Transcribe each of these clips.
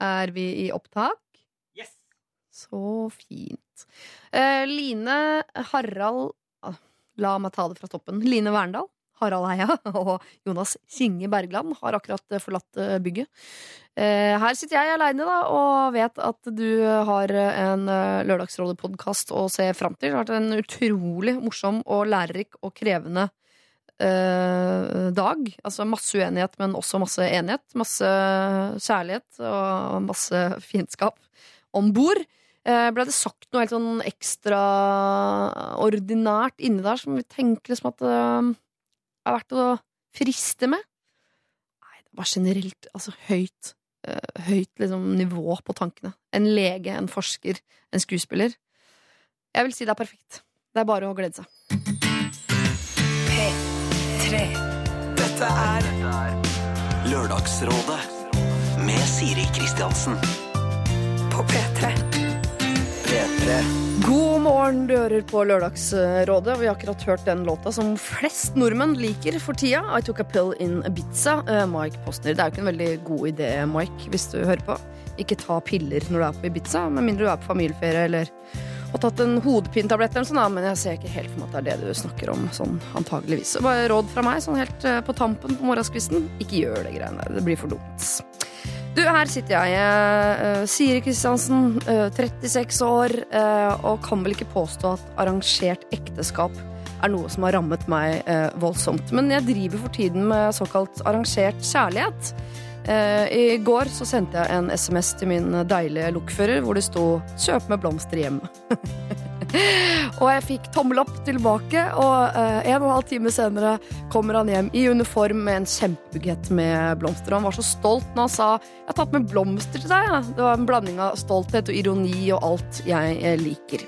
Er vi i opptak? Yes. Så fint. Eh, Line Harald ah, La meg ta det fra toppen. Line Verndal, Harald Heia og Jonas Kinge Bergland har akkurat eh, forlatt eh, bygget. Eh, her sitter jeg aleine og vet at du har en eh, Lørdagsrådet-podkast å se fram til. Det har vært en utrolig morsom og lærerik og krevende eh, dag. Altså masse uenighet, men også masse enighet. Masse kjærlighet og masse fiendskap om bord. Eh, ble det sagt noe helt sånn ekstraordinært inni der som vi tenker liksom at det er verdt å friste med? Nei, det var generelt altså høyt, eh, høyt liksom, nivå på tankene. En lege, en forsker, en skuespiller. Jeg vil si det er perfekt. Det er bare å glede seg. P3. Dette er Lørdagsrådet med Siri Kristiansen. På P3. P3. God morgen, du hører på Lørdagsrådet. Vi har akkurat hørt den låta som flest nordmenn liker for tida. I Took a Pill in Ibiza. Uh, Mike Postner. Det er jo ikke en veldig god idé, Mike, hvis du hører på. Ikke ta piller når du er på Ibiza, med mindre du er på familieferie eller har tatt en hodepinetablett eller sånt, men jeg ser ikke helt for meg at det er det du snakker om, sånn antageligvis. Bare råd fra meg, sånn helt eh, på tampen på morgenskvisten. Ikke gjør det greiene der. Det blir for dumt. Du, her sitter jeg, eh, Siri Kristiansen, eh, 36 år, eh, og kan vel ikke påstå at arrangert ekteskap er noe som har rammet meg voldsomt. Men jeg driver for tiden med såkalt arrangert kjærlighet. Eh, I går så sendte jeg en SMS til min deilige lokfører hvor det sto 'kjøp med blomster hjem'. og jeg fikk tommel opp tilbake, og eh, en og en halv time senere kommer han hjem i uniform med en kjempebukett med blomster. Og han var så stolt når han sa 'jeg har tatt med blomster til deg'. Det var en blanding av stolthet og ironi og alt jeg eh, liker.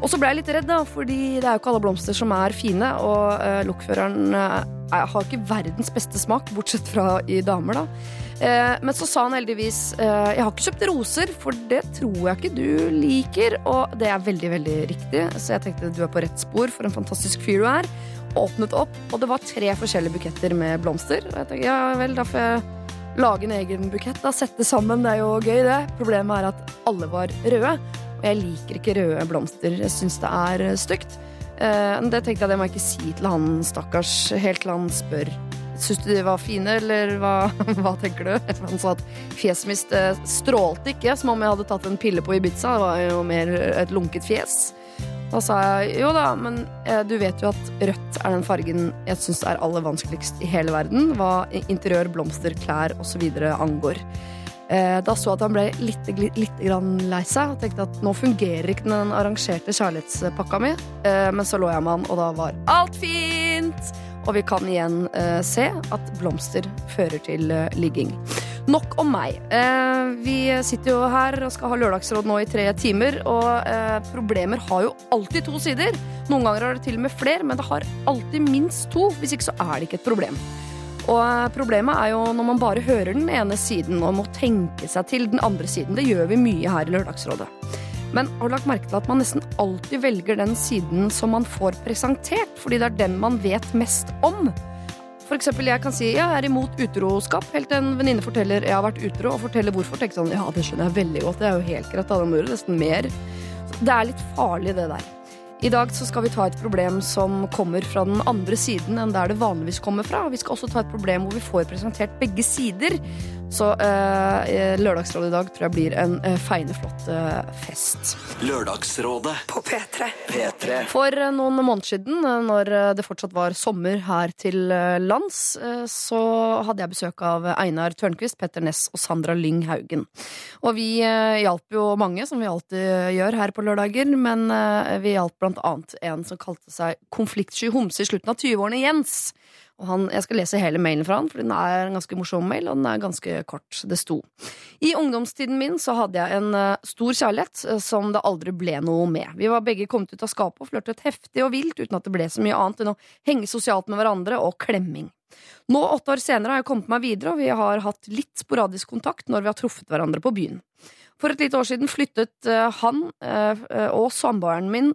Og så ble jeg litt redd, da, fordi det er jo ikke alle blomster som er fine. Og eh, lokføreren eh, har ikke verdens beste smak, bortsett fra i damer, da. Eh, men så sa han heldigvis eh, Jeg har ikke kjøpt roser, for det tror jeg ikke du liker. Og det er veldig, veldig riktig, så jeg tenkte du er på rett spor for en fantastisk fyr du er. Åpnet opp, og det var tre forskjellige buketter med blomster. Og jeg tenkte, ja vel, da får jeg lage en egen bukett. Da sette sammen, det er jo gøy, det. Problemet er at alle var røde. Og jeg liker ikke røde blomster. Jeg syns det er stygt. Eh, det tenkte jeg det må jeg ikke si til han stakkars, helt til han spør. Syns du de var fine, eller hva, hva tenker du? Han sa at fjeset mitt eh, strålte ikke, som om jeg hadde tatt en pille på Ibiza. Det var jo mer et lunket fjes. Da sa jeg jo da, men eh, du vet jo at rødt er den fargen jeg syns er aller vanskeligst i hele verden, hva interiør, blomster, klær osv. angår. Eh, Da så jeg at han ble litt, litt lei seg og tenkte at nå fungerer ikke den arrangerte kjærlighetspakka mi. Men så lå jeg med han, og da var alt fint! Og vi kan igjen eh, se at blomster fører til eh, ligging. Nok om meg. Eh, vi sitter jo her og skal ha lørdagsråd nå i tre timer, og eh, problemer har jo alltid to sider. Noen ganger har det til og med flere, men det har alltid minst to. Hvis ikke så er det ikke et problem. Og eh, problemet er jo når man bare hører den ene siden og må tenke seg til den andre siden. Det gjør vi mye her i Lørdagsrådet. Men har du lagt merke til at man nesten alltid velger den siden som man får presentert, fordi det er den man vet mest om? For eksempel, jeg kan si ja, jeg er imot utroskap, helt til en venninne forteller jeg har vært utro, og forteller hvorfor. Tenker sånn, ja, det skjønner jeg veldig godt, det er jo helt greit, da, det må gjøre nesten mer. Det er litt farlig, det der. I dag så skal vi ta et problem som kommer fra den andre siden enn der det vanligvis kommer fra. Vi skal også ta et problem hvor vi får presentert begge sider. Så eh, Lørdagsrådet i dag tror jeg blir en eh, feineflott eh, fest. Lørdagsrådet. På P3. P3. For eh, noen måneder siden, eh, når eh, det fortsatt var sommer her til eh, lands, eh, så hadde jeg besøk av Einar Tørnquist, Petter Ness og Sandra Lyng Haugen. Og vi eh, hjalp jo mange, som vi alltid gjør her på lørdager, men eh, vi hjalp blant annet en som kalte seg Konfliktsky homse i slutten av 20-årene, Jens. Han, jeg skal lese hele mailen fra han, for den er en ganske morsom mail, og den er ganske kort. Det sto I ungdomstiden min så hadde jeg en eh, stor kjærlighet eh, som det aldri ble noe med. Vi var begge kommet ut av skapet og flørtet heftig og vilt uten at det ble så mye annet enn å henge sosialt med hverandre og klemming. Nå, åtte år senere, har jeg kommet meg videre, og vi har hatt litt sporadisk kontakt når vi har truffet hverandre på byen. For et lite år siden flyttet eh, han og samboeren min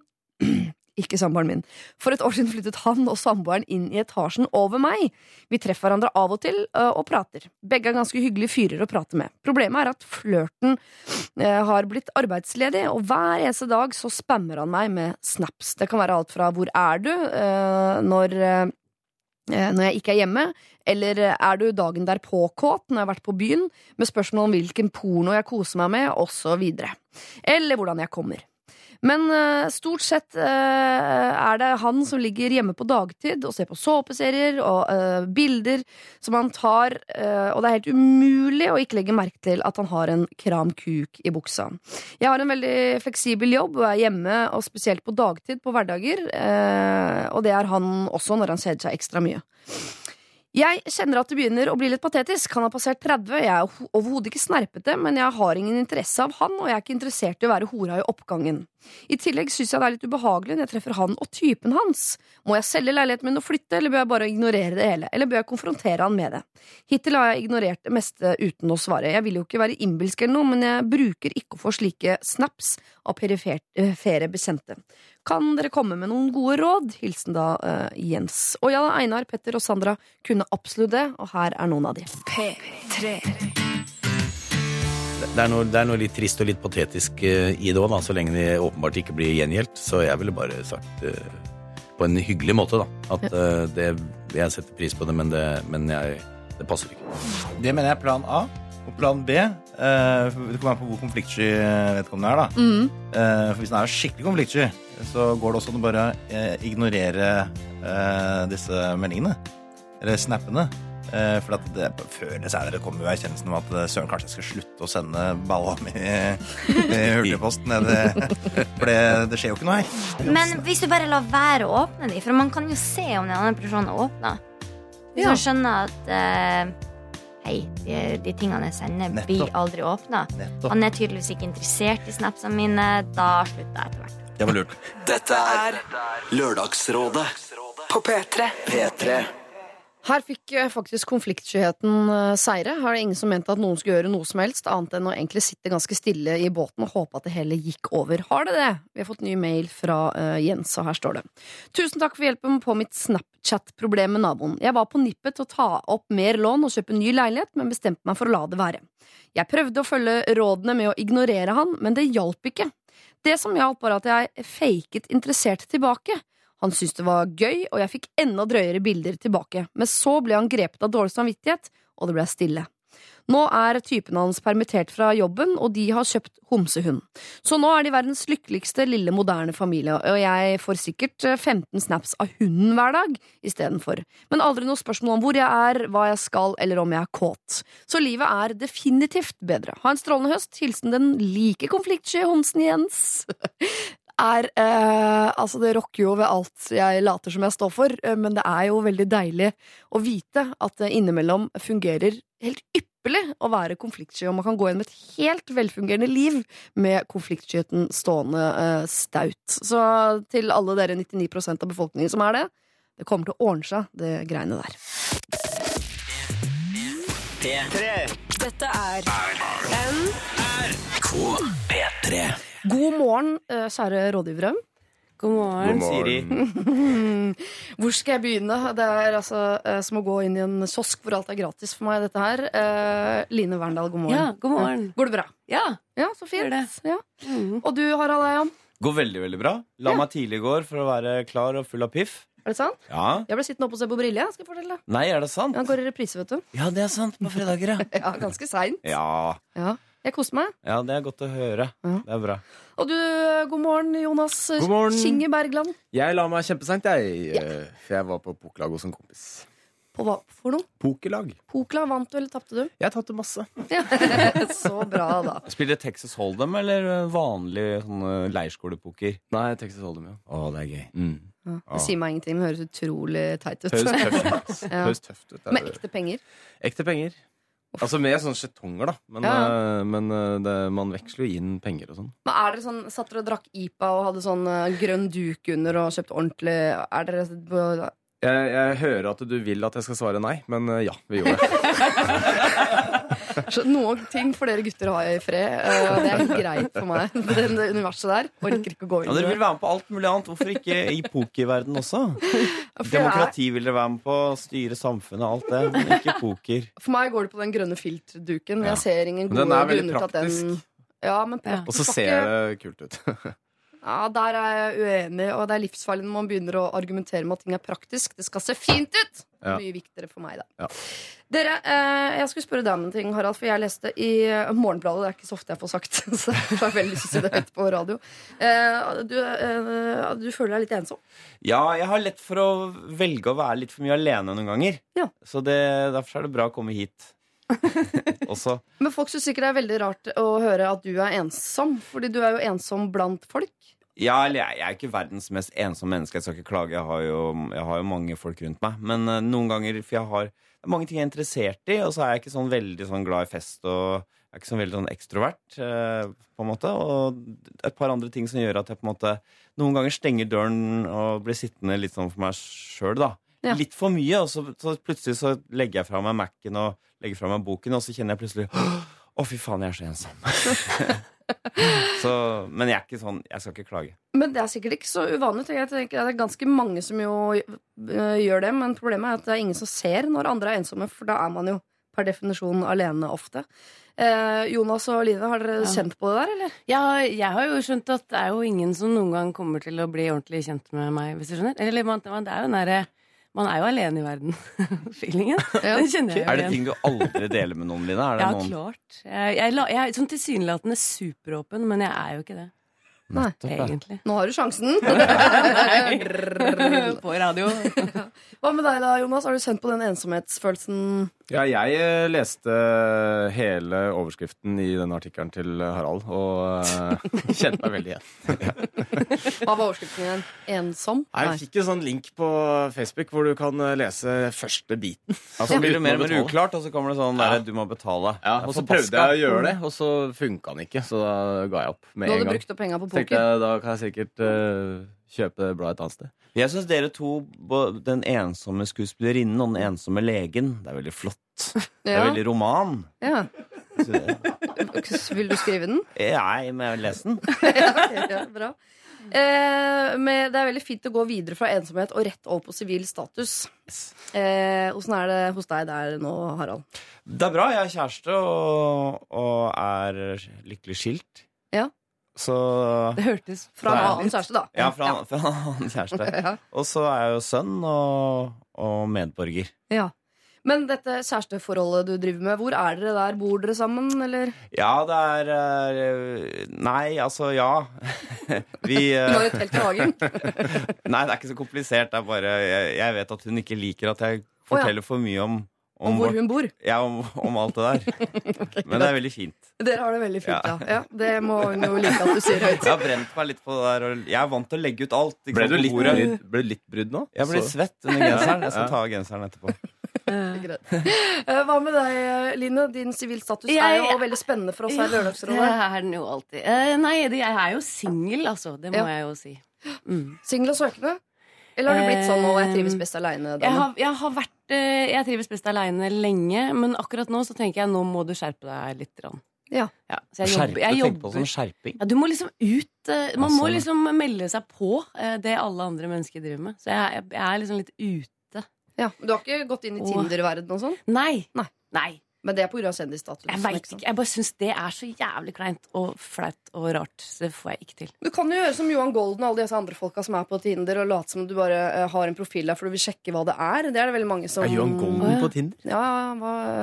ikke samboeren min. For et år siden flyttet han og samboeren inn i etasjen over meg. Vi treffer hverandre av og til øh, og prater. Begge er ganske hyggelige fyrer å prate med. Problemet er at flørten øh, har blitt arbeidsledig, og hver eneste dag så spammer han meg med snaps. Det kan være alt fra 'hvor er du?' øh, når eh, når jeg ikke er hjemme, eller eh, er du dagen der påkåt når jeg har vært på byen, med spørsmål om hvilken porno jeg koser meg med, osv. Eller hvordan jeg kommer. Men uh, stort sett uh, er det han som ligger hjemme på dagtid og ser på såpeserier og uh, bilder som han tar, og det er helt umulig å ikke legge merke til at han har en kram kuk i buksa. Jeg har en veldig fleksibel jobb og er hjemme, og spesielt på dagtid på hverdager. Og det er han også når han kjeder seg ekstra mye. Jeg kjenner at det begynner å bli litt patetisk. Han har passert 30, jeg er overhodet ikke snerpete, men jeg har ingen interesse av han, og jeg er ikke interessert i å være hora i oppgangen. I tillegg syns jeg det er litt ubehagelig når jeg treffer han og typen hans. Må jeg selge leiligheten min og flytte, eller bør jeg bare ignorere det hele? Eller bør jeg konfrontere han med det? Hittil har jeg ignorert det meste uten å svare. Jeg vil jo ikke være innbilsk eller noe, men jeg bruker ikke å få slike snaps av perifere bekjente. Kan dere komme med noen gode råd? Hilsen da uh, Jens. Og ja, Einar, Petter og Sandra kunne absolutt det, og her er noen av de. P3. Det er, noe, det er noe litt trist og litt patetisk uh, i det òg, så lenge det åpenbart ikke blir gjengjeldt. Så jeg ville bare sagt uh, på en hyggelig måte da, at uh, det, jeg setter pris på det, men det, men jeg, det passer ikke. Det mener jeg er plan A. Og plan B eh, Det kommer an på hvor konfliktsky vedkommende er. da Mm. eh, For Hvis han er skikkelig konfliktsky, så går det også an å bare eh, ignorere eh, disse meldingene. Eller snappene. Eh, for at det, før eller senere kommer jo erkjennelsen om at eh, søren, kanskje jeg skal slutte å sende balla mi i, hurtigpost. nede- For det, det skjer jo ikke noe her. Men hvis du bare lar være å åpne de, for man kan jo se om den andre personen åpner. Hvis Ja. man skjønner at eh, Hei, de, de tingene jeg sender, blir aldri åpna. Nettopp. Han er tydeligvis ikke interessert i snapsene mine. Da slutter jeg etter hvert. Det var lurt. Dette er Lørdagsrådet På P3. P3. Her fikk eh, faktisk konfliktskyheten eh, seire. Her er det ingen som mente at noen skulle gjøre noe som helst, annet enn å egentlig sitte ganske stille i båten og håpe at det hele gikk over. Har det det? Vi har fått ny mail fra uh, Jens, og her står det. Tusen takk for hjelpen på mitt Snapchat-problem med naboen. Jeg var på nippet til å ta opp mer lån og kjøpe ny leilighet, men bestemte meg for å la det være. Jeg prøvde å følge rådene med å ignorere han, men det hjalp ikke. Det som hjalp, var at jeg faket interessert tilbake. Han syntes det var gøy, og jeg fikk enda drøyere bilder tilbake. Men så ble han grepet av dårlig samvittighet, og det ble stille. Nå er typen hans permittert fra jobben, og de har kjøpt homsehund. Så nå er de verdens lykkeligste lille moderne familie, og jeg får sikkert eh, 15 snaps av hunden hver dag istedenfor. Men aldri noe spørsmål om hvor jeg er, hva jeg skal, eller om jeg er kåt. Så livet er definitivt bedre. Ha en strålende høst. Hilsen den like konfliktsky homsen Jens. er eh, Altså, det rokker jo ved alt jeg later som jeg står for, eh, men det er jo veldig deilig å vite at det innimellom fungerer helt ypperlig å være konfliktsky, og man kan gå gjennom et helt velfungerende liv med konfliktskyheten stående eh, staut. Så til alle dere 99% av befolkningen som er det, det kommer til å ordne seg, det greiene der. Dette er P3. God morgen, eh, kjære rådgivere. God morgen. Siri. Hvor skal jeg begynne? Det er altså eh, som å gå inn i en kiosk hvor alt er gratis for meg, dette her. Eh, Line Verndal, god morgen. Ja, god morgen. Går det bra? Ja. Ja, så fint. Ja. Mm. Og du, Harald Eian? Går veldig, veldig bra. La Ja. meg tidlig i går for å være klar og full av piff. Er det sant? Ja. Jeg ble sittende oppe og se på Brille. Skal jeg fortelle. Nei, er det sant? Han går i reprise, vet du. Ja, det er sant. På fredager, ja. Ja, Ganske seint. Ja, Ja. Jeg koser meg. ja det er godt å høre. Ja. Det er bra. Og du, god morgen, Jonas God morgen. Kinge Bergland. Jeg la meg kjempeseint, jeg. eh, For jeg var på pokerlag hos en kompis. På hva for noe? Pokerlag. Pokla, vant du eller tapte du? Jeg tapte masse. Ja. Så bra, da. Spiller Texas Hold'em eller vanlig sånn eh, leirskolepoker? Nei, Texas Hold'em, ja. Å, det er gøy. Mm. Ja. Det sier meg ingenting, men høres utrolig teit ut. Høres tøft ut. Ja. Høres tøft ut. Det er Med det. ekte penger. Ekte penger. Altså med sånne skjetonger, da. Men, Ja. eh, men eh, det, man veksler jo inn penger og sånn. Men er dere sånn, Satt dere og drakk IPA og hadde sånn eh, grønn duk under og kjøpt ordentlig Er dere Jeg, jeg hører at du vil at jeg skal svare nei, men ja, vi gjorde det. Så noen ting får dere gutter ha i fred. eh, og det er greit for meg. Det universet der orker ikke å gå Ja, dere vil være med på alt mulig annet. Hvorfor ikke i pokerverden også? Er, Demokrati vil dere være med på, styre samfunnet, alt det. Men ikke poker. for meg går det på den grønne filtdruken. Jeg ser ingen gode er grunner til at den praktisk. Ja, men Ja. Og så ser det kult ut. Ja, Der er jeg uenig, og det er livsfarlig når man begynner å argumentere med at ting er praktisk. Det skal se fint ut! Ja. Mye viktigere for meg, da. Ja. Dere, eh, jeg skulle spørre deg om en ting, Harald, for jeg leste i eh, Morgenbladet. Det er ikke så ofte jeg får sagt, så jeg har veldig lyst til å si det høyt på radio. Eh, du, eh, du føler deg litt ensom? Ja, jeg har lett for å velge å være litt for mye alene noen ganger. Ja. Så det, derfor er det bra å komme hit også. Men folk syns sikkert det er veldig rart å høre at du er ensom, fordi du er jo ensom blant folk. Ja, eller jeg, jeg er ikke verdens mest ensomme menneske. Jeg skal ikke klage. Jeg har jo, jeg har jo mange folk rundt meg. Men uh, noen ganger For jeg har det er mange ting jeg er interessert i, og så er jeg ikke sånn veldig sånn glad i fest. Og jeg er ikke sånn veldig sånn ekstrovert, uh, på en måte. Og et par andre ting som gjør at jeg på en måte noen ganger stenger døren og blir sittende litt sånn for meg sjøl, da. Ja. Litt for mye, og så, så plutselig så legger jeg fra meg Mac-en og legger fra meg boken, og så kjenner jeg plutselig Å, fy faen, jeg er så ensom. så, men jeg er ikke sånn Jeg skal ikke klage. Men det er sikkert ikke så uvanlig. Jeg tenker Det er ganske mange som jo øh, gjør det, men problemet er at det er ingen som ser når andre er ensomme, for da er man jo per definisjon alene ofte. Eh, Jonas og Line, har dere Ja. kjent på det der, eller? Ja, jeg har jo skjønt at det er jo ingen som noen gang kommer til å bli ordentlig kjent med meg, hvis du skjønner. Eller det er jo den derre Man er jo alene i verden-feelingen. Ja. Det kjenner jeg jo Er det ting du aldri deler med noen, Line? Er det Ja, noen klart. Jeg, jeg, jeg er sånn tilsynelatende superåpen, men jeg er jo ikke det, Nei. egentlig. Nå har du sjansen. På radio. Hva med deg da, Jonas? Har du kjent på den ensomhetsfølelsen? Ja, jeg eh, leste hele overskriften i den artikkelen til Harald, og uh, kjente meg veldig igjen. Hva var overskriften igjen? Ensom? Nei, Jeg fikk en sånn link på Facebook hvor du kan eh, lese første biten. Ja, så blir det mer og mer uklart, og så kommer det sånn Ja. der, du må betale. Ja, og så prøvde jeg å gjøre det, og så funka den ikke. Så da ga jeg opp med en hadde du brukt opp penga på tenkte jeg, da kan jeg sikkert uh, kjøpe det bladet et annet sted. Jeg syns dere to, den ensomme skuespillerinnen og den ensomme legen, det er veldig flott. Det er veldig roman. Ja. Vil du skrive den? Nei, men Jeg vil lese den. ja, bra. Eh, med, det er veldig fint å gå videre fra ensomhet og rett over på sivil status. Eh, Åssen er det hos deg der nå, Harald? Det er bra. Jeg er kjæreste og, og er lykkelig skilt. Ja. Så Det hørtes Fra en annen kjæreste, da. Ja, fra, fra en annen kjæreste. Ja. Og så er jeg jo sønn og, og medborger. Ja. Men dette kjæresteforholdet du driver med, hvor er dere der? Bor dere sammen, eller? Ja, det er eh, Nei, altså, ja. Vi Du har et telt i hagen? Nei, det er ikke så komplisert. Det er bare Jeg, jeg vet at hun ikke liker at jeg Å, ja. forteller for mye om Om hvor vårt- hun bor? Ja, om, om alt det der. Men det er veldig fint. Dere har det veldig fint, ja. Ja. ja. Det må hun jo like at du sier høyt. Jeg har brent meg litt på det der. Og jeg er vant til å legge ut alt. Ble du litt brydd, ble litt brydd nå? Jeg blir Så- svett under genseren. Jeg skal ta av genseren etterpå. Eh, Hva med deg, Line? Din sivilstatus er jo veldig spennende for oss her i Lørdagsrådet. det er den jo alltid. Eh, nei, jeg er jo singel, altså. Det må Ja. jeg jo si. Mm. Singel og søkende? Eller har du blitt sånn 'nå jeg trives best aleine'? Jeg har, jeg har vært eh, Jeg trives best aleine lenge, men akkurat nå så tenker jeg nå må du skjerpe deg litt. Rann. Ja. så jeg Skjerpe, jobber, jeg tenk på jobber. skjerping. Ja, du må liksom ut eh, Man Ja, må sånn, liksom melde seg på eh, det alle andre mennesker driver med. Så jeg, jeg, jeg er liksom litt ute. Ja, Du har ikke gått inn i Tinder-verdenen og sånn? Nei. Nei. Nei. Men det er pga. kjendisstatus? Jeg vet ikke. Jeg bare syns det er så jævlig kleint og flaut og rart. Så det får jeg ikke til. Du kan jo gjøre som Johan Golden og alle disse andre folka som er på Tinder, og late som du bare eh, har en profil der for du vil sjekke hva det er. Det er det veldig mange som Er Johan Golden på Tinder? Ja,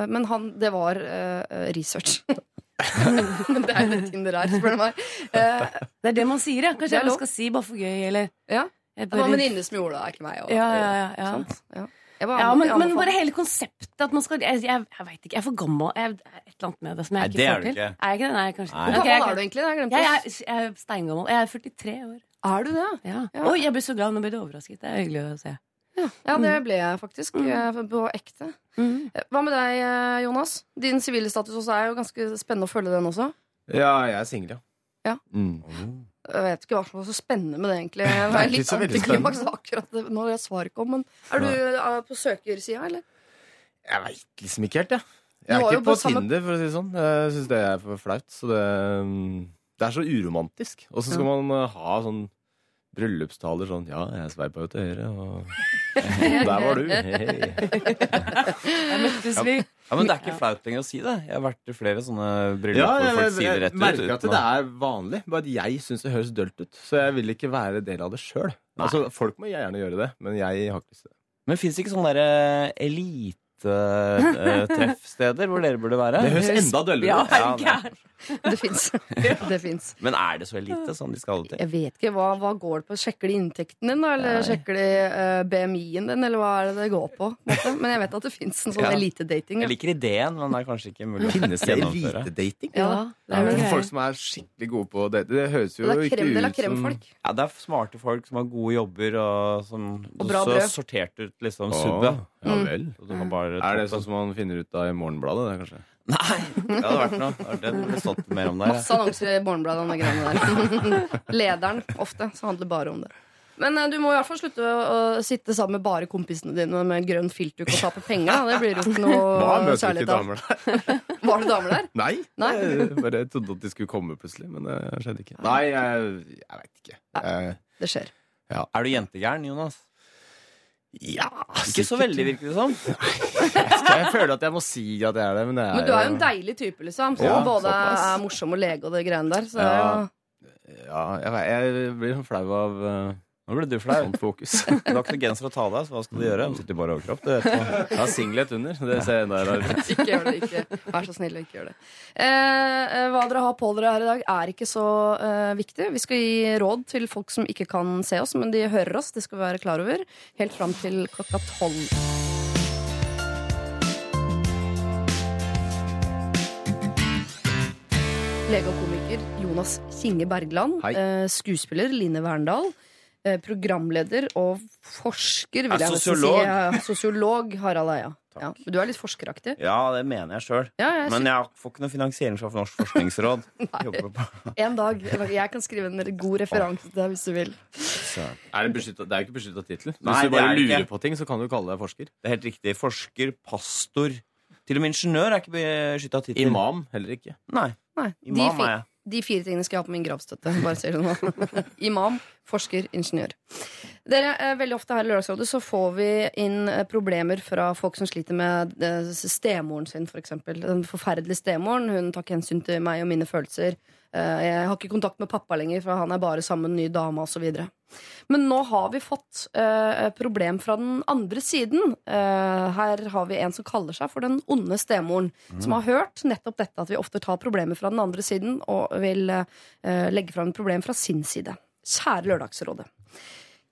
men han, det var uh, research. men det er jo det Tinder er, spør du meg. Eh, Det er det man sier, ja. Kanskje jeg skal si bare for gøy, eller Ja. Det var en venninne som gjorde det, ikke meg. Og, Ja, ja, ja, ja. Jeg var- Ja, men, men bare hele konseptet at man skal Jeg, jeg, jeg veit ikke. Jeg er for gammel. Jeg, er et eller annet med det som jeg Nei, ikke får til. ikke. Er jeg ikke det? Nei, kanskje Nei. Hvor gammel jeg- er du egentlig? Jeg glemt. Jeg, er, jeg er steingammel. Jeg er 43 år. Er du det? Ja. Ja. Oi, jeg ble så glad. Nå ble du overrasket. Det er hyggelig å se. Ja, ja det ble jeg faktisk. Mm. På ekte. Mm. Hva med deg, eh, Jonas? Din sivile status også er jo ganske spennende å følge den også. Ja, jeg er singel, ja. Ja. Mm. Jeg vet ikke hva som var så spennende med det, egentlig. Det er litt antiklimaks akkurat når jeg svarer ikke om. Men er du eh, på søkersida, eller? Jeg veit liksom ikke helt, jeg. Jeg er er ikke på på Tinder, for å si det sånn. Jeg syns det er for flaut. Så det, mm, det er så uromantisk. Og så skal man uh, ha sånn bryllupstaler sånn Ja, jeg sveipa jo til høyre, og der var du. Hei. Møttes vi. Ja, Men det er ikke flaut lenger å si det. Jeg har vært i flere sånne bryllup Ja, hvor jeg, folk sier det rett ut. merker at det er vanlig, bare at jeg syns det høres dølt ut. Så jeg vil ikke være del av det sjøl. Altså, folk må gjerne gjøre det, men jeg har ikke lyst til det. Men fins det ikke sånne derre elite-treffsteder hvor dere burde være? Det høres enda døllere ut. Ja? Det fins. Det fins. Men er det så elite sånn de skal ha til? Jeg vet ikke, hva, hva går det på? Sjekker de inntekten din, da? Eller Nei. sjekker de uh, BMI-en din, eller hva er det det går på? måte? Men jeg vet at det fins en sånn Ja. elitedating. Jeg liker ideen, men det er kanskje ikke mulig å Finnes det elitedating? Ja, Ja, det er det. Folk som er skikkelig gode på det. Det høres jo Det ikke krem ut som. Ja, det er smarte folk som har gode jobber, og som Og bra så brød. sortert ut liksom subbet. Ja Mm. vel. Bare Er det sånn som man finner ut av i Morgenbladet? Det, kanskje? Nei, det hadde vært noe. Det hadde stått mer om det. her, Masse annonser i Morgenbladet om de greiene der. Lederen ofte, så handler bare om det. Men eh, du må i hvert fall slutte å, å sitte sammen med bare kompisene dine med grønn filtduk og tape penger. Da. Det blir jo ikke noe møter særlig ikke av. damer? Var det damer der? Nei. Nei. Jeg bare trodde at de skulle komme plutselig, men det skjedde ikke. Nei, jeg, jeg veit ikke. Jeg, Det skjer. Er du jentegæren, Jonas? Ja, Ikke så veldig, virker det som. Jeg føler at jeg må si at jeg er det, men det er Men du er jo en deilig type, liksom. Som Ja, både såpass. er morsom og lege og det greiene der. Så Ja. Ja, jeg, jeg blir sånn flau av uh, Nå ble du flau. sånt fokus. Du har ikke noe genser å ta av deg, så hva skal du gjøre? Du sitter bare i overkropp. Du. Jeg har singlet under. Det ser enda rarere ut. Ikke gjør det. ikke Vær så snill og ikke gjør det. Eh, eh, hva dere har på dere her i dag, er ikke så eh, viktig. Vi skal gi råd til folk som ikke kan se oss, men de hører oss. Det skal vi være klar over. Helt fram til klokka tolv. Lege og komiker Jonas Kinge Bergland. Hei. Eh, skuespiller Line Verndal. Eh, programleder og forsker, vil jeg sosiolog. si. Sosiolog Harald Eia. Ja, men du er litt forskeraktig. Ja, det mener jeg sjøl. Ja, Men jeg får ikke noe finansiering fra Norsk forskningsråd. En dag. Jeg kan skrive en god referanse til deg hvis du vil. Er det, beskyttet, det er jo ikke beskytta tittel. Hvis Nei, du bare er lurer ikke. på ting, så kan du kalle deg forsker. Det er helt riktig. Forsker, pastor Til og med ingeniør er ikke beskytta tittel. Imam heller ikke. Nei. Nei, Imam er jeg. De fire tingene skal jeg ha på min gravstøtte. Bare sier det nå. Imam, forsker, ingeniør. Dere, eh, Veldig ofte her i Lørdagsrådet så får vi inn eh, problemer fra folk som sliter med eh, stemoren sin, f.eks. Den forferdelige stemoren. Hun tar ikke hensyn til meg og mine følelser. Jeg har ikke kontakt med pappa lenger, for han er bare sammen med en ny dame osv. Men nå har vi fått eh, problem fra den andre siden. Eh, her har vi en som kaller seg for den onde stemoren. Som har hørt nettopp dette at vi ofte tar problemer fra den andre siden og vil eh, legge fram et problem fra sin side. Kjære Lørdagsrådet.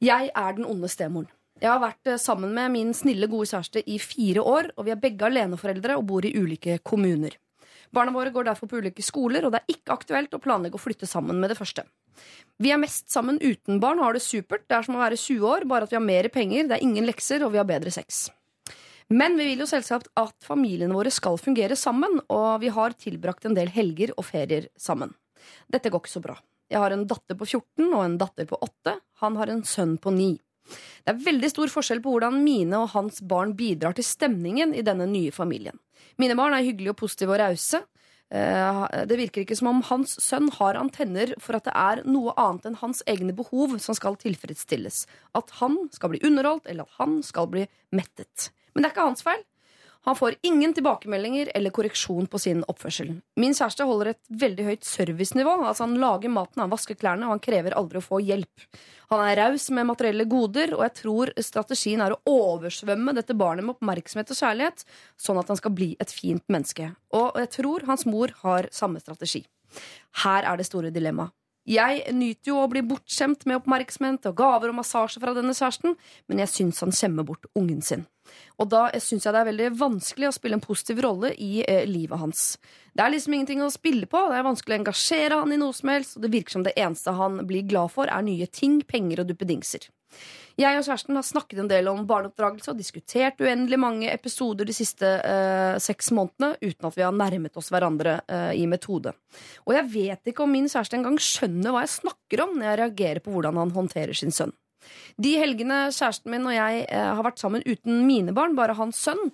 Jeg er den onde stemoren. Jeg har vært eh, sammen med min snille, gode kjæreste i fire år, og vi er begge aleneforeldre og bor i ulike kommuner. Barna våre går derfor på ulike skoler, og det er ikke aktuelt å planlegge å flytte sammen med det første. Vi er mest sammen uten barn og har det supert. Det er som å være 20 år, bare at vi har mer penger, det er ingen lekser, og vi har bedre sex. Men vi vil jo selvsagt at familiene våre skal fungere sammen, og vi har tilbrakt en del helger og ferier sammen. Dette går ikke så bra. Jeg har en datter på 14 og en datter på 8. Han har en sønn på 9. Det er veldig stor forskjell på hvordan mine og hans barn bidrar til stemningen i denne nye familien. Mine barn er hyggelige og positive og rause. Eh, Det virker ikke som om hans sønn har antenner for at det er noe annet enn hans egne behov som skal tilfredsstilles. At han skal bli underholdt, eller at han skal bli mettet. Men det er ikke hans feil. Han får ingen tilbakemeldinger eller korreksjon på sin oppførsel. Min kjæreste holder et veldig høyt servicenivå. Altså Han lager maten, han vasker klærne, og han krever aldri å få hjelp. Han er raus med materielle goder, og jeg tror strategien er å oversvømme dette barnet med oppmerksomhet og kjærlighet, sånn at han skal bli et fint menneske. Og jeg tror hans mor har samme strategi. Her er det store dilemmaet. Jeg nyter jo å bli bortskjemt med oppmerksomhet og gaver og massasje fra denne kjæresten, men jeg syns han skjemmer bort ungen sin. Og da syns jeg det er veldig vanskelig å spille en positiv rolle i eh, livet hans. Det er liksom ingenting å spille på, det er vanskelig å engasjere han i noe som helst, og det virker som det eneste han blir glad for, er nye ting, penger og duppedingser. Jeg og kjæresten har snakket en del om barneoppdragelse og diskutert uendelig mange episoder de siste eh, seks månedene uten at vi har nærmet oss hverandre eh, i metode. Og jeg vet ikke om min kjæreste engang skjønner hva jeg snakker om når jeg reagerer på hvordan han håndterer sin sønn. De helgene kjæresten min og jeg eh, har vært sammen uten mine barn, bare hans sønn,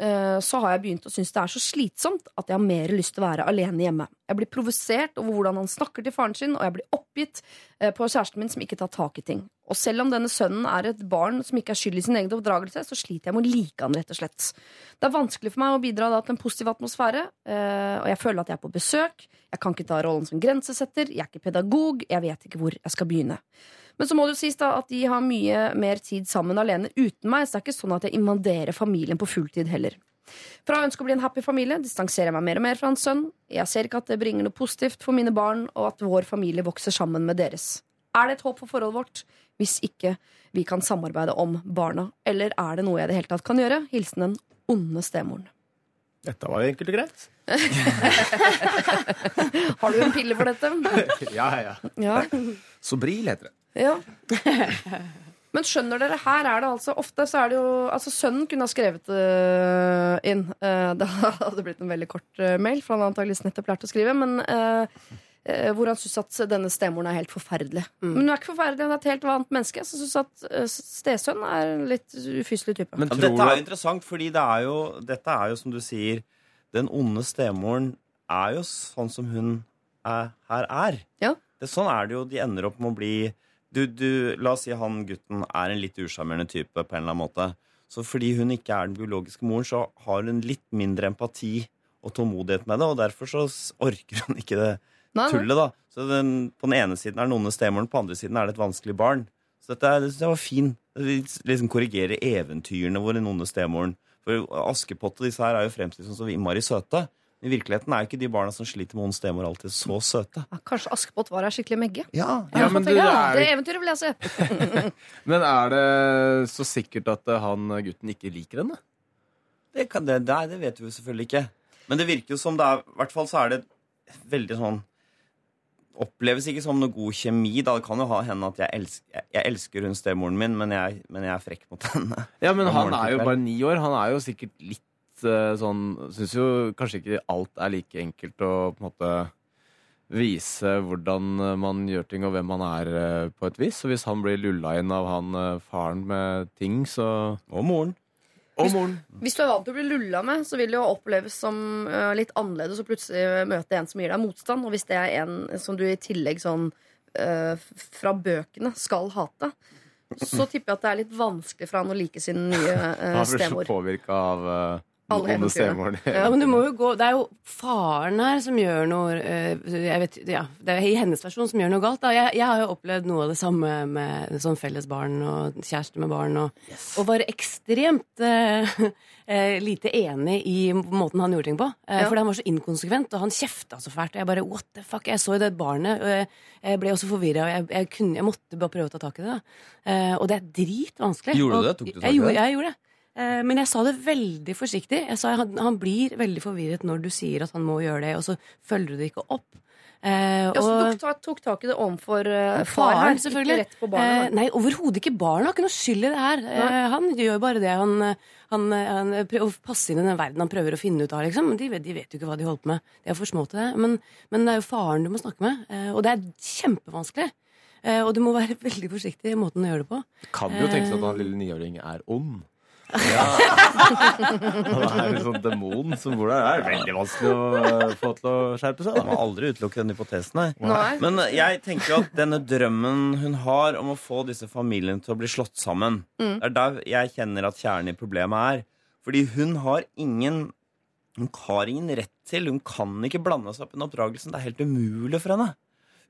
så har jeg begynt å synes det er så slitsomt at jeg har mer lyst til å være alene hjemme. Jeg blir provosert over hvordan han snakker til faren sin, og jeg blir oppgitt eh, på kjæresten min som ikke tar tak i ting. Og selv om denne sønnen er et barn som ikke er skyld i sin egen oppdragelse, så sliter jeg med å like han, rett og slett. Det er vanskelig for meg å bidra da, til en positiv atmosfære, eh, og jeg føler at jeg er på besøk. Jeg kan ikke ta rollen som grensesetter, jeg er ikke pedagog, jeg vet ikke hvor jeg skal begynne. Men så må det jo sies da at de har mye mer tid sammen alene uten meg, så det er ikke sånn at jeg invaderer familien på fulltid heller. Fra å ønske å bli en happy familie distanserer jeg meg mer og mer fra hans sønn. Jeg ser ikke at det bringer noe positivt for mine barn, og at vår familie vokser sammen med deres. Er det et håp for forholdet vårt hvis ikke vi kan samarbeide om barna? Eller er det noe jeg i det hele tatt kan gjøre? Hilsen den onde stemoren. Dette var jo enkelt og greit. Har du en pille for dette? Ja, ja. Ja. Sobril heter det. Ja. Men skjønner dere, her er det altså Ofte så er det jo Altså, sønnen kunne ha skrevet det inn. Eh, det hadde blitt en veldig kort eh, mail, for han har antakeligvis nettopp lært å skrive. Men eh, eh, hvor han syns at denne stemoren er helt forferdelig. Men hun er ikke forferdelig, hun er et helt vanlig menneske som syns at eh, stesønn er en litt ufyselig type. Ja, dette er interessant, fordi det er jo, dette er jo, som du sier Den onde stemoren er jo sånn som hun er, her er. Ja. Det, sånn er det jo. De ender opp med å bli du, du, La oss si han gutten er en litt usjarmerende type på en eller annen måte. Så fordi hun ikke er den biologiske moren, så har hun litt mindre empati og tålmodighet med det, og derfor så orker hun ikke det. Tullet, da. Så den, på den ene siden er den onde stemoren, på den andre siden er det et vanskelig barn. Så dette det synes jeg var fin. vi liksom korrigerer eventyrene hvor den onde stemoren For Askepott og disse her er jo fremstilt som så innmari søte. I virkeligheten er jo ikke de barna som sliter med ond stemor, alltid så søte. Ja, kanskje Askepott var ei skikkelig megge? Ja, Ja, men du, det er... det eventyret vil jeg se. men er det så sikkert at eh, han gutten ikke liker henne? Det, kan, det, det, det vet vi jo selvfølgelig ikke. Men det virker jo som det er I hvert fall så er det veldig sånn Oppleves ikke som noe god kjemi. Da det kan jo ha hende at jeg elsker, jeg, elsker hun stemoren min, men jeg, men jeg er frekk mot henne. Ja, men han er jo bare ni år. Han er jo sikkert litt eh, sånn Syns jo kanskje ikke alt er like enkelt å på en måte vise hvordan man gjør ting og hvem man er eh, på et vis. Så hvis han blir lulla inn av han eh, faren med ting, så Og moren. Og morgenen. Hvis du er vant til å bli lulla med, så vil det jo oppleves som øh, litt annerledes å plutselig møte en som gir deg motstand. Og hvis det er en som du i tillegg sånn øh, fra bøkene skal hate, så tipper jeg at det er litt vanskelig for han å like sin nye øh, Han blir så stemor. påvirka av uh, Alle onde stemoren. Ja, men du må jo gå Det er jo faren her som gjør noe eh, jeg vet, ja, Det er i hennes versjon som gjør noe galt. Da. Jeg, jeg har jo opplevd noe av det samme med sånn felles barn og kjæreste med barn. Og, og var ekstremt uh, uh, lite enig i måten han gjorde ting på. Uh, Ja. Fordi han var så inkonsekvent, og han kjefta så fælt. Og jeg bare what the fuck? Jeg så jo det barnet, og jeg, jeg ble også forvirra. Og jeg, jeg, kunne, jeg måtte bare prøve å ta tak i det. Da. Eh, og det er dritvanskelig. Gjorde du det? Tok du tak i det? jeg gjorde det. Eh, Men jeg sa det veldig forsiktig. Jeg sa han, han blir veldig forvirret når du sier at han må gjøre det, og så følger du det ikke opp. Eh, Ja, så og- du tok, tok tak i det overfor eh, far Faren, her, selvfølgelig. ikke rett på barna? Eh, nei, overhodet ikke. Barna har ikke noe skyld i det her. Eh, han gjør bare det han, han, han prøver å passe inn i den verden han prøver å finne ut av. Liksom. De, vet- de vet jo ikke hva de holder på med. De er for små til det. Men, men det er jo faren du må snakke med, eh, og det er kjempevanskelig. Eh, og du må være veldig forsiktig i måten du gjør det på. Kan jo tenke seg at han lille niåring er ond. Han er en sånn demon som bor der. Det er veldig vanskelig å eh, få til å skjerpe seg. Man Da. må aldri utelukke den hypotesen, nei. Nei. Men eh, jeg tenker jo at denne drømmen hun har om å få disse familiene til å bli slått sammen, Mm. det er der jeg kjenner at kjernen i problemet er. Fordi hun har ingen Hun har ingen rett til, hun kan ikke blande seg opp i den oppdragelsen. Det er helt umulig for henne.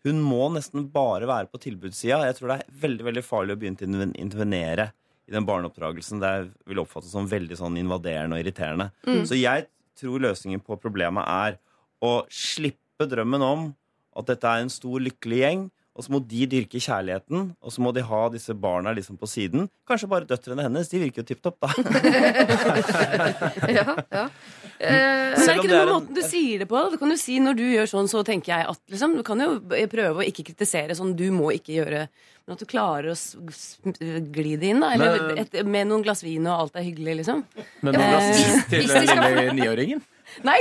Hun må nesten bare være på tilbudssida. Jeg tror det er veldig veldig farlig å begynne å intervenere i den barneoppdragelsen. Det vil oppfattes som veldig sånn invaderende og irriterende. Så jeg tror løsningen på problemet er å slippe drømmen om at dette er en stor, lykkelig gjeng. Og så må de dyrke kjærligheten, og så må de ha disse barna liksom på siden. Kanskje bare døtrene hennes. De virker jo tipp topp, da. Ja, ja. Eh, Men det er ikke det noe med måten du sier det på. Da. Du kan jo si Når du gjør sånn, så tenker jeg at liksom, Du kan jo prøve å ikke kritisere sånn. Du må ikke gjøre Men at du klarer å gli det inn, da. Eller Men- et, med noen glass vin, og alt er hyggelig, liksom. Men noen glass eh, til den lille niåringen? Nei!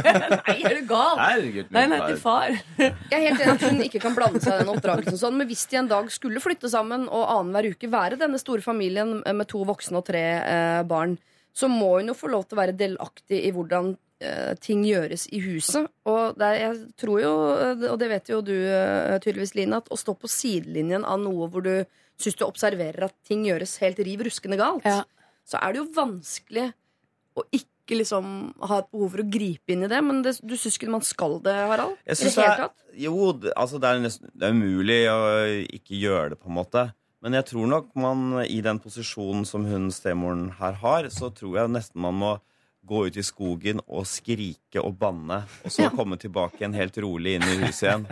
nei, er du gal? Herregud, Nei, nei, til far. Jeg er helt enig at hun ikke kan blande seg i den oppdragelsen. Sånn, men hvis de en dag skulle flytte sammen og annenhver uke være denne store familien med to voksne og tre eh, barn, så må hun jo få lov til å være delaktig i hvordan eh, ting gjøres i huset. Og det er, jeg tror jo, eh, og det vet jo du eh, tydeligvis, Line, at å stå på sidelinjen av noe hvor du syns du observerer at ting gjøres helt riv ruskende galt, Ja. så er det jo vanskelig å ikke liksom ha et behov for å gripe inn i det. Men det, du syns ikke man skal det, Harald? Jeg synes det er- Jo, altså det er, nesten, det er umulig å ikke gjøre det, på en måte. Men jeg tror nok man i den posisjonen som hun stemoren her har, så tror jeg nesten man må gå ut i skogen og skrike og banne, og så komme tilbake igjen helt rolig inn i huset igjen,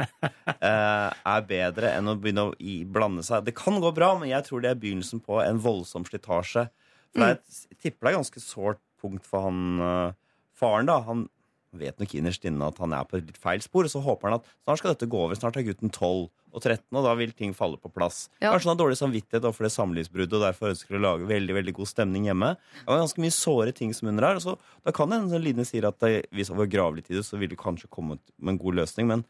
eh, er bedre enn å begynne å i, blande seg. Det kan gå bra, men jeg tror det er begynnelsen på en voldsom slitasje. For et, jeg tipper det er ganske sårt punkt for han eh, faren, da. Han vet nok innerst inne at han er på et litt feil spor, og så håper han at snart skal dette gå over. Snart er gutten 12 og 13, og da vil ting falle på plass. Ja. Kanskje han har dårlig samvittighet overfor det samlivsbruddet og derfor ønsker å lage veldig veldig god stemning hjemme. Det var ganske mye såre ting som under her. Så, da kan det hende som Line sier at det, hvis var gravlig tid, så ville det kanskje kommet med en god løsning, men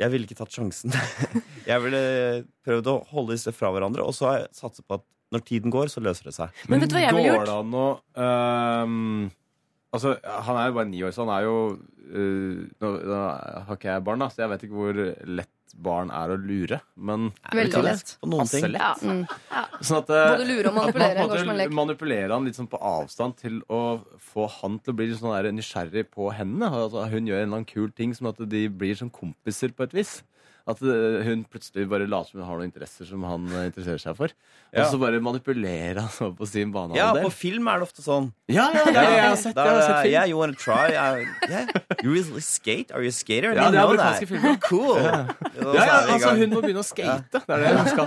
jeg ville ikke tatt sjansen. jeg ville prøvd å holde disse fra hverandre, og så har jeg satset på at når tiden går, så løser det seg. Men vet du hva jeg ville går gjort? det an å øhm, Altså, han er jo bare ni år, så han er jo uh, nå, nå har ikke jeg barn, da, så jeg vet ikke hvor lett barn er å lure. Men Veldig lett. På noen ting. Ja. Mm. Ja. Sånn at, Både lure og at man manipulere går en måte lek. manipulerer han litt sånn på avstand til å få han til å bli sånn nysgjerrig på henne. Altså, hun gjør en eller annen kul ting, sånn at de blir som kompiser på et vis. At øh, hun plutselig bare later som hun har noen interesser som han øh, interesserer seg for. Ja. Og så bare manipulerer han over på sin Ja, på film er det ofte sånn. Ja, ja, ja, jeg har sett, jeg har sett film. Yeah, you wanna try? Uh, yeah. You really skate? Are you a skater? Ja, det er amerikanske filmer. Cool. Ja, ja, i altså. Hun må begynne å skate. Det er det hun skal.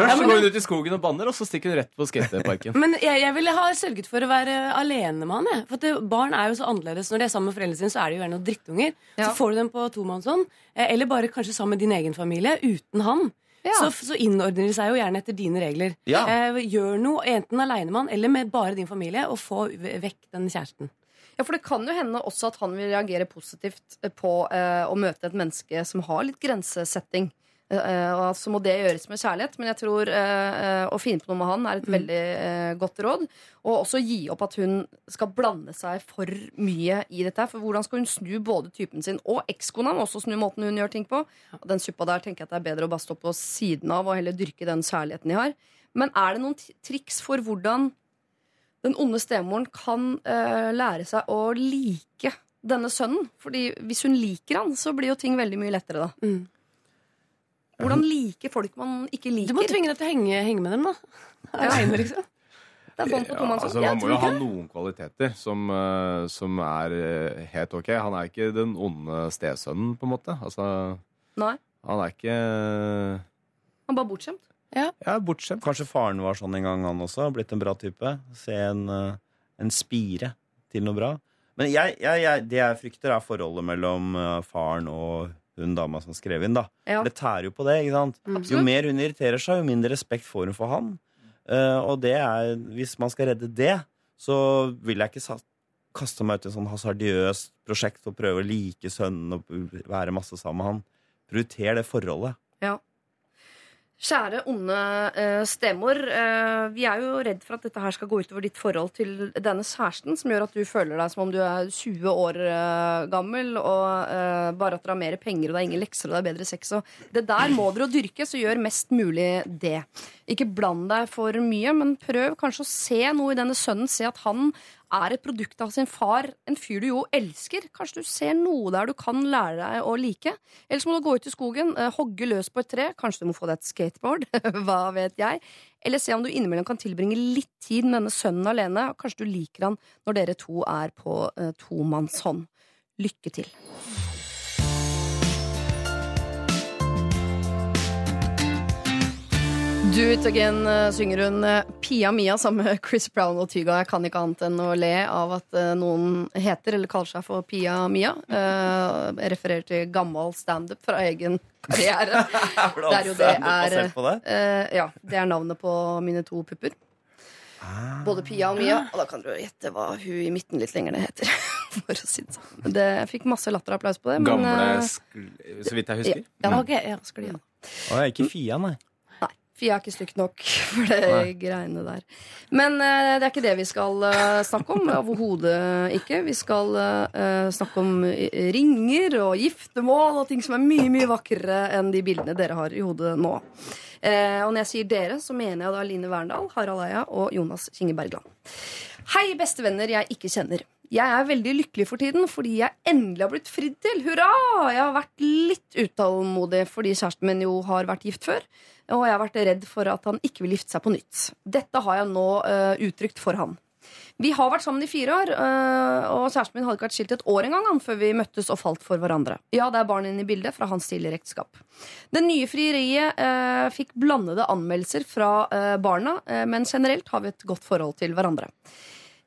Først så går hun ut i skogen og banner, og så stikker hun rett på skateparken. Men jeg, jeg ville ha sørget for å være alene med han, jeg. For at det, Barn er jo så annerledes. Når de er sammen med foreldrene sine, så er de jo gjerne noen drittunger. Så får du dem på tomannshånd, eh, eller bare kanskje sammen med din egen familie, uten han. Ja. Så, så innordner de seg jo gjerne etter dine regler. Ja. Eh, gjør noe, enten alenemann eller med bare din familie, og få vekk den kjæresten. Ja, for det kan jo hende også at han vil reagere positivt på eh, å møte et menneske som har litt grensesetting. Eh, og så må det gjøres med kjærlighet, men jeg tror eh, eh, å finne på noe med han er et veldig eh, godt råd. Og også gi opp at hun skal blande seg for mye i dette. For hvordan skal hun snu både typen sin og ekskona? må Også snu måten hun gjør ting på. Og den suppa der tenker jeg at det er bedre å bare stå på siden av og heller dyrke den kjærligheten de har. Men er det noen triks for hvordan den onde stemoren kan lære seg å like denne sønnen. Fordi hvis hun liker han, så blir jo ting veldig mye lettere, da. Mm. Hvordan like folk man ikke liker. Du må tvinge deg til å henge, henge med dem, da. Alene, liksom. Er på Ja, altså, man må jo ha noen kvaliteter som, eh, som er eh, helt ok. Han er ikke den onde stesønnen, på en måte. Altså, Nei, han er ikke han er bare bortskjemt. Ja, bortskjemt. Kanskje faren var sånn en gang, han også. Blitt en bra type. Se en, eh, en spire til noe bra. Men jeg, jeg, jeg, det jeg frykter, er forholdet mellom eh, faren og hun dama som skrev inn. da Ja. For det tærer jo på det. ikke sant? Jo mer hun irriterer seg, jo mindre respekt får hun for han. Uh, og det er, hvis man skal redde det, så vil jeg ikke kaste meg ut i et sånn hasardiøst prosjekt og prøve å like sønnen og være masse sammen med han. Prioriter det forholdet. Kjære onde eh, stemor. Eh, vi er jo redd for at dette her skal gå utover ditt forhold til denne kjæresten, som gjør at du føler deg som om du er 20 år eh, gammel, og bare at dere har mer penger, og det er ingen lekser, og det er bedre sex. Og det der må dere jo dyrke, så gjør mest mulig det. Ikke bland deg for mye, men prøv kanskje å se noe i denne sønnen. Se at han er et produkt av sin far, en fyr du jo elsker. Kanskje du ser noe der du kan lære deg å like. Ellers må du gå ut i skogen, eh, hogge løs på et tre. Kanskje du må få deg et skateboard. Hva vet jeg. Eller se om du innimellom kan tilbringe litt tid med denne sønnen alene. Kanskje du liker han når dere to er på eh, tomannshånd. Lykke til. Do it again, synger hun. eh, Pia Mia sammen med Chris Brown og Tyga. Jeg kan ikke annet enn å le av at eh, noen heter eller kaller seg for Pia Mia. Eh, jeg refererer til gammel standup fra egen karriere. Det er jo det er det? Ja, det er navnet på mine to pupper. Både Pia og Mia. Og da kan dere gjette hva hun i midten litt lenger ned heter. For å si det sånn. Jeg fikk masse latter og applaus på det. Men, Gamle. Så vidt jeg ja, husker. ja, ja, skli, ja. Å, ikke Fia, nei. For jeg er ikke stygg nok for det greiene der. Men uh, det er ikke det vi skal uh, snakke om. Overhodet ikke. Vi skal uh, snakke om ringer og giftermål og ting som er mye, mye vakrere enn de bildene dere har i hodet nå. Eh, og når jeg sier dere, så mener jeg da Line Verndal, Harald Eia og Jonas Kinge Bergland. Hei, bestevenner jeg ikke kjenner. Jeg er veldig lykkelig for tiden fordi jeg endelig har blitt fridd til. Hurra! Jeg har vært litt utålmodig fordi kjæresten min jo har vært gift før. Og jeg har vært redd for at han ikke vil gifte seg på nytt. Dette har jeg nå uh, uttrykt for han. Vi har vært sammen i fire år, øh, og kjæresten min hadde ikke vært skilt et år engang før vi møttes og falt for hverandre. Ja, det er barn inne i bildet fra hans tidligere ekteskap. Det nye frieriet øh, fikk blandede anmeldelser fra øh, barna, øh, men generelt har vi et godt forhold til hverandre.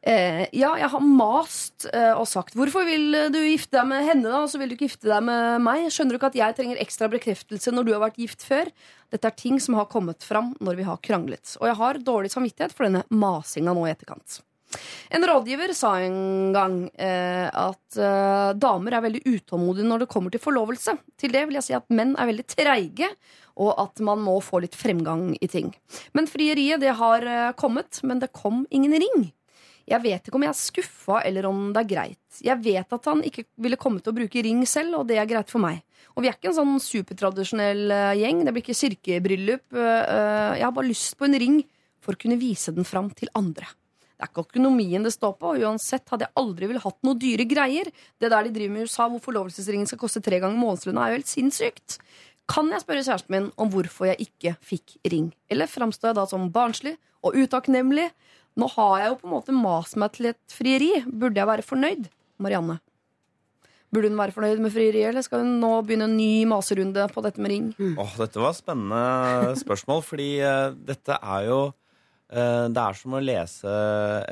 Eh, ja, jeg har mast eh, og sagt Hvorfor vil du gifte deg med henne, da, og så vil du ikke gifte deg med meg? Skjønner du ikke at jeg trenger ekstra bekreftelse når du har vært gift før? Dette er ting som har kommet fram når vi har kranglet. Og jeg har dårlig samvittighet for denne masinga nå i etterkant. En rådgiver sa en gang eh, at eh, damer er veldig utålmodige når det kommer til forlovelse. Til det vil jeg si at menn er veldig treige, og at man må få litt fremgang i ting. Men frieriet det har eh, kommet, men det kom ingen ring. Jeg vet ikke om jeg er skuffa eller om det er greit. Jeg vet at han ikke ville komme til å bruke ring selv, og det er greit for meg. Og vi er ikke en sånn supertradisjonell eh, gjeng. Det blir ikke kirkebryllup. Eh, eh, jeg har bare lyst på en ring for å kunne vise den fram til andre. Det er ikke økonomien det står på, og uansett hadde jeg aldri vil hatt noe dyre greier. Det der de driver med i USA, hvor forlovelsesringen skal koste tre ganger månedslønna, er jo helt sinnssykt. Kan jeg spørre kjæresten min om hvorfor jeg ikke fikk ring? Eller framstår jeg da som barnslig og utakknemlig? Nå har jeg jo på en måte mast meg til et frieri. Burde jeg være fornøyd? Marianne. Burde hun være fornøyd med frieriet, eller skal hun nå begynne en ny maserunde på dette med ring? Åh, dette var spennende spørsmål, fordi uh, dette er jo uh, Det er som å lese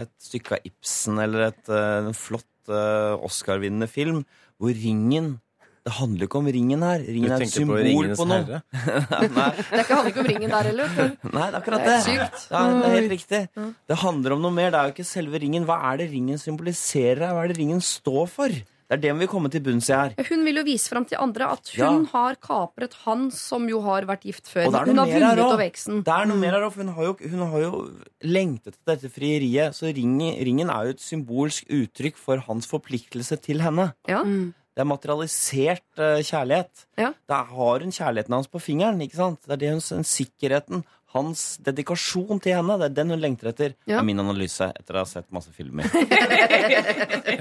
et stykke av Ibsen eller et, uh, en flott Oscar-vinnende film, hvor ringen Det handler ikke om ringen her. Ringen er et symbol på på noe. herre? Nei, Det handler ikke om ringen der heller. nei, det er akkurat Det det. er sykt. Ja, det er helt riktig. Det handler om noe mer. Det er jo ikke selve ringen. Hva er det ringen symboliserer? her? Hva er det ringen står for? Det er det vi vil komme til bunns i her. Hun vil jo vise fram til andre at hun Ja. har kapret han som jo har vært gift før. Og det er Hun har vunnet over eksen. Det er noe mer her òg, for hun har, jo, hun har jo lengtet etter dette frieriet. Så ringen, ringen er jo et symbolsk uttrykk for hans forpliktelse til henne. Ja. Det er materialisert eh, kjærlighet. Ja. Da har hun kjærligheten hans på fingeren. ikke sant? Det er det hun, den sikkerheten, hans dedikasjon til henne. Det er den hun lengter etter. Ja. Er min analyse etter å ha sett masse filmer.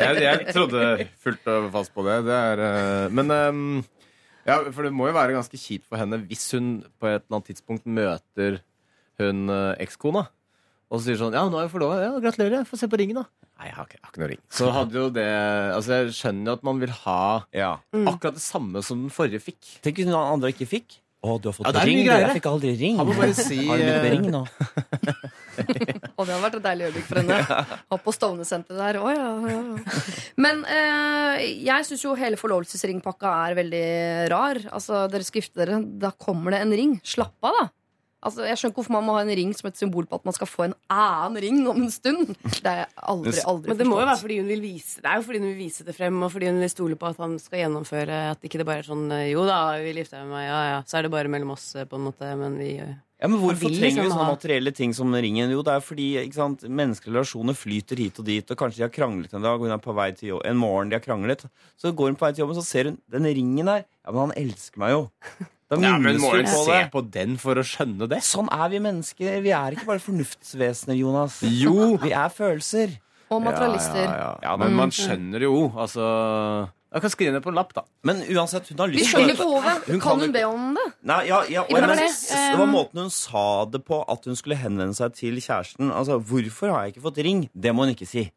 Jeg, jeg trodde fullt og fast på det. det er, eh, men ehm, ja, for det må jo være ganske kjipt for henne hvis hun på et eller annet tidspunkt møter hun eh, ekskona. Og så sier sånn Ja, nå er jeg forlova. Ja, gratulerer. Få se på ringen, da. Nei, jeg har ikke, jeg har ikke noe ring. Så hadde jo det Altså, jeg skjønner jo at man vil ha Ja. akkurat det samme som den forrige fikk. Tenk hvis noen andre ikke fikk. Å, du har fått Ja, det er ring. mye greier. Jeg fikk aldri ring. Han må bare si Har du med eh, ring nå? Og det hadde vært et deilig øyeblikk for henne. Opp på Stovner-senteret der. Å, ja, ja, ja. Men eh, jeg syns jo hele forlovelsesringpakka er veldig rar. Altså, Dere skal gifte dere, da kommer det en ring. Slapp av, da. Altså, jeg skjønner ikke hvorfor man må ha en ring som et symbol på at man skal få en annen ring om en stund. Det er jeg aldri, aldri Men det må jo være fordi hun vil vise Det er jo fordi hun vil vise det frem, og fordi hun vil stole på at han skal gjennomføre At ikke det bare er sånn Jo da, vi vil gifte deg med meg, ja ja. Så er det bare mellom oss, eh, på en måte. Men vi eh, Ja, men Hvorfor vil trenger vi liksom sånne ha- materielle ting som ringen? Jo, det er fordi ikke sant, menneskelige relasjoner flyter hit og dit, og kanskje de har kranglet en dag, og hun er på vei til jobb, en morgen de har kranglet. Så går hun på vei til jobben, så ser hun den ringen her. Ja, men han elsker meg jo. Da Ja, men minnes må på se det. på den for å skjønne det? Sånn er vi mennesker. Vi er ikke bare fornuftsvesener, Jonas. Jo! Vi er følelser. Og materialister. Ja, ja, ja. men man skjønner jo, altså Jeg kan skrive ned på en lapp, da. Men uansett, hun har Vi lyst skjønner dette. behovet. Hun kan kan hun be om det? Nei, ja, ja, og men det var måten hun sa det på, at hun skulle henvende seg til kjæresten. Altså, 'Hvorfor har jeg ikke fått ring?' Det må hun ikke si.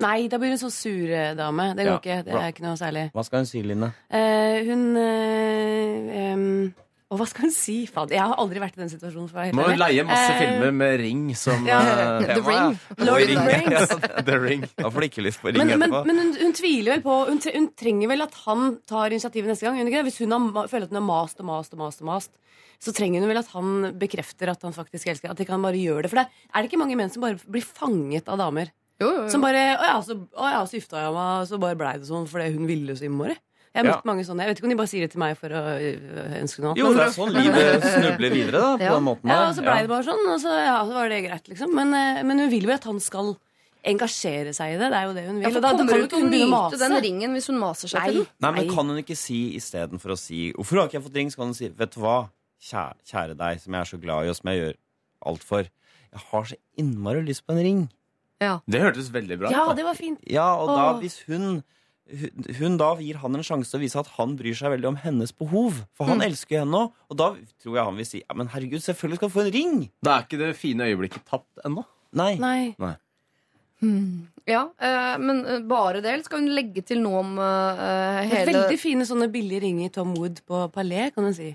Nei, da blir hun så sur eh, dame. Det går Ja, ikke. Det bra. er ikke noe særlig. Hva skal hun si, Line? Eh, hun eh, um, Og hva skal hun si? Fader, jeg har aldri vært i den situasjonen. Være Må jo leie masse Eh, filmer med ring som ja. The Ring. Lord of the Rings. The Ring. Da får du ikke lyst på ring Men, men, etterpå. men hun, hun tviler vel på hun, hun trenger vel at han tar initiativet neste gang. hun? Hvis hun har, føler at hun har mast og mast og mast, og mast så trenger hun vel at han bekrefter at han faktisk elsker At de kan bare gjøre det. For det, er det ikke mange menn som bare blir fanget av damer? Jo, jo, jo. Som bare Å ja, så, å ja, så gifta jeg meg, og så bare blei det sånn fordi hun ville så innmari. Jeg har Ja. møtt mange sånne. Jeg vet ikke om de bare sier det til meg for å øh, ønske noe annet. Jo, det er sånn livet snubler videre, da. På Ja. den måten Ja, og så blei det bare sånn, og så, ja, så var det greit, liksom. Men, eh, men hun vil jo at han skal engasjere seg i det. Det er jo det hun vil. Ja, for da, da kan hun jo ikke hun begynne å nyte den ringen hvis hun maser seg Nei. til den? Nei, men kan hun ikke si istedenfor å si 'Hvorfor har ikke jeg fått ring?' Så kan hun si 'Vet du hva, kjære, kjære deg, som jeg er så glad i, og som jeg gjør alt for. Jeg har så innmari lyst på en ring.' Det hørtes veldig bra ut. Ja, da. det var fint. Ja, og da Åh. hvis hun hun- da gir han en sjanse til å vise at han bryr seg veldig om hennes behov. For han elsker jo henne òg. Og da tror jeg han vil si ja, men herregud, selvfølgelig skal du få en ring. Da er ikke det fine øyeblikket tapt ennå. Nei. Nei. Ja, eh, men eh, bare det, eller skal hun legge til noe om eh, hele Veldig fine sånne billige ringer Tom Wood på Palais, kan du si.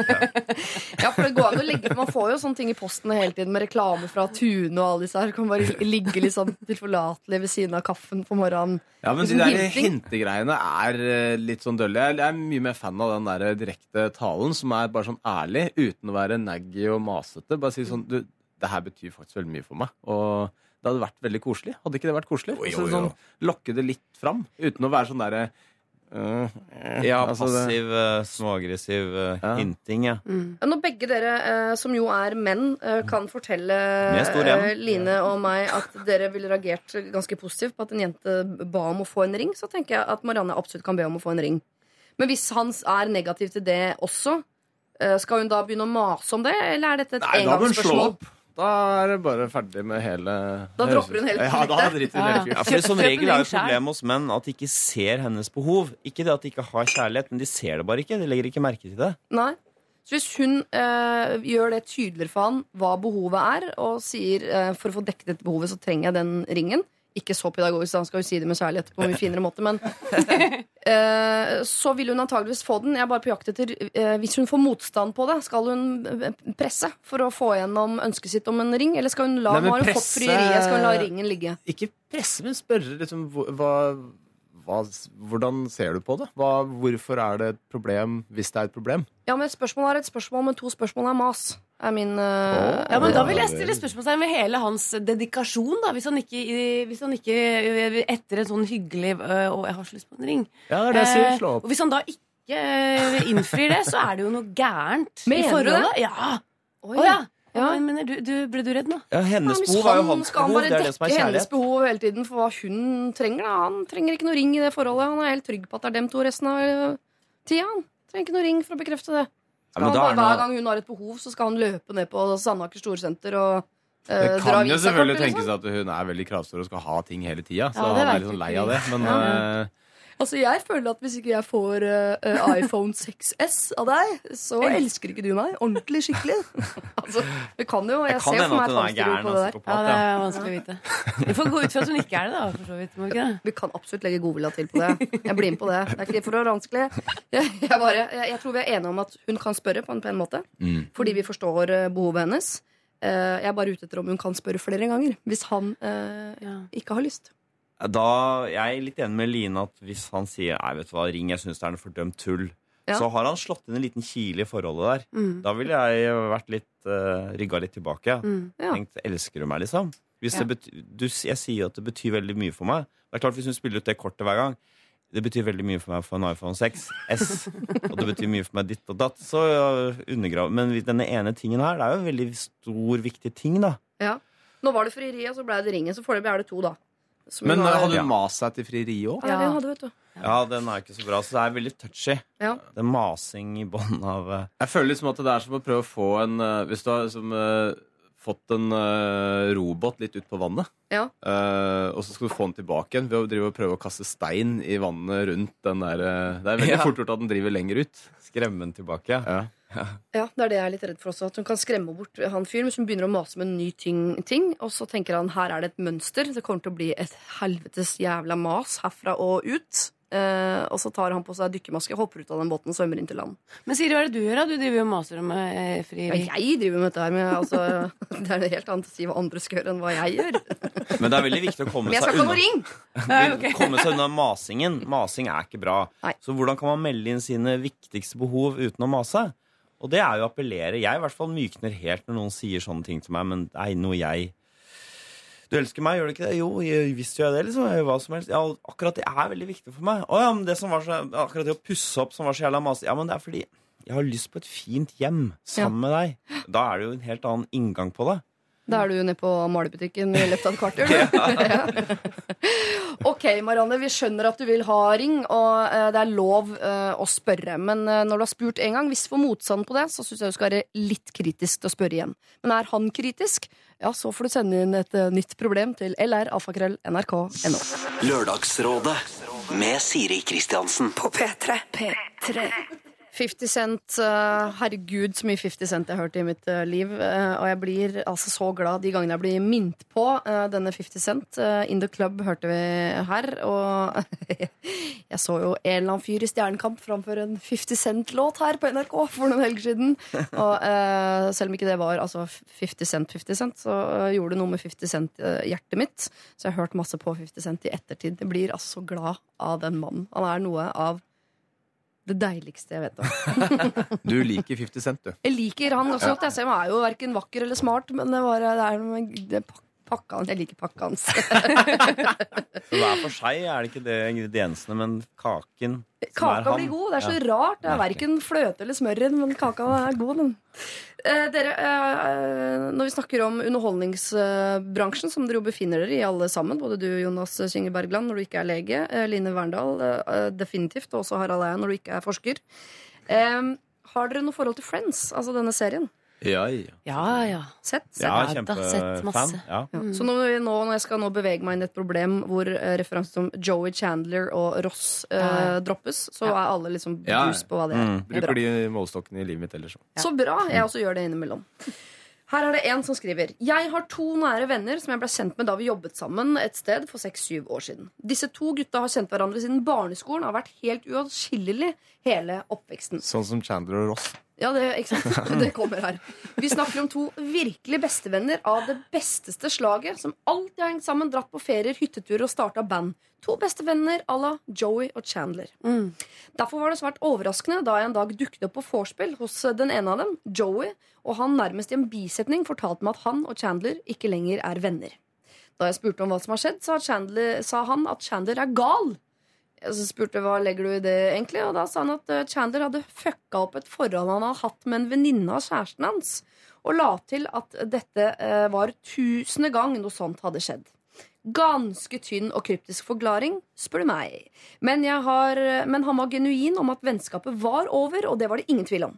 Ja, for det går an å legge Man får jo sånne ting i posten hele tiden med reklame fra Tune og alle disse her. Kan bare ligge sånn tilforlatelig ved siden av kaffen på morgenen. Ja, men de Sånn der hintegreiene er eh, litt sånn dølle. Jeg er mye mer fan av den der direkte talen som er bare sånn ærlig, uten å være naggy og masete. Bare si sånn Du, det her betyr faktisk veldig mye for meg. Og det hadde vært veldig koselig. Hadde ikke det vært koselig? Jo, jo, Altså, jo. sånn, lokke det litt fram, uten å være sånn derre Uh, øh, Ja, altså, det- passiv, eh, småaggressiv hinting, ja. Mm. Når begge dere, som jo er menn, kan fortelle Line og meg at dere ville reagert ganske positivt på at en jente ba om å få en ring, så tenker jeg at Marianne absolutt kan be om å få en ring. Men hvis han er negativ til det også, eh, skal hun da begynne å mase om det, eller er dette et engangsspørsmål? Da er det bare ferdig med hele Da dropper hun hele Ja, da prosjektet. driter hun Ja, helt ja. For Som regel er jo problemet hos menn at de ikke ser hennes behov. Ikke det at de ikke har kjærlighet, men de ser det bare ikke. De legger ikke merke til det. Nei. Så hvis hun eh, gjør det tydeligere for han hva behovet er, og sier eh, for å få dekket dette behovet, så trenger jeg den ringen Ikke så pedagogisk, da, han skal jo si det med kjærlighet på en mye finere måte, men eh, Så vil hun antageligvis få den. Jeg er bare på jakt etter eh, Hvis hun får motstand på det, skal hun eh, presse for å få gjennom ønsket sitt om en ring? Eller skal hun la, Nei, hun fått frieriet, skal hun la ringen ligge? Ikke presse, men spørre liksom hva, hva, Hvordan ser du på det? Hva, hvorfor er det et problem hvis det er et problem? Ja, men Spørsmålet er et spørsmål, men to spørsmål er mas. Er min uh, Ja, men Da vil jeg stille spørsmålstegn ved hele hans dedikasjon. da Hvis han ikke, hvis han ikke etter en sånn hyggelig Og 'Å, jeg har så lyst på en ring' Ja, det er det jeg sier. slå opp. Og hvis han da ikke innfrir det, så er det jo noe gærent. Mener i du forholdet. det? Ja. Oi. Oh, ja. Ja. Men, mener du, du, ble du redd nå? Ja, hennes Ja, behov er jo hans skal han bare Det det som dekke hennes behov hele tiden for hva hun trenger. Da. Han trenger ikke noe ring i det forholdet. Han er helt trygg på at det er dem to resten av tida. Han trenger ikke noe ring for å bekrefte det. Ja, Skal men han er hver gang hun har et behov, så skal han løpe ned på Sandaker Storsenter og øh, Det kan jo selvfølgelig tenkes liksom. at hun er veldig kravstor og skal ha ting hele tida. Så Ja, han er litt sånn lei av det. Men Ja. Altså, jeg føler at hvis ikke jeg får øh, øh, iPhone 6S av deg, så elsker ikke du meg ordentlig skikkelig. altså, det kan jo. Jeg Det kan ser for meg at et er hamsterhjul gæren på og det der. Ja, det er vanskelig å vite. Vi får gå ut fra at hun ikke er det, da. For så vidt, ikke? Vi kan absolutt legge godvilja til på det. Jeg blir med på det. Det er ikke for å være vanskelig. Jeg, jeg, bare, jeg, jeg tror vi er enige om at hun kan spørre på en pen måte. Mm. Fordi vi forstår eh, behovet hennes. Eh, Jeg er bare ute etter om hun kan spørre flere ganger. Hvis han eh, Ja. ikke har lyst. Da, jeg er litt enig med Line at hvis han sier Nei, vet du hva, ring, jeg syns det er noe fordømt tull, Ja. så har han slått inn en liten kile i forholdet der. Mm. Da ville jeg vært litt uh, rygga litt tilbake. Mm. Ja. Tenkt, elsker du meg, liksom? Hvis Ja. det bety du, jeg sier jo at det betyr veldig mye for meg. Det er klart Hvis hun spiller ut det kortet hver gang Det betyr veldig mye for meg å få en iPhone 6 S. Og det betyr mye for meg ditt og datt. Så undergrav Men denne ene tingen her, det er jo en veldig stor, viktig ting, da. Ja. Nå var det frieriet, så ble det ringen. Så foreløpig er det to, da. Som Men hun eh, har- hadde Ja. hun mast seg til frieriet òg? Ja, det hadde, vet du. Ja, den er ikke så bra. Så det er veldig touchy. Ja. Det er masing i bånn av eh, Jeg føler liksom at det er som å prøve å få en eh, Hvis du har liksom, eh, fått en uh, robot litt ut på vannet, Ja. Uh, og så skal du få den tilbake igjen ved å drive og prøve å kaste stein i vannet rundt den der uh, Det er veldig Ja. fort gjort at den driver lenger ut. Skremme den tilbake. Ja. Ja, det er det jeg er litt redd for også. At hun kan skremme bort han fyren hvis hun begynner å mase med en ny ting, ting. Og så tenker han her er det et mønster. Det kommer til å bli et helvetes jævla mas herfra og ut. Eh, og så tar han på seg dykkermaske, hopper ut av den båten og svømmer inn til land. Men Siri, hva er det du gjør? da? Du driver jo og maser om eh, frieri. Ja, jeg driver med dette her, men altså, det er noe helt annet å si hva andre skal gjøre, enn hva jeg gjør. Men det er veldig viktig å komme Men jeg seg skal ikke ha noe unna. ring! Komme seg unna masingen. Masing er ikke bra. Nei. Så hvordan kan man melde inn sine viktigste behov uten å mase? Og det er jo å appellere. Jeg i hvert fall mykner helt når noen sier sånne ting til meg, men det er noe jeg Du elsker meg, gjør du ikke det? Jo, jeg, visst gjør jeg det. liksom, jeg hva som helst. Ja, akkurat det er veldig viktig for meg. Å ja, men det som var så, Akkurat det å pusse opp som var så jævla masete. Ja, men det er fordi jeg har lyst på et fint hjem sammen med deg. Da er det jo en helt annen inngang på det. Da er du nede på malebutikken i løpet av et kvarter. ja. ok, Marianne, vi skjønner at du vil ha ring, og eh, det er lov eh, å spørre. Men eh, når du har spurt en gang, hvis du får motstand på det, så syns jeg du skal være litt kritisk til å spørre igjen. Men er han kritisk, ja, så får du sende inn et eh, nytt problem til lralfakrøll.nrk.no. Lørdagsrådet med Siri Kristiansen. På P3. P3. 50 Cent, eh, herregud så mye 50 Cent jeg har hørt i mitt eh, liv. eh, og jeg blir altså så glad de gangene jeg blir minnet på denne 50 Cent. In The Club hørte vi her. Og jeg så jo en eller annen fyr i Stjernekamp framføre en 50 Cent-låt her på NRK for noen helger siden. Og selv om ikke det var altså 50 Cent 50 Cent, så gjorde det noe med 50 Cent-hjertet mitt. Så jeg har hørt masse på 50 Cent i ettertid. Jeg blir altså så glad av den mannen. Han er noe av det deiligste jeg vet om. Du liker 50 Cent, du. Jeg liker han også godt. Jeg ser han er jo verken vakker eller smart, men det, var, det er noe med det pak- pakka hans. Jeg liker pakkans. hver for seg er det ikke det ingrediensene, men kaken som er Kaka han. blir god. Det er så Ja. rart. Det er verken fløte eller smør i den, men kaka er god, den. Eh, dere, eh, når vi snakker om underholdningsbransjen, som dere jo befinner dere i alle sammen, både du, Jonas Synge Bergland, når du ikke er lege, eh, Line Verndal eh, definitivt, og også Harald Eia når du ikke er forsker. Eh, har dere noe forhold til Friends, altså denne serien? Ja, ja. Ja, ja. Sett? Ja, Ja, da, sett kjempefan. masse. Ja. Mm. Så når, nå, når jeg skal nå bevege meg inn i et problem hvor referanser referanse som Joey Chandler og Ross eh, Ja, ja. droppes, så er alle liksom Ja. på hva det er. Mm. Er. Bruker de målestokkene i livet mitt ellers òg. Så bra. Jeg også gjør det innimellom. Her er det en som skriver Jeg har to nære venner som jeg ble kjent med da vi jobbet sammen et sted for seks-syv år siden. Disse to gutta har kjent hverandre siden barneskolen og har vært helt uatskillelig hele oppveksten. Sånn som Chandler og Ross. Ja, det, ikke sant? det kommer her. Vi snakker om to virkelig bestevenner av det besteste slaget, som alltid har hengt sammen, dratt på ferier, hytteturer og starta band. To bestevenner à la Joey og Chandler. Derfor var det svært overraskende da jeg en dag dukket opp på vorspiel hos den ene av dem, Joey, og han nærmest i en bisetning fortalte meg at han og Chandler ikke lenger er venner. Da jeg spurte om hva som har skjedd, sa, Chandler, sa han at Chandler er gal. Så spurte hva legger du i det egentlig, og da sa han at eh, Chandler hadde fucka opp et forhold han hadde hatt med en venninne av kjæresten hans, og la til at dette eh, var tusende gang noe sånt hadde skjedd. Ganske tynn og kryptisk forklaring, spør du meg. Men, har, men han var genuin om at vennskapet var over, og det var det ingen tvil om.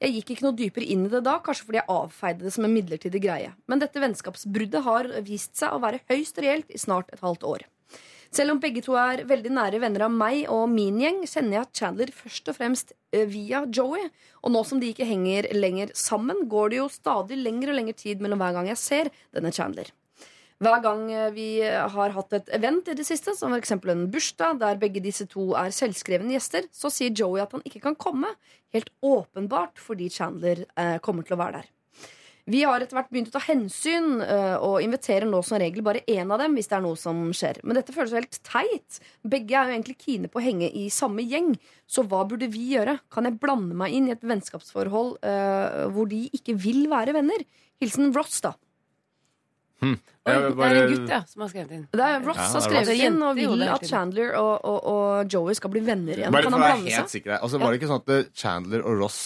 Jeg gikk ikke noe dypere inn i det da, kanskje fordi jeg avfeide det som en midlertidig greie. Men dette vennskapsbruddet har vist seg å være høyst reelt i snart et halvt år. Selv om begge to er veldig nære venner av meg og min gjeng, kjenner jeg Chandler først og fremst eh, via Joey. Og nå som de ikke henger lenger sammen, går det jo stadig lengre og lengre tid mellom hver gang jeg ser denne Chandler. Hver gang eh, vi har hatt et event i det siste, som f.eks. en bursdag der begge disse to er selvskrevne gjester, så sier Joey at han ikke kan komme. Helt åpenbart fordi Chandler eh, kommer til å være der. Vi har etter hvert begynt å ta hensyn eh, og inviterer nå som regel bare én av dem hvis det er noe som skjer. Men dette føles jo helt teit. Begge er jo egentlig kine på å henge i samme gjeng. Så hva burde vi gjøre? Kan jeg blande meg inn i et vennskapsforhold uh, hvor de ikke vil være venner? Hilsen Ross, da. Oi, det er en gutt ja, som har skrevet inn. Det er Ross Ja, har skrevet inn og vil at. Chandler og, og, og Joey skal bli venner igjen. Bare Kan for han å være blande helt sikker. Altså, Var det ikke sånn at Chandler og Ross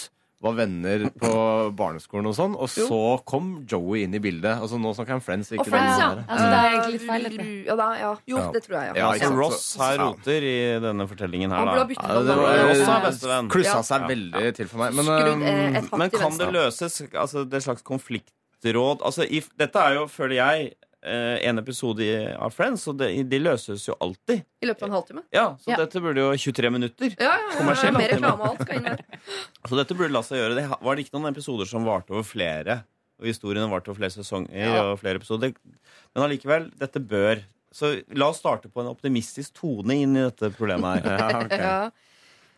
var venner på barneskolen, og sånn, og så kom Joey inn i bildet? Altså Nå snakker han Friends. Ikke Og Friends, ja. Altså, det er egentlig litt feil, dette. Ja, da, ja. Jo, Ja. det tror jeg. Ja, Ja. ikke Ross her roter i denne fortellingen her, da. Ja, det var, Ross er bestevenn. klussa seg veldig til for meg. Men Skrudd eh, hakk Men kan det løses? Altså, det slags konfliktråd altså, if, Dette er jo, føler jeg, eh, en episode i- av Friends, og det, de løses jo alltid. I løpet av en halvtime? Ja, Så Ja. dette burde jo 23 minutter. Ja, ja, Mer reklame og alt skal inn der. Så dette burde la seg gjøre. Det var det ikke noen episoder som varte over flere? Og historiene varte over flere sesonger Ja. og flere episoder. Men allikevel, dette bør Så la oss starte på en optimistisk tone inn i dette problemet her. ja, ok.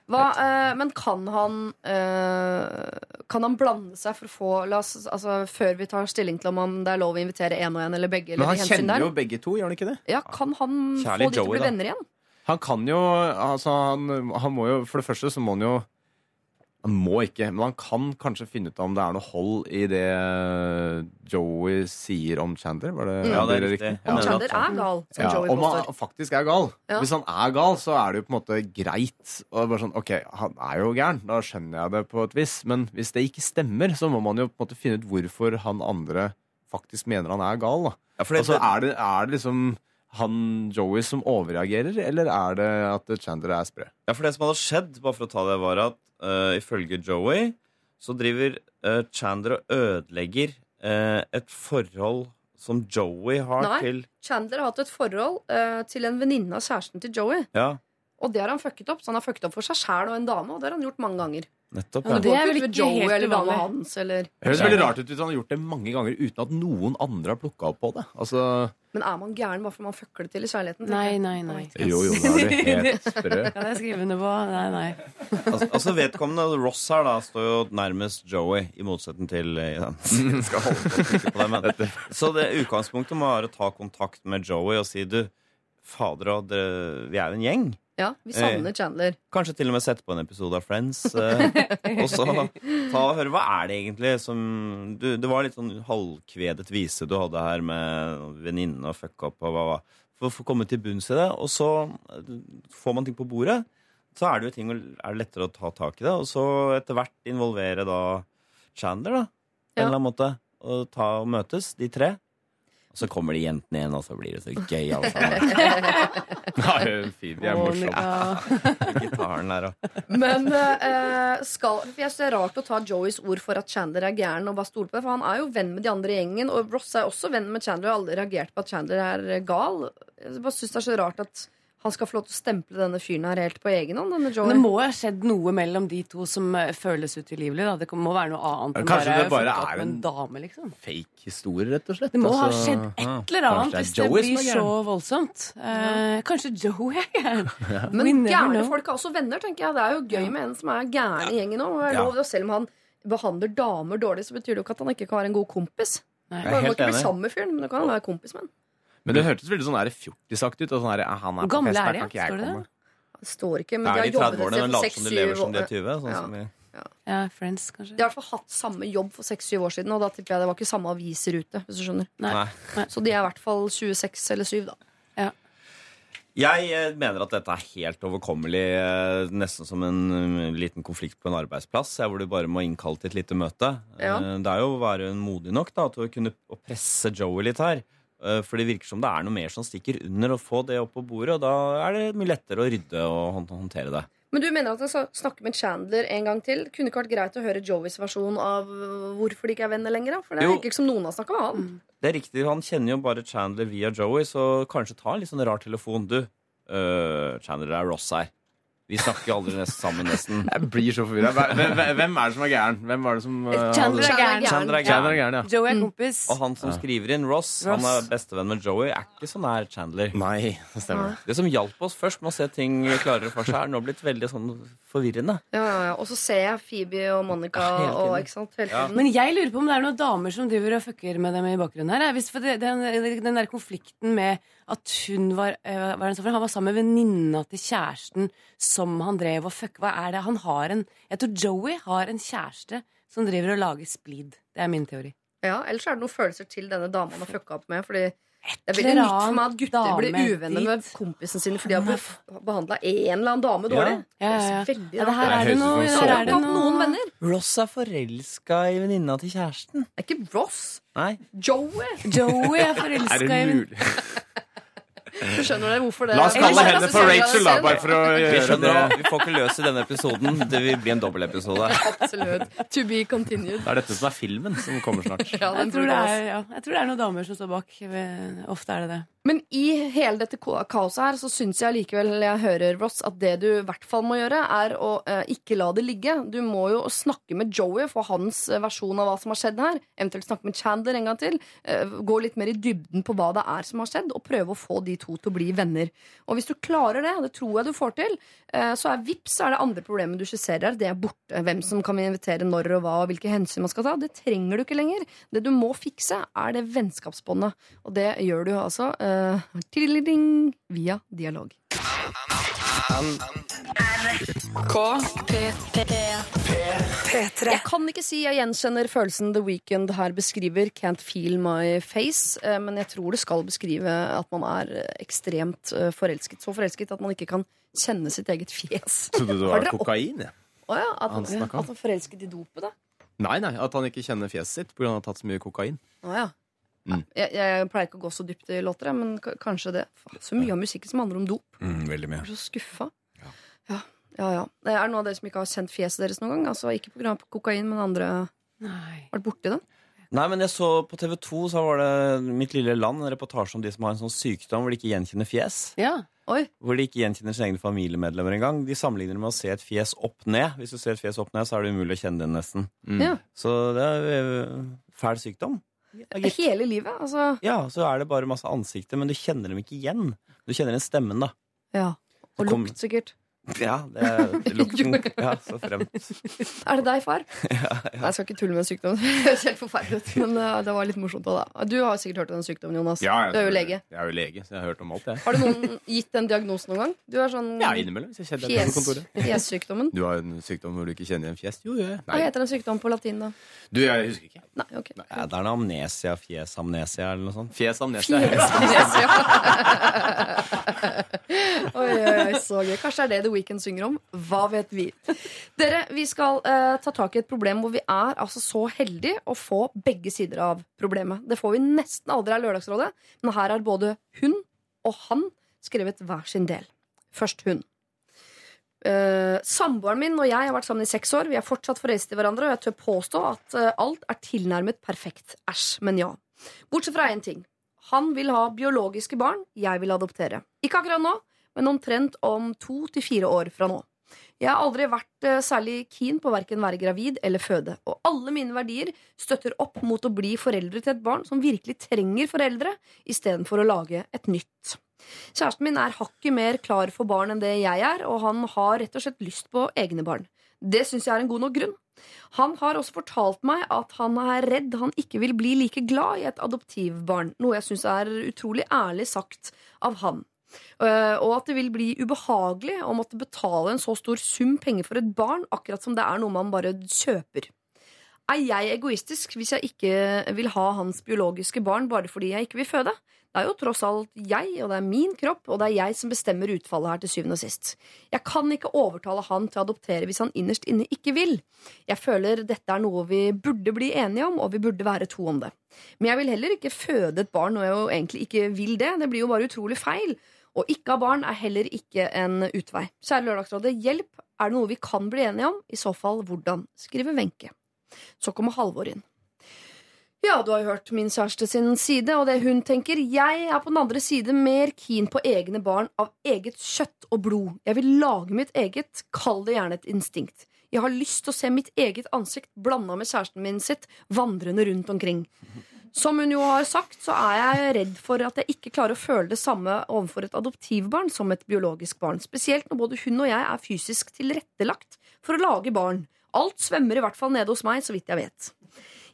Hva, eh, men kan han eh, Kan han blande seg for å få la oss, altså, Før vi tar stilling til om det er lov å invitere én og én eller begge? Men han de kjenner der? jo begge to, gjør han ikke det? Ja, Kan han Kjærlig få de til å bli da. venner igjen? Han kan jo altså han, han må jo For det første så må han jo Han må ikke, men han kan kanskje finne ut om det er noe hold i det Joey sier om Chander. Var det, Ja, det er riktig. Ja. Om Chander er gal, som Ja, Joey om han faktisk er gal. Ja. Hvis han er gal, så er det jo på en måte greit. Og bare sånn, ok, Han er jo gæren, da skjønner jeg det på et vis. Men hvis det ikke stemmer, så må man jo på en måte finne ut hvorfor han andre faktisk mener han er gal. da. Ja, for det- altså, er, det, er det liksom han Joey som overreagerer, eller er det at Chandler er sprø? Ja, for det som hadde skjedd, bare for å ta det, var at eh, ifølge Joey så driver uh, Chandler og ødelegger uh, et forhold som Joey har Nei. til Chandler har hatt et forhold til en venninne av kjæresten til Joey. Ja, Og det har han fucket opp. Så han har fucket opp for seg sjæl og en dame, og det har han gjort mange ganger. Nettopp. Ja, Ja. det er vel ikke Joey helt eller uvanlig. hans, eller Det høres veldig rart ut hvis han har gjort det mange ganger uten at noen andre har plukka opp på det. Altså, Men er man gæren bare fordi man fucker det til i kjærligheten? Nei, Nei, nei, nei. Jo, jo, da er du helt sprø. Kan jeg skrive under på? Nei, nei. Altså, altså vedkommende Ross her da står jo nærmest Joey, i motsetning til ja. Skal holde på på det, men. Så det utgangspunktet må være å ta kontakt med Joey og si du, fader vi er jo en gjeng. Ja, vi savner Chandler. Kanskje til og med sette på en episode av Friends. Eh, og så ta og høre hva er det egentlig som du, Det var litt sånn halvkvedet vise du hadde her med venninne og fuck up og hva hva. For å få komme til bunns i det. Og så eh, får man ting på bordet. Så er det jo ting er det lettere å ta tak i det. Og så etter hvert involvere da Chandler, da. På Ja. en eller annen måte. Og ta og møtes, de tre. Så kommer de jentene igjen, og så blir det så gøy, alle sammen. Nei, Phoebe er morsomme. Men uh, skal Jeg synes det er rart å ta Joeys ord for at Chandler er gæren og bare stole på det. For han er jo venn med de andre i gjengen, og Ross er også venn med Chandler og har aldri reagert på at Chandler er gal. Jeg bare synes det er så rart at han skal få lov til å stemple denne fyren her helt på egen hånd. Denne Men Joey. det må ha skjedd noe mellom de to som eh, føles utilgivelig. Da. Det må være noe annet enn Kanskje bare, det bare er en en- dame, liksom. Fake historie, rett og slett. Det må ha Altså, skjedd et eller annet hvis det Joey blir er så voldsomt. Eh, kanskje Joey er gæren. Men gærne folk er også venner, tenker jeg. Det er jo gøy med en som er gæren i gjengen òg. Ja. Selv om han behandler damer dårlig, så betyr det jo ikke at han ikke kan være en god kompis. Nei. Jeg er helt ikke bli enig. sammen med fyren, men du kan være kompis med han. Men det hørtes veldig sånn der fjortisaktig ut. Og sånn her, ah, han er Hvor på gamle fest, er her de, kan ikke jeg Står det komme. Det står ikke, men de er har i jobbet 30-årene, et men for later som de lever som de er seks-syv 20. Sånn Ja. som vi Ja, Friends, kanskje. De har i hvert fall hatt samme jobb for seks-syv år siden, og da tipper jeg det var ikke samme aviserute hvis du skjønner. Nei. Nei. Så de er i hvert fall 26 eller 7, da. Jeg eh, mener at dette er helt overkommelig, eh, nesten som en eh, liten konflikt på en arbeidsplass, hvor du bare må innkalle til et lite møte. Ja. Eh, Det er jo å være modig nok da, til å kunne å presse Joey litt her. Eh, For det virker som det er noe mer som stikker under, å få det opp på bordet, og da er det mye lettere å rydde og håndtere det. Men du mener at skal snakke med Chandler en gang til? Kunne ikke vært greit å høre Joeys versjon av øh, hvorfor de ikke er venner lenger? For det virker ikke som noen har snakka med han. Det er riktig, Han kjenner jo bare Chandler via Joey, så kanskje ta en litt sånn rar telefon. Du, uh, Chandler det er Ross her. Vi snakker aldri nesten sammen, nesten. Jeg blir så forvirra. Hvem, hvem er det som er gæren? Hvem var det som uh, Chandler er gæren. Chandler er gæren. gæren, ja. Joey er kompis. Og han som skriver inn, Ross, han er bestevenn med Joey, er ikke så nær Chandler. Nei, det stemmer. Det som hjalp oss først med å se ting klarere for seg, er nå blitt veldig sånn forvirrende. Ja, ja, ja. Og så ser jeg Phoebe og Monica Ja, og ikke sant, hele Ja. tiden. Men jeg lurer på om det er noen damer som driver og fucker med dem i bakgrunnen her. Hvis for det, den, den der konflikten med at hun var, uh, var er det han var sammen med venninna til kjæresten som han drev og fucka. Hva er det? Han har en Jeg tror Joey har en kjæreste som driver og lager splid. Det er min teori. Ja, Ellers er det noen følelser til denne dama han har fucka opp med. Fordi det er veldig nytt for meg at gutter blir uvenner dit. med kompisen sin fordi de har behandla en eller annen dame dårlig. Ja, ja, ja. Det er veldig Ja, det her er det noe, her er det noen venner. Ross er forelska i venninna til kjæresten. Det er ikke Ross. Nei. Joey. Joey er Er det mulig? Du skjønner det, hvorfor det La oss kalle henne for Rachel, da, bare for å Vi gjøre skjønner det. vi får ikke løs i denne episoden. Det vil bli en dobbeltepisode. Absolutt. To be continued. Det er dette som er filmen som kommer snart. Ja, den jeg tror, det er, ja, jeg tror det er noen damer som står bak. Ofte er det det. Men i hele dette kaoset her så syns jeg likevel jeg hører, Ross, at det du i hvert fall må gjøre, er å eh, ikke la det ligge. Du må jo snakke med Joey få hans eh, versjon av hva som har skjedd her. Eventuelt snakke med Chandler en gang til. Eh, gå litt mer i dybden på hva det er som har skjedd, og prøve å få de to til å bli venner. Og hvis du klarer det, og det tror jeg du får til, eh, så er vips så er det andre problemet du skisserer her. Det er borte. Hvem som kan invitere når og hva, og hvilke hensyn man skal ta. Det trenger du ikke lenger. Det du må fikse, er det vennskapsbåndet. Og det gjør du altså eh, tidligere via dialog. P3. Jeg kan ikke si jeg gjenkjenner følelsen The Weeknd her beskriver. Can't feel my face. eh, Men jeg tror det skal beskrive at man er eh, ekstremt eh, forelsket. Så forelsket at man ikke kan kjenne sitt eget fjes. Trodde det var kokain, jeg. Ja, at, Han at er forelsket i dopet, da? Nei, nei, at han ikke kjenner fjeset sitt pga. han har tatt så mye kokain. Å ja. Mm. Jeg, jeg pleier ikke å gå så dypt i låter, men k- kanskje det. Faen, Så mye av musikken som handler om dop. Mm, veldig mye. Jeg er så skuffa. Ja. Ja, ja, Det er noen av dere som ikke har kjent fjeset deres noen gang? Altså Ikke pga. kokain, men andre Nei. vært borti det? Nei, men jeg så på TV 2 så var det Mitt lille land, en reportasje om de som har en sånn sykdom hvor de ikke gjenkjenner fjes. Ja. Oi. Hvor de ikke gjenkjenner sine egne familiemedlemmer engang. De sammenligner det med å se et fjes opp ned. Hvis du ser et fjes opp ned, så er det umulig å kjenne det nesten. Mm. Ja. Så det er fæl sykdom. Hele livet? Altså Ja, så er det bare masse ansikter, men du kjenner dem ikke igjen. Du kjenner den stemmen, da. Ja. Og kom- lukt, sikkert. Ja, det er lukten. Ja, så fremt. Er det deg, far? Nei, Jeg skal ikke tulle med en sykdom. Det høres helt forferdelig ut. Men uh, det var litt morsomt òg, da. Du har sikkert hørt om den sykdommen, Jonas. Ja, jeg du er jo lege. Jeg er jo lege, så jeg har hørt om alt, jeg. Har du noen gitt den diagnosen noen gang? Du har sånn Ja, innimellom. Hvis jeg kjenner fjes, fjessykdommen. Du har en sykdom hvor du ikke kjenner igjen fjes? Jo, jo. Hva heter den sykdommen på latin, da? Du, jeg husker ikke. Nei, ok. Ja, det er noe amnesia, fjesamnesia eller noe sånt. Fjes amnesia. Fjes, ja. oi, oi, oi, så gøy. Kanskje er det The Weeknd synger om. Hva vet vi? Dere, vi skal uh, ta tak i et problem hvor vi er altså så heldige å få begge sider av problemet. Det får vi nesten aldri av Lørdagsrådet, men her har både hun og han skrevet hver sin del. Først hun. Uh, samboeren min og jeg har vært sammen i seks år. Vi er fortsatt forelsket i hverandre, og jeg tør påstå at uh, alt er tilnærmet perfekt. Æsj, men ja. Bortsett fra én ting. Han vil ha biologiske barn, jeg vil adoptere. Ikke akkurat nå, men omtrent om to til fire år fra nå. Jeg har aldri vært eh, særlig keen på verken være gravid eller føde, og alle mine verdier støtter opp mot å bli foreldre til et barn som virkelig trenger foreldre, istedenfor å lage et nytt. Kjæresten min er hakket mer klar for barn enn det jeg er, og han har rett og slett lyst på egne barn. Det syns jeg er en god nok grunn. Han har også fortalt meg at han er redd han ikke vil bli like glad i et adoptivbarn, noe jeg syns er utrolig ærlig sagt av han. Uh, og at det vil bli ubehagelig å måtte betale en så stor sum penger for et barn, akkurat som det er noe man bare kjøper. Er jeg egoistisk hvis jeg ikke vil ha hans biologiske barn bare fordi jeg ikke vil føde? Det er jo tross alt jeg, og det er min kropp, og det er jeg som bestemmer utfallet her til syvende og sist. Jeg kan ikke overtale han til å adoptere hvis han innerst inne ikke vil. Jeg føler dette er noe vi burde bli enige om, og vi burde være to om det. Men jeg vil heller ikke føde et barn når jeg jo egentlig ikke vil det. Det blir jo bare utrolig feil. Og ikke ha barn er heller ikke en utvei. Kjære Lørdagsrådet, hjelp! Er det noe vi kan bli enige om? I så fall hvordan? skriver Wenche. Så kommer Halvor inn. Ja, du har jo hørt min kjæreste sin side, og det hun tenker. Jeg er på den andre side mer keen på egne barn av eget kjøtt og blod. Jeg vil lage mitt eget, kall det gjerne et instinkt. Jeg har lyst til å se mitt eget ansikt blanda med kjæresten min sitt vandrende rundt omkring. Som hun jo har sagt, så er jeg redd for at jeg ikke klarer å føle det samme overfor et adoptivbarn som et biologisk barn. Spesielt når både hun og jeg er fysisk tilrettelagt for å lage barn. Alt svømmer i hvert fall nede hos meg, så vidt jeg vet.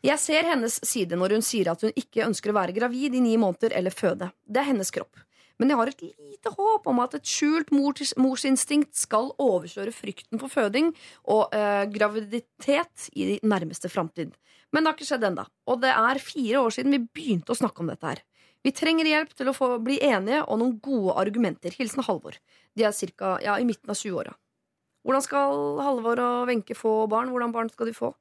Jeg ser hennes side når hun sier at hun ikke ønsker å være gravid i ni måneder eller føde. Det er hennes kropp. Men jeg har et lite håp om at et skjult mors, morsinstinkt skal overkjøre frykten for føding og eh, graviditet i nærmeste framtid. Men det har ikke skjedd ennå. Og det er fire år siden vi begynte å snakke om dette her. Vi trenger hjelp til å få bli enige og noen gode argumenter. Hilsen Halvor. De er cirka, ja, i midten av 20-åra. Hvordan skal Halvor og Wenche få barn? Hvordan barn skal de få?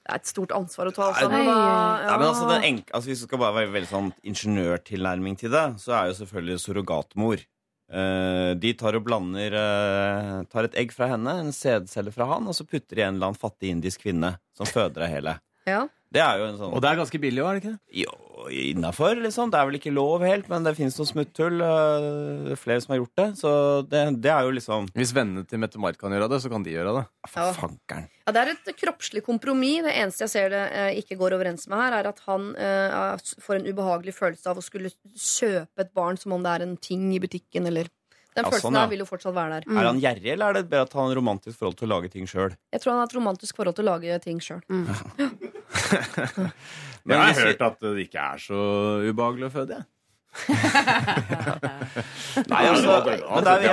Det er et stort ansvar å ta. Altså, Nei, da, ja. Nei, men altså, den enk altså, Hvis det skal bare være veldig sånn ingeniørtilnærming til det, så er jo selvfølgelig surrogatmor. Uh, de tar og blander uh, Tar et egg fra henne, en sædcelle fra han, og så putter de en eller annen fattig indisk kvinne som føder det hele. Ja. Det er jo en sånn Og det er ganske billig òg, er det ikke det? Jo, innafor, liksom. Det er vel ikke lov helt, men det fins noe smutthull. Det er flere som har gjort det. Så det, det er jo liksom Hvis vennene til Mette-Marit kan gjøre det, så kan de gjøre det. Ja. Fankeren. Ja, Det er et kroppslig kompromiss. Det eneste jeg ser det eh, ikke går overens med her, er at han eh, får en ubehagelig følelse av å skulle kjøpe et barn som om det er en ting i butikken, eller Den Ja, følelsen sånn, ja. der vil jo fortsatt være der. Er han gjerrig, eller er det bedre at han har en romantisk forhold til å lage ting sjøl? Jeg tror han har et romantisk forhold til å lage ting sjøl. Jeg har hørt at det ikke er så ubehagelig å føde. jeg. Nei, altså, det er,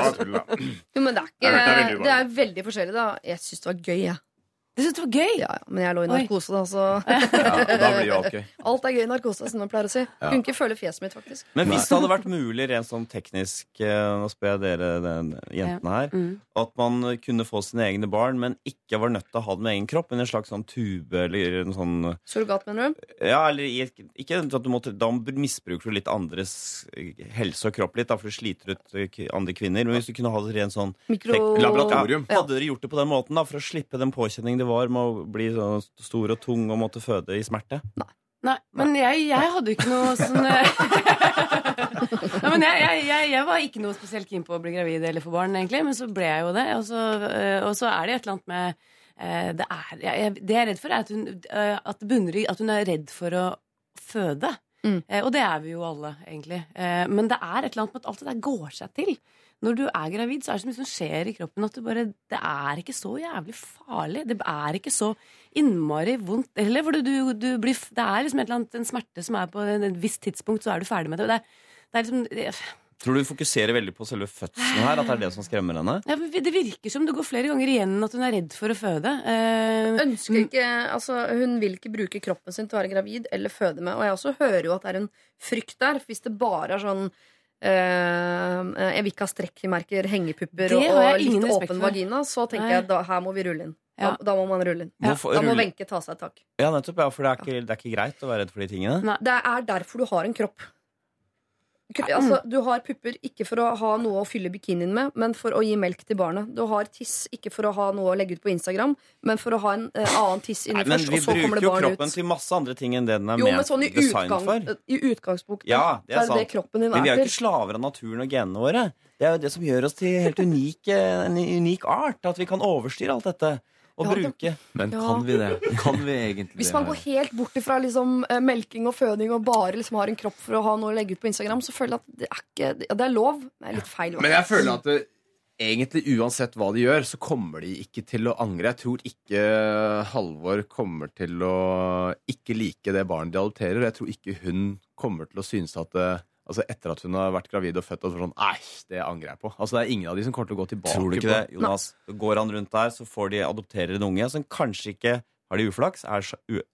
Jo, men det er er ikke veldig Det er veldig forskjellig, da. Jeg syns det var gøy, jeg. Du syntes det var gøy? Ja, ja, men jeg lå i narkose, da, så Ja, da blir alt gøy. alt er gøy i narkose, som man pleier å si. Kunne ikke føle fjeset mitt, faktisk. Men hvis det hadde vært mulig rent sånn teknisk eh, Nå spør jeg dere den, jentene her. Mm. At man kunne få sine egne barn, men ikke var nødt til å ha det med egen kropp. Men en slags sånn tube eller en sånn Surrogat, mener du? Ja, eller ikke at du måtte, Da misbruker du litt andres eh, helse og kropp litt, da, for du sliter ut eh, andre kvinner. Men hvis du kunne ha det rent sånn Mikro... Laboratorium. Hadde dere gjort det på den måten da, for å slippe den påkjenningen det var med å bli så stor og tung og måtte føde i smerte? Nei, men jeg, jeg hadde jo ikke noe sånn eh, Nei, men jeg, jeg, jeg, jeg var ikke noe spesielt keen på å bli gravid eller få barn, egentlig, men så ble jeg jo det. Og så, eh, og så er det et eller annet med eh, det, er, det jeg er redd for, er at hun, at bunner at hun er redd for å føde. Mm. Og det er vi jo alle, egentlig. Eh, men det er et eller annet med at alt det der går seg til. Når du er gravid, så er det så mye som skjer i kroppen at bare, det er ikke så jævlig farlig. Det er ikke så innmari vondt heller. For du, du, du blir, det er liksom et eller annet, en smerte som er på et visst tidspunkt, så er du ferdig med det. Det, er- det er liksom det, Tror du hun fokuserer veldig på selve fødselen her? At det er det som skremmer henne? ja, det virker som det går flere ganger igjen at hun er redd for å føde. Eh, Ønsker ikke, altså Hun vil ikke bruke kroppen sin til å være gravid eller føde med. Og jeg også hører jo at det er en frykt der. Hvis det bare er sånn Jeg vil ikke ha strekkmerker, hengepupper og, og litt åpen vagina, så tenker Nei. jeg da, her må vi rulle inn. Da, Ja. da må man rulle inn. Ja. Da må Wenche ta seg et tak. Ja, nettopp. Ja, for det er, ikke, det er ikke greit å være redd for de tingene. Nei. Det er derfor du har en kropp. Altså, du har pupper ikke for å ha noe å fylle bikinien med, men for å gi melk til barnet. Du har tiss ikke for å ha noe å legge ut på Instagram, men for å ha en eh, annen tiss inni Nei, men først, vi og så kommer bruker jo kroppen ut. til masse andre ting enn det den er Jo, men sånn i, design utgang, for. i utgangspunktet Ja, det er er det kroppen din er til. Men vi er jo ikke slaver av naturen og genene våre. Det er jo det som gjør oss til helt unik, en unik art. At vi kan overstyre alt dette. Ja, bruke Men Ja. kan vi det? Kan vi egentlig Hvis man går helt bort fra liksom, eh, melking og føding og bare liksom har en kropp for å ha noe å legge ut på Instagram, så føler jeg at det er, ikke, ja, det er lov. Det er litt feil. Men jeg føler at det, egentlig uansett hva de gjør, så kommer de ikke til å angre. Jeg tror ikke Halvor kommer til å ikke like det barnet de adopterer. og Jeg tror ikke hun kommer til å synes at det, altså etter at hun har vært gravid og født, og sånn, Nei, det angrer jeg på. Altså Det er ingen av de som kommer til å gå tilbake Tror du ikke på det, Jonas? Går han rundt der, så får de adopterer en unge som kanskje ikke har de uflaks, er,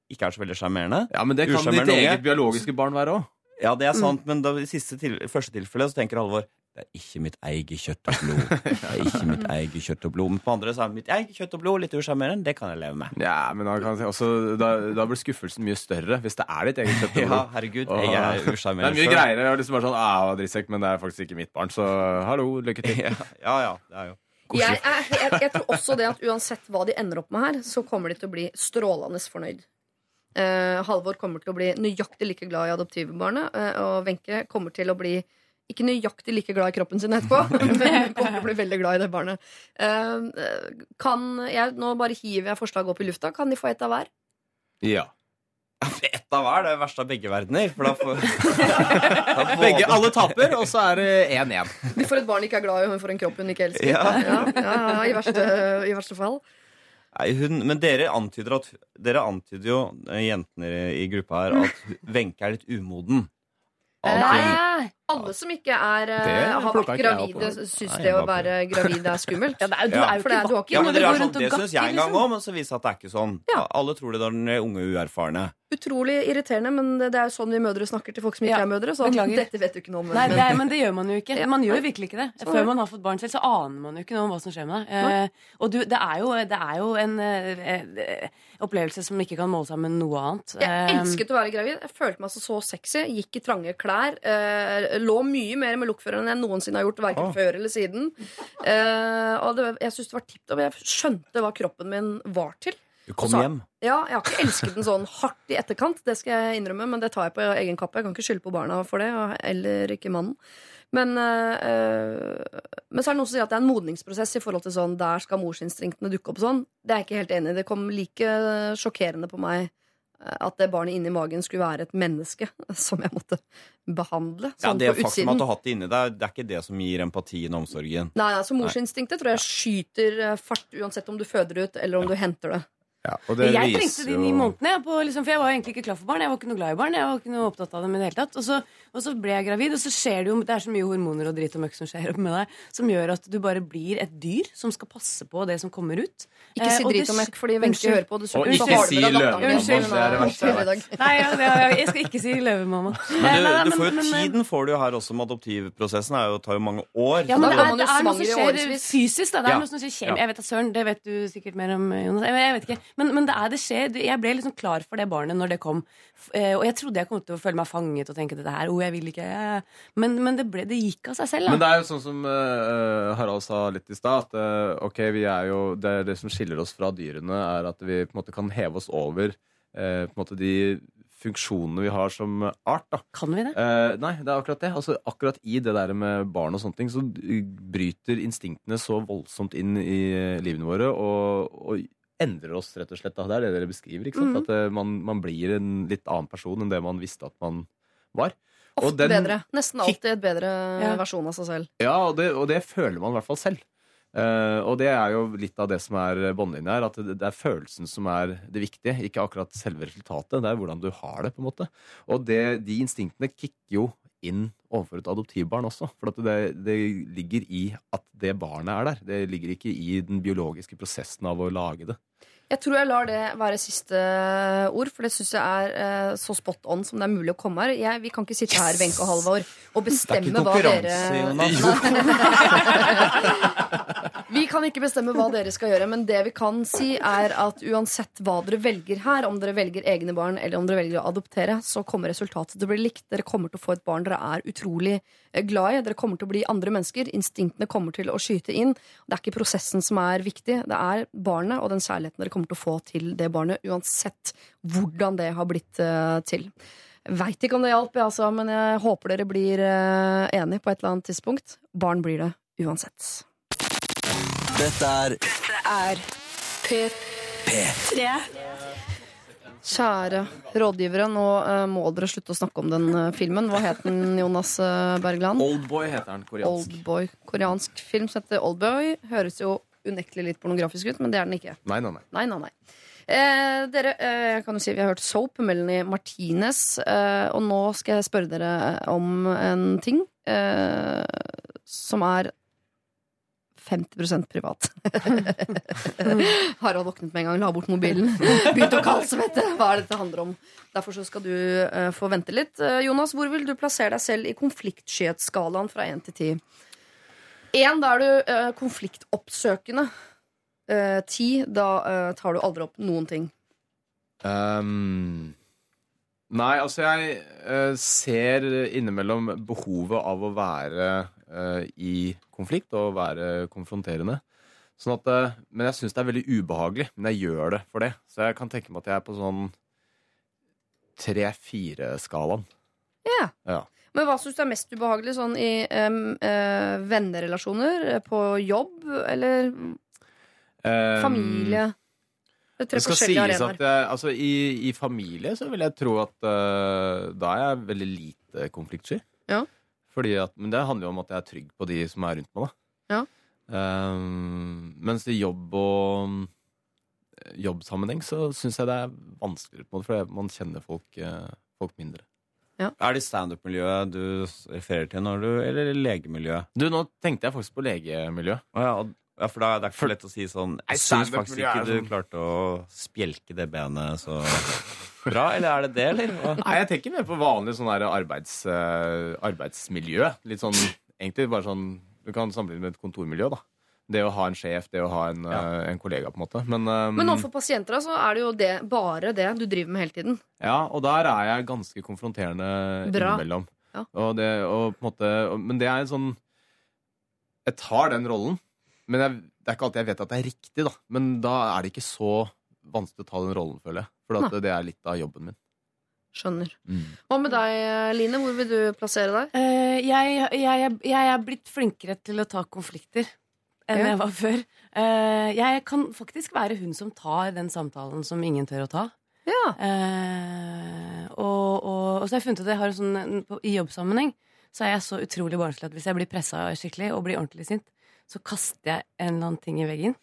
ikke er så veldig sjarmerende. Ja, men det kan ditt eget biologiske barn være òg. Ja, det er sant, men da, i første tilfelle så tenker Halvor det er ikke mitt eget kjøtt og blod. Det er ikke mitt eget kjøtt og blod. Men på andre sa er mitt eget kjøtt og blod, litt usjarmerende. Det kan jeg leve med. Ja, men da, kan, jeg også, da, da blir skuffelsen mye større hvis det er ditt eget kjøtt og blod. Ja, herregud, Og- jeg er Det er mye greiere. Jeg har liksom bare sånn, Æh, drittsekk, men det er faktisk ikke mitt barn, så hallo, lykke til. Ja, ja, ja, det er jo Jeg, er, jeg, jeg tror også det at uansett hva de ender opp med her, så kommer de til å bli strålende fornøyd. Uh, Halvor kommer til å bli nøyaktig like glad i adoptivbarnet, uh, og Wenche kommer til å bli ikke nøyaktig like glad i kroppen sin etterpå, men hun kommer til å bli veldig glad i det barnet. Eh, kan jeg, Nå bare hiver jeg forslaget opp i lufta. Kan de få ett av hver? Ja. Ett av hver, det er verste av begge verdener. For da får da får Begge, alle taper, og så er det 1-1. De får et barn de ikke er glad i, og hun får en kropp hun ikke elsker. Ja. Ja, ja, ja, i, verste, I verste fall. Nei, hun, men dere antyder, at, dere antyder jo, eh, jentene i, i gruppa her, at Wenche er litt umoden. Nei, alle som ikke er, eh, har vært gravide, syns det å være gravid er skummelt. Ja, det er, du Ja. er jo ikke du ikke- Ja, men det er sånn, Det syns jeg en gang òg, men så viser det at det er ikke sånn. Ja. Alle tror det når den unge uerfarne. Utrolig irriterende, men det er jo sånn vi mødre snakker til folk som ikke Ja, er mødre. Så beklager. dette vet du ikke noe om. Nei, men- det er, men det gjør man jo ikke. Man gjør jo virkelig ikke det. Sånn Før man har fått barn selv, så aner man jo ikke noe om hva som skjer med deg. Eh, og du, det, er jo, det er jo en eh, eh, opplevelse som ikke kan måle seg med noe annet. Jeg elsket å være gravid. Jeg følte meg altså så sexy. Gikk i trange klær. Eh, lå mye mer med lokføreren enn jeg noensinne har gjort, verken før eller siden. Eh, og det, jeg synes det var tipp topp. Jeg skjønte hva kroppen min var til. Du kom hjem. Ja, Jeg har ikke elsket den sånn hardt i etterkant, det skal jeg innrømme, men det tar jeg på egen kappe. Jeg kan ikke skylde på barna for det, eller ikke mannen. Men, eh, men så er det noen som sier at det er en modningsprosess i forhold til sånn der skal morsinstinktene dukke opp sånn. Det er jeg ikke helt enig i. Det kom like sjokkerende på meg at det barnet inni magen skulle være et menneske som jeg måtte behandle. Ja, Sånn det på faktum at du har hatt det inni deg, det er ikke det som gir empatien og omsorgen. Nei, altså Morsinstinktet tror jeg skyter eh, fart uansett om du føder ut eller om du henter det. Ja, og det Jeg viser trengte de ni månedene, på, liksom, for jeg var egentlig ikke klar for barn. Jeg var ikke noe glad i barn. Jeg var ikke noe opptatt av dem i det hele tatt. Og så, og så ble jeg gravid, og så skjer det jo Det er så mye hormoner og dritt og møkk som skjer opp med deg, som gjør at du bare blir et dyr som skal passe på det som kommer ut. Ikke si dritt og møkk, fordi Wenche hører på. Du Og så ikke du si løvemamma. Unnskyld. det er det verste jeg vet. Nei, ja, det er- jeg skal ikke si løvemamma. Men du, du får jo men- men- tiden får du jo her også med adoptivprosessen. Det tar jo mange år. Ja, men det er, det er noe som skjer fysisk. Da. Det er noe som skjer kjemi- Jeg vet da søren, det vet du sikkert mer om, Jonas. Jeg, jeg vet ikke. Men, men det er det skjer. Jeg ble liksom klar for det barnet når det kom. Eh, Og jeg trodde jeg kom til å føle meg fanget og tenke dette her, oh, jeg vil ikke. Men, men det, ble, det gikk av seg selv. Men det er jo sånn som uh, Harald sa litt i stad, at uh, ok, vi er jo, det, er det som skiller oss fra dyrene, er at vi på en måte kan heve oss over uh, på en måte de funksjonene vi har som art. da. Kan vi det? Eh, nei, det er akkurat det. Altså, akkurat i det der med barn og sånne ting, så bryter instinktene så voldsomt inn i livene våre og, og endrer oss, rett og slett. Da. Det er det dere beskriver. ikke sant? Mm. At eh, man, man blir en litt annen person enn det man visste at man var. Og Ofte den- bedre. Nesten alltid et bedre Ja. versjon av seg selv. Ja, og det, og det føler man i hvert fall selv. Uh, og det er jo litt av det som er båndlinja her. At det, det er følelsen som er det viktige, ikke akkurat selve resultatet. Det er hvordan du har det. på en måte Og det, de instinktene kicker jo inn overfor et adoptivbarn også. For at det, det ligger i at det barnet er der. Det ligger ikke i den biologiske prosessen av å lage det. Jeg tror jeg lar det være siste ord, for det syns jeg er eh, så spot on som det er mulig å komme her. Jeg, vi kan ikke sitte her, Wenche og Halvor, og bestemme hva dere Vi kan ikke bestemme hva dere skal gjøre, men det vi kan si, er at uansett hva dere velger her, om dere velger egne barn eller om dere velger å adoptere, så kommer resultatet til å bli likt. Dere kommer til å få et barn dere er utrolig eh, glad i. Dere kommer til å bli andre mennesker. Instinktene kommer til å skyte inn. Det er ikke prosessen som er viktig, det er barnet og den kjærligheten dere kommer til å få til det barnet, uansett hvordan det har blitt eh, til. Veit ikke om det hjalp, altså, men jeg håper dere blir uh, enige på et eller annet tidspunkt. Barn blir det uansett. Dette er Er P3. Kjære rådgivere, nå eh, må dere slutte å snakke om den eh, filmen. Hva het den, Jonas eh, Bergland? Oldboy heter den koreansk. Oldboy. Koreansk film som heter Oldboy. Høres jo unektelig litt pornografisk ut, men det er den ikke. Nei, nei, nei. Nei, nei, nei. Eh, dere, eh, jeg kan jo si Vi har hørt Soap, Melanie Martinez. Eh, og nå skal jeg spørre dere om en ting eh, som er 50% privat. Harald våknet med en gang, la bort mobilen. Begynte å kaldsvette. Hva er det dette handler om? Derfor så skal du uh, få vente litt. Uh, Jonas, hvor vil du plassere deg selv i konfliktskyhetsskalaen fra 1 til 10? 1, da er du uh, konfliktoppsøkende. Eh, 10, da tar du aldri opp noen ting. Um, nei, altså jeg ser innimellom behovet av å være i konflikt og være konfronterende. Sånn at, eh, men jeg syns det er veldig ubehagelig. Men jeg gjør det for det. Så jeg kan tenke meg at jeg er på sånn tre-fire-skalaen. Ja. Ja. Men hva syns du er mest ubehagelig sånn i um, uh, vennerelasjoner, eh, på jobb eller um, familie? Det Det skal sies arenaer. at jeg, altså, i, i familie så vil jeg tro at uh, da er jeg veldig lite konfliktsky. Ja. Fordi at, men det handler jo om at jeg er trygg på de som er rundt meg. Da. Ja. Um, mens i jobb og eh, jobbsammenheng så syns jeg det er vanskeligere, på en måte, fordi man kjenner folk, eh, folk mindre. Er det standup-miljøet du refererer til når du Eller legemiljøet? Du, nå tenkte jeg faktisk på legemiljøet. Å ja, og- ja, for da, det er ikke så lett å si sånn Jeg syns faktisk ikke du sånn- klarte å spjelke det benet så bra. Eller er det det, eller? Hva? Nei, jeg tenker mer på vanlig sånn arbeids, uh, arbeidsmiljø. Litt sånn, egentlig bare sånn Du kan sammenligne med et kontormiljø, da. Det å ha en sjef, det å ha en, eh, en kollega, på en måte. Men, um, Men overfor pasienter da, så er det jo det, bare det du driver med hele tiden. ja, og der er jeg ganske konfronterende Bra. innimellom. Ja. Og det, og på en måte, og, men det er en sånn Jeg tar den rollen, men jeg, det er ikke alltid jeg vet at det er riktig, da. Men da er det ikke så vanskelig å ta den rollen, føler jeg. For at det er litt av jobben min. Skjønner. Mm. Hva med deg, Line? Hvor vil du plassere deg? Uh, jeg, jeg, jeg, jeg er blitt flinkere til å ta konflikter enn Ja. jeg var før. Uh, jeg kan faktisk være hun som tar den samtalen som ingen tør å ta. Ja. Uh, og, og, og så har jeg funnet ut at jeg har en sånn, i jobbsammenheng så er jeg så utrolig barnslig at hvis jeg blir pressa skikkelig og blir ordentlig sint, så kaster jeg en eller annen ting i veggen.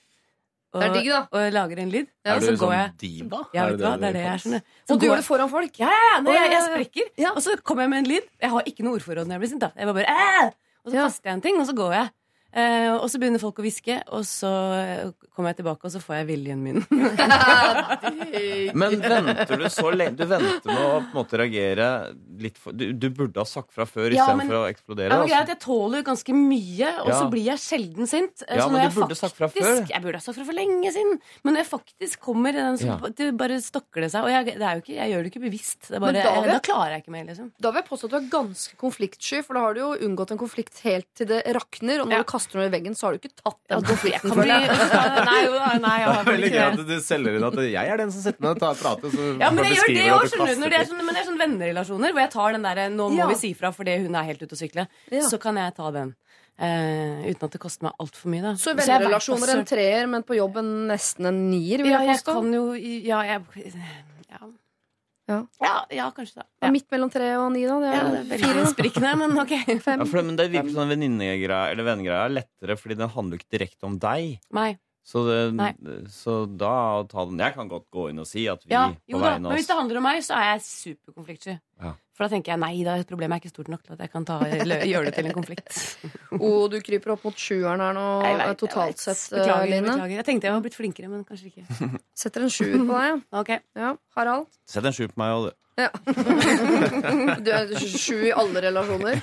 og, Det er digg, da. og lager en lyd. Ja, Er så du sånn jeg diva? Ja, vet du hva, det er det jeg er. sånn, Så Og du gjør det foran folk? Ja, ja, ja, jeg, jeg sprekker. Ja. Og så kommer jeg med en lyd. Jeg har ikke noe ordforråd når jeg blir sint. da Jeg var bare Æ! Og så Ja. kaster jeg en ting, og så går jeg. Eh, og så begynner folk å hviske, og så eh, kommer jeg tilbake, og så får jeg viljen min. Men venter du så lenge Du venter med å på en måte reagere litt for Du, du burde ha sagt fra før Ja, istedenfor å eksplodere. Ja, men altså. greit, Jeg tåler jo ganske mye, og så blir jeg sjelden sint. Eh, Ja, så men du burde sagt fra før. Jeg burde ha sagt fra for lenge siden. Men når jeg faktisk kommer i den, så Ja. det bare stokker det seg. Og jeg, det er jo ikke, jeg gjør det ikke bevisst. Det er bare, da jeg, da klarer jeg ikke mer, liksom. Da vil jeg påstå at du er ganske konfliktsky, for da har du jo unngått en konflikt helt til det rakner. Og når Ja. du kaster noe i veggen, så har du ikke tatt den konflikten. for jeg. nei, nei, jeg har vel Veldig ikke gøy det. at du selger inn at jeg er den som setter meg ned og tar prater. Så Ja, men jeg gjør det beskriver òg, du skjønner du. kaster Når det er ting. sånn, men det er sånn vennerelasjoner hvor jeg tar den derre 'nå må Ja. vi si fra fordi hun er helt ute å sykle', Ja. så kan jeg ta den. Eh, uten at det koster meg altfor mye, da. Så jeg vet vennerelasjoner en treer, men på jobben nesten en nier, vil Ja, jeg jeg påstå. kan jo Ja, jeg ja. Ja. Ja, ja, kanskje det. Ja. Ja. Midt mellom tre og ni, da. Det Ja, er, det er veldig fire. sprikkene, men ok. Fem. Ja, for, men det virker som sånn venninnegreie eller vennegreie er lettere, fordi den handler ikke direkte om deg. Nei. Så, det, Nei. så da ta den Jeg kan godt gå inn og si at vi Ja, på jo da. vegne Men hvis det handler om meg, så er jeg superkonfliktsky. For da tenker jeg nei, da, problemet er ikke stort nok til at jeg kan ta, gjøre det til en konflikt. Oh, du kryper opp mot sjueren her nå, vet, totalt sett, eh, Beklager, Line. beklager. Jeg tenkte jeg var blitt flinkere, men kanskje ikke. Setter en sjuer på deg, ja. ja. ja. Harald? Sett en sju på meg, og Du er sju i alle relasjoner.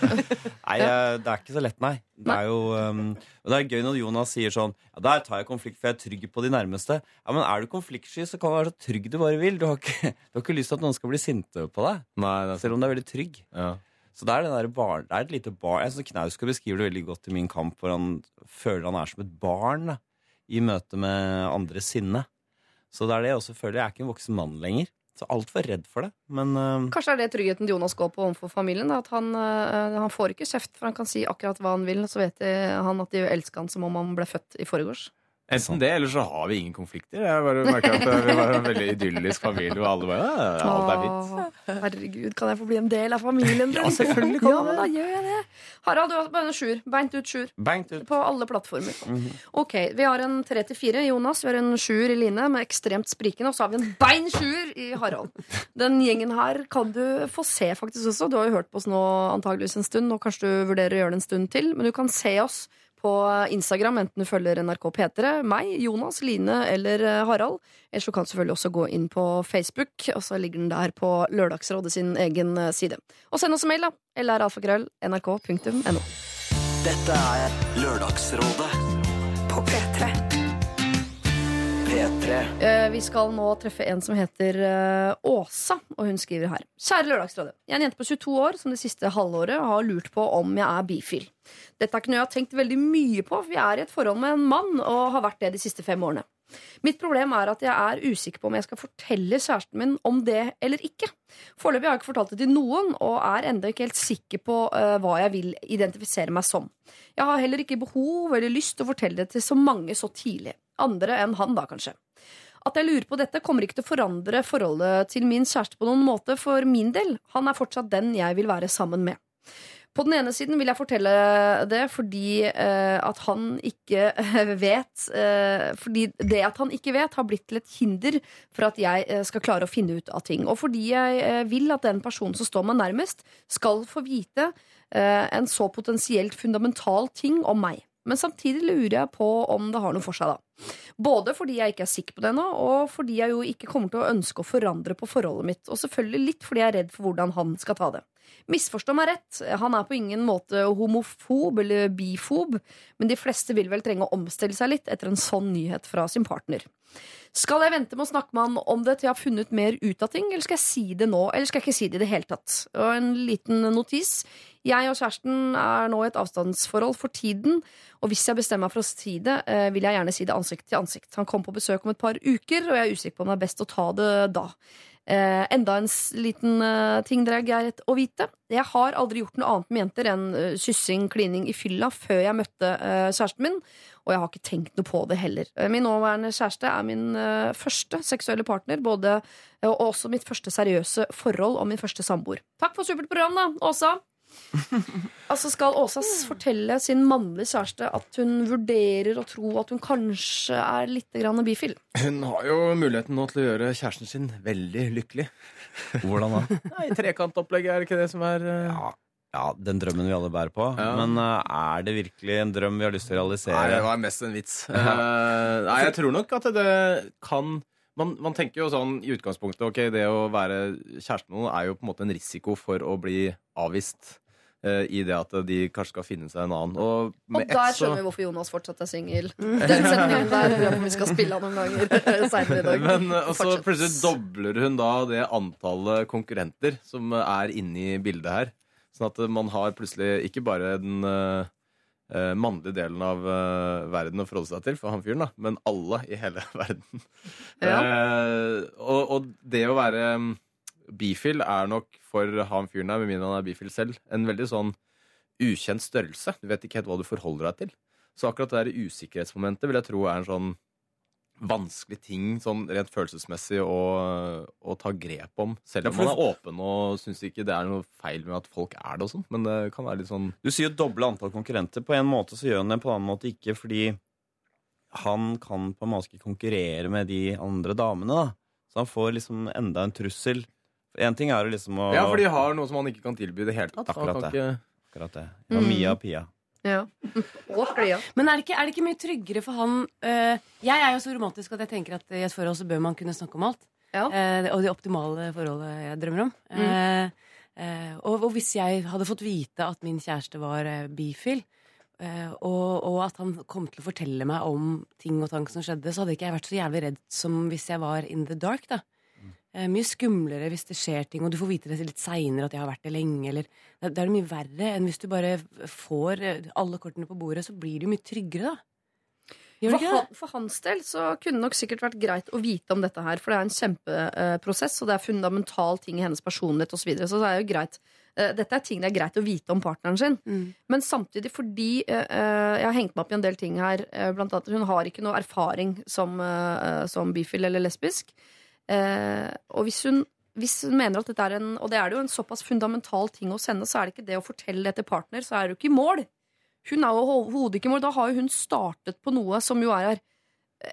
Nei, eh, det er ikke så lett, nei. Det er jo um, det er gøy når Jonas sier sånn Ja, der tar jeg konflikt, for jeg er trygg på de nærmeste. Ja, men er du konfliktsky, så kan du være så trygg du bare vil. Du har ikke, du har ikke lyst til at noen skal bli sinte på deg. Nei, det er Selv om du er veldig trygg. Ja. Så det er, den der barn, det er et lite barn Jeg synes Knausgård beskriver det veldig godt i Min kamp, hvor han føler han er som et barn da, i møte med andres sinne. Så det er det jeg også føler. Jeg er ikke en voksen mann lenger. Så altfor redd for det. Men uh, Kanskje er det tryggheten Jonas går på overfor familien. Da, at han, uh, han får ikke kjeft, for han kan si akkurat hva han vil. Så vet han at de elsker han som om han ble født i forgårs. Enten det, eller så har vi ingen konflikter. Jeg bare merker at Vi var en veldig idyllisk familie og alle bare ja, alt er fint. Åh, Herregud, kan jeg få bli en del av familien din? Ja, selvfølgelig kan ja, men da gjør jeg det. Harald, du har bare en sjuer. Beint ut ut. På alle plattformer. Mhm. Ok, Vi har en tre til fire i Jonas, vi har en sjuer i Line med ekstremt sprikende, og så har vi en bein sjuer i Harald. Den gjengen her kan du få se faktisk også. Du har jo hørt på oss nå antageligvis en stund, og kanskje du vurderer å gjøre det en stund til, men du kan se oss på Instagram, enten du følger NRK P3, meg, Jonas, Line eller eh, Harald. Ellers kan du selvfølgelig også gå inn på Facebook, og så ligger den der på Lørdagsrådet sin egen eh, side. Og send oss en mail, da. LRalfakrøll, nrk.no. Dette er Lørdagsrådet På P3. P3. Eh, Vi skal nå treffe en som heter eh, Åsa, og hun skriver her. Kjære Lørdagsrådet. Jeg er en jente på 22 år som det siste halvåret har lurt på om jeg er bifil. Dette er ikke noe jeg har tenkt veldig mye på, for jeg er i et forhold med en mann og har vært det de siste fem årene. Mitt problem er at jeg er usikker på om jeg skal fortelle kjæresten min om det eller ikke. Foreløpig har jeg ikke fortalt det til noen, og er ennå ikke helt sikker på uh, hva jeg vil identifisere meg som. Jeg har heller ikke behov eller lyst til å fortelle det til så mange så tidlig. Andre enn han, da, kanskje. At jeg lurer på dette, kommer ikke til å forandre forholdet til min kjæreste på noen måte for min del. Han er fortsatt den jeg vil være sammen med. På den ene siden vil jeg fortelle det fordi eh, at han ikke vet eh, Fordi det at han ikke vet, har blitt til et hinder for at jeg eh, skal klare å finne ut av ting. Og fordi jeg eh, vil at den personen som står meg nærmest, skal få vite eh, en så potensielt fundamental ting om meg. Men samtidig lurer jeg på om det har noe for seg, da. Både fordi jeg ikke er sikker på det ennå, og fordi jeg jo ikke kommer til å ønske å forandre på forholdet mitt. Og selvfølgelig litt fordi jeg er redd for hvordan han skal ta det. Misforstå meg rett, han er på ingen måte homofob eller bifob, men de fleste vil vel trenge å omstille seg litt etter en sånn nyhet fra sin partner. Skal jeg vente med å snakke med han om det til jeg har funnet mer ut av ting, eller skal jeg si det nå, eller skal jeg ikke si det i det hele tatt? Og en liten notis. Jeg og kjæresten er nå i et avstandsforhold for tiden, og hvis jeg bestemmer meg for å si det, eh, vil jeg gjerne si det ansikt til ansikt. Han kom på besøk om et par uker, og jeg er usikker på om det er best å ta det da. Eh, enda en liten eh, ting dere er greit å vite. Jeg har aldri gjort noe annet med jenter enn eh, kyssing, klining i fylla før jeg møtte eh, kjæresten min, og jeg har ikke tenkt noe på det heller. Eh, min nåværende kjæreste er min eh, første seksuelle partner, både, og også mitt første seriøse forhold og min første samboer. Takk for supert program, da, Åsa. Altså Skal Åsa fortelle sin mannlige kjæreste at hun vurderer å tro at hun kanskje er litt grann bifil? Hun har jo muligheten nå til å gjøre kjæresten sin veldig lykkelig. Hvordan da? Nei, Trekantopplegget, er det ikke det som er uh... Ja, ja, den drømmen vi alle bærer på. Ja. Men uh, er det virkelig en drøm vi har lyst til å realisere? Nei, det var mest en vits. uh, nei, jeg tror nok at det kan man, man tenker jo sånn i utgangspunktet Ok, det å være kjæreste med noen er jo på en måte en risiko for å bli avvist. Eh, I det at de kanskje skal finne seg en annen. Og, Og der skjønner vi hvorfor Jonas fortsatt er singel. Den setningen der vi skal spille av noen ganger i dag. Men eh, og så plutselig dobler hun da det antallet konkurrenter som er inne i bildet her. Sånn at eh, man har plutselig ikke bare den eh, eh, mannlige delen av uh, verden å forholde seg til for han fyren, da, men alle i hele verden. Eh, og, og det å være mm, bifil er nok for han fyren der, med mindre han er bifil selv, en veldig sånn ukjent størrelse. Du vet ikke helt hva du forholder deg til. Så akkurat det der usikkerhetsmomentet vil jeg tro er en sånn vanskelig ting sånn rent følelsesmessig å, å ta grep om. Selv om man er åpen og syns ikke det er noe feil med at folk er det og sånn. Men det kan være litt sånn Du sier jo doble antall konkurrenter. På en måte så gjør han det, på en annen måte ikke, fordi han kan på en måte ikke konkurrere med de andre damene. da. Så han får liksom enda en trussel. Én ting er jo liksom å Ja, for de har noe som han ikke kan tilby i det hele tatt. Akkurat det. Akkurat det. Ja, Mia og Pia. Ja. Men er det, ikke, er det ikke mye tryggere for han øh, Jeg er jo så romantisk at jeg tenker at i et forhold så bør man kunne snakke om alt. Ja. Eh, og det optimale forholdet jeg drømmer om. Eh, eh, og, og hvis jeg hadde fått vite at min kjæreste var eh, bifil, eh, og, og at han kom til å fortelle meg om ting og tank som skjedde, så hadde ikke jeg vært så jævlig redd som hvis jeg var in the dark. da Mye skumlere hvis det skjer ting, og du får vite det litt seinere at jeg har vært det lenge. Eller, det, det er mye verre enn hvis du bare får eh, alle kortene på bordet, så blir det jo mye tryggere, da. For, han, for hans del så kunne det nok sikkert vært greit å vite om dette her, for det er en kjempeprosess, og det er fundamental ting i hennes personlighet osv. Så, videre, så det er jo greit. eh, Dette er ting det er greit å vite om partneren sin. Mm. Men samtidig fordi eh, eh, Jeg har hengt meg opp i en del ting her. uh, Blant annet hun har ikke noe erfaring som, uh, som bifil eller lesbisk. Eh, og hvis hun, hvis hun mener at dette er en Og det er det jo en såpass fundamental ting hos henne, så er det ikke det å fortelle det til partner, så er du ikke i mål. Hun er jo overhodet ikke i mål. Da har jo hun startet på noe som jo er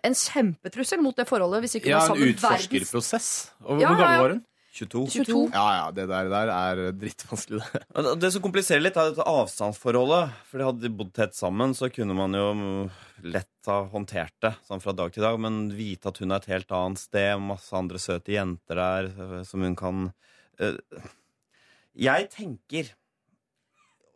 en kjempetrussel mot det forholdet. Hvis ikke Ja, en utforskerprosess. Og Hvor Ja, ja, gammel var hun? 22. 22. Ja, ja, det der, der er drittvanskelig, det. Det som kompliserer litt, er dette avstandsforholdet. For hadde de bodd tett sammen, så kunne man jo lett ha håndtert det sånn fra dag til dag. Men vite at hun er et helt annet sted, masse andre søte jenter der øh, som hun kan øh, Jeg tenker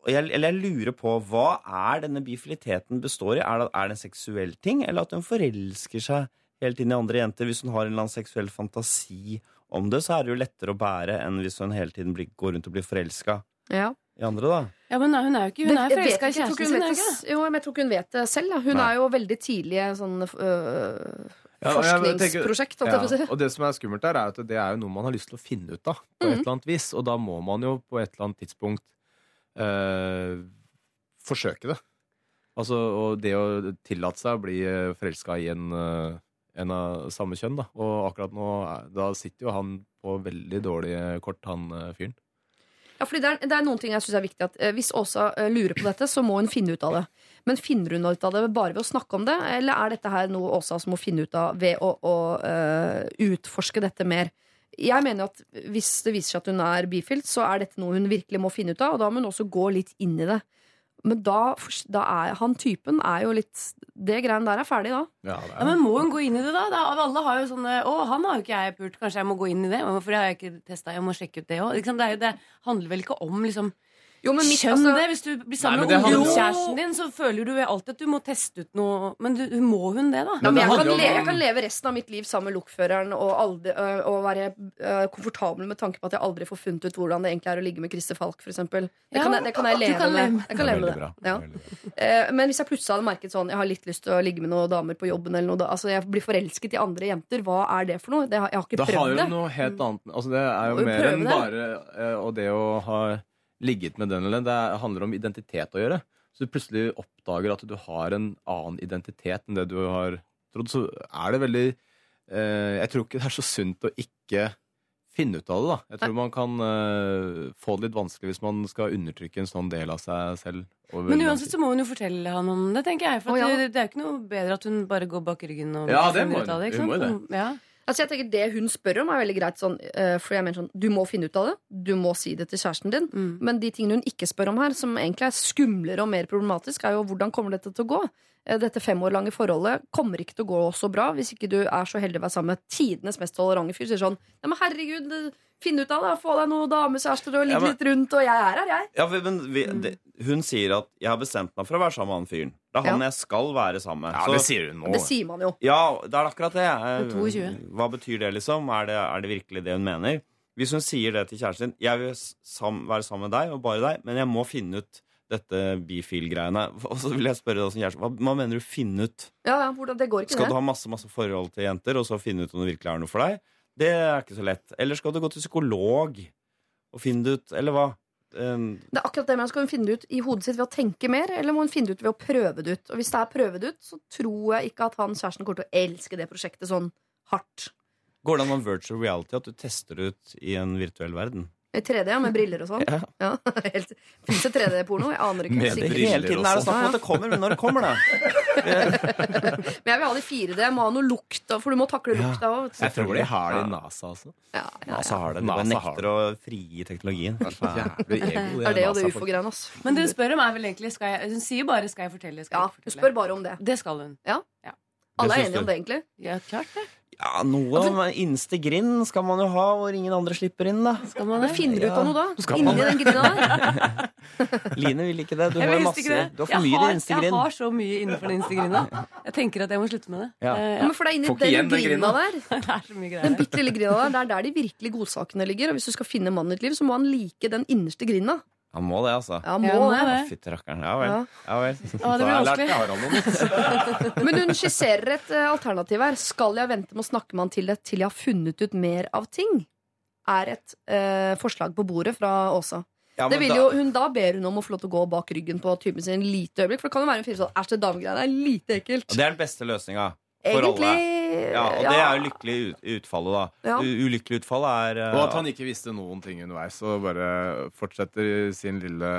jeg, Eller jeg lurer på hva er denne bifiliteten består i? Er det, er det en seksuell ting, eller at hun forelsker seg helt inn i andre jenter? Hvis hun har en eller annen seksuell fantasi om det, så er det jo lettere å bære enn hvis hun hele tiden blir, går rundt og blir forelska Ja. i andre, da. Ja, men hun er jo ikke Hun er Det- forelska i kjæresten sin. ikke Jo, men jeg tror ikke hun vet det selv. da. Hun Nei. er jo veldig tidlig sånn øh, Ja, og forskningsprosjekt. Ja, og det som er skummelt der, er at det er jo noe man har lyst til å finne ut av. På et eller annet vis, Og da må man jo på et eller annet tidspunkt øh, forsøke det. Altså, og det å tillate seg å bli forelska i en, eh, en av samme kjønn, da. Og akkurat nå er- da sitter jo han på veldig dårlige kort, han eh, fyren. Ja, fordi det er, det er noen ting jeg synes er viktig at eh, Hvis Åsa eh, lurer på dette, så må hun finne ut av det. Men finner hun ut av det bare ved å snakke om det, eller er dette her noe Åsa som må finne ut av ved å, å eh, utforske dette mer? Jeg mener at Hvis det viser seg at hun er bifil, så er dette noe hun virkelig må finne ut av. Og da må hun også gå litt inn i det. Men da, da er han typen er jo litt Det greiene der er ferdig da. Ja, er... Ja, men Må hun gå inn i det, da? da? Alle har jo sånne Å, han har jo ikke jeg pult, kanskje jeg må gå inn i det? For det har jeg ikke testa, jeg må sjekke ut det òg. Det, det handler vel ikke om liksom Jo, men mitt- Kjønn, altså- det. Hvis du blir sammen med det ungdomskjæresten din, så føler du alltid at du må teste ut noe Men du, må hun det, da? Ja, men jeg, kan handler le, jeg kan leve resten av mitt liv sammen med lokføreren og, aldri, øh, og være øh, komfortabel med tanke på at jeg aldri får funnet ut hvordan det egentlig er å ligge med Christer Falk, f.eks. Det, Ja, det kan jeg leve kan med. Jeg kan leve med det. Ja. Eh, Men hvis jeg plutselig hadde merket sånn Jeg har litt lyst til å ligge med noen damer på jobben, eller noe, da- altså jeg blir forelsket i andre jenter, hva er det for noe? Det har, jeg har ikke Det har jo noe helt annet Altså Det er jo mer enn det. bare Og det å ha ligget med den eller den. Det er- handler om identitet å gjøre. Så du plutselig oppdager at du har en annen identitet enn det du har trodd, så er det veldig eh, Jeg tror ikke det er så sunt å ikke finne ut av det, da. Jeg tror man kan eh, få det litt vanskelig hvis man skal undertrykke en sånn del av seg selv. Men uansett så må hun jo fortelle han om det, tenker jeg. For oh, ja. det, det er jo ikke noe bedre at hun bare går bak ryggen og Ja, det finner ut av det. Ikke Hun må sant? jo Ja. Altså jeg tenker Det hun spør om, er veldig greit. Sånn, eh, for jeg mener sånn, Du må finne ut av det. Du må si det til kjæresten din. Mm. Men de tingene hun ikke spør om her, som egentlig er skumlere og mer problematisk, er jo hvordan kommer dette til å gå? Eh, Dette fem år lange forholdet kommer ikke til å gå så bra hvis ikke du er så heldig å være sammen med tidenes mest tolerante fyr. Sier sånn Nei, men herregud, finn ut av det. Få deg noen damekjærester og ligge Ja, litt rundt, og jeg er her, jeg. Ja, men vi, det, Hun sier at 'jeg har bestemt meg for å være sammen med han fyren'. Det er han Ja. jeg skal være sammen med. Ja, det sier hun nå. Det sier man jo. Ja, det er akkurat det. Eh, Det er 22. Hva betyr det, liksom? Er det, er det virkelig det hun mener? Hvis hun sier det til kjæresten sin 'Jeg vil sam være sammen med deg, og bare deg, men jeg må finne ut dette bifil-greiene'. Og så vil jeg spørre deg som kjæreste, hva, hva mener du 'finne ut'? Ja, ja, hvordan, Det går ikke, Skal du ha masse masse forhold til jenter, og så finne ut om det virkelig er noe for deg? Det er ikke så lett. Eller skal du gå til psykolog og finne det ut? Eller hva? Um, Det er akkurat det, men Skal hun finne det ut i hodet sitt ved å tenke mer, eller må hun finne det ut ved å prøve det ut? Og Hvis det er prøve det ut, så tror jeg ikke at han kjæresten kommer til å elske det prosjektet sånn hardt. går det an med virtual reality at du tester ut i en virtuell verden? I 3D, ja, med briller og sånn. Ja. Ja, helt Fins det 3D-porno? Jeg aner ikke. Med briller Hele tiden er det snakk om at det kommer, men når det kommer, da? Men jeg vil ha det i 4D. Jeg må ha noe lukt, for du må takle lukta òg. Jeg tror de har det i NASA også. Ja, ja, ja. NASA har det. NASA nekter å frigi teknologien. Jævlig ego, Det er det og det ufo-greiene. altså. Men det hun spør om, er vel egentlig skal jeg, Hun sier bare 'skal jeg fortelle'? Skal Ja, jeg hun spør bare om det. Det skal hun. Alle er enige om det, egentlig. Ja, klart det. Ja, noe om innerste grind skal man jo ha, hvor ingen andre slipper inn, da. Skal man Men det? finner du ut av noe da? Skal Inni man den grinda der? Line vil ikke det. Du Jeg har, masse, ikke det. du har for mye i har- din innerste Jeg har så mye innenfor den innerste grinda. Jeg tenker at jeg må slutte med det. Ja. Eh, Ja, men for det er inni den grinda der. Er Den bitte lille grinda der, Det er der de virkelig godsakene ligger. Og hvis du skal finne mannen i ditt liv, så må han like den innerste grinda. Han må det, altså. Ja, må ja, det. Fytti rakkeren. Ja vel. Ja. Ja vel. Å, det blir vanskelig. Men hun skisserer et eh, alternativ her. Skal jeg vente med å snakke med han til det til jeg har funnet ut mer av ting? Er et eh, forslag på bordet fra Åsa. Ja, Det vil da- jo, hun Da ber hun om å få lov til å gå bak ryggen på typen sin en lite øyeblikk. For det kan jo være en fyr sånn Æsj, det damegreiene er lite ekkelt. Det er den beste løsninga for Egentlig alle. Ja, og det er jo lykkelig utfallet, da. Ja. Ulykkelig utfallet er eh, Og at han ikke visste noen ting underveis, og bare fortsetter sin lille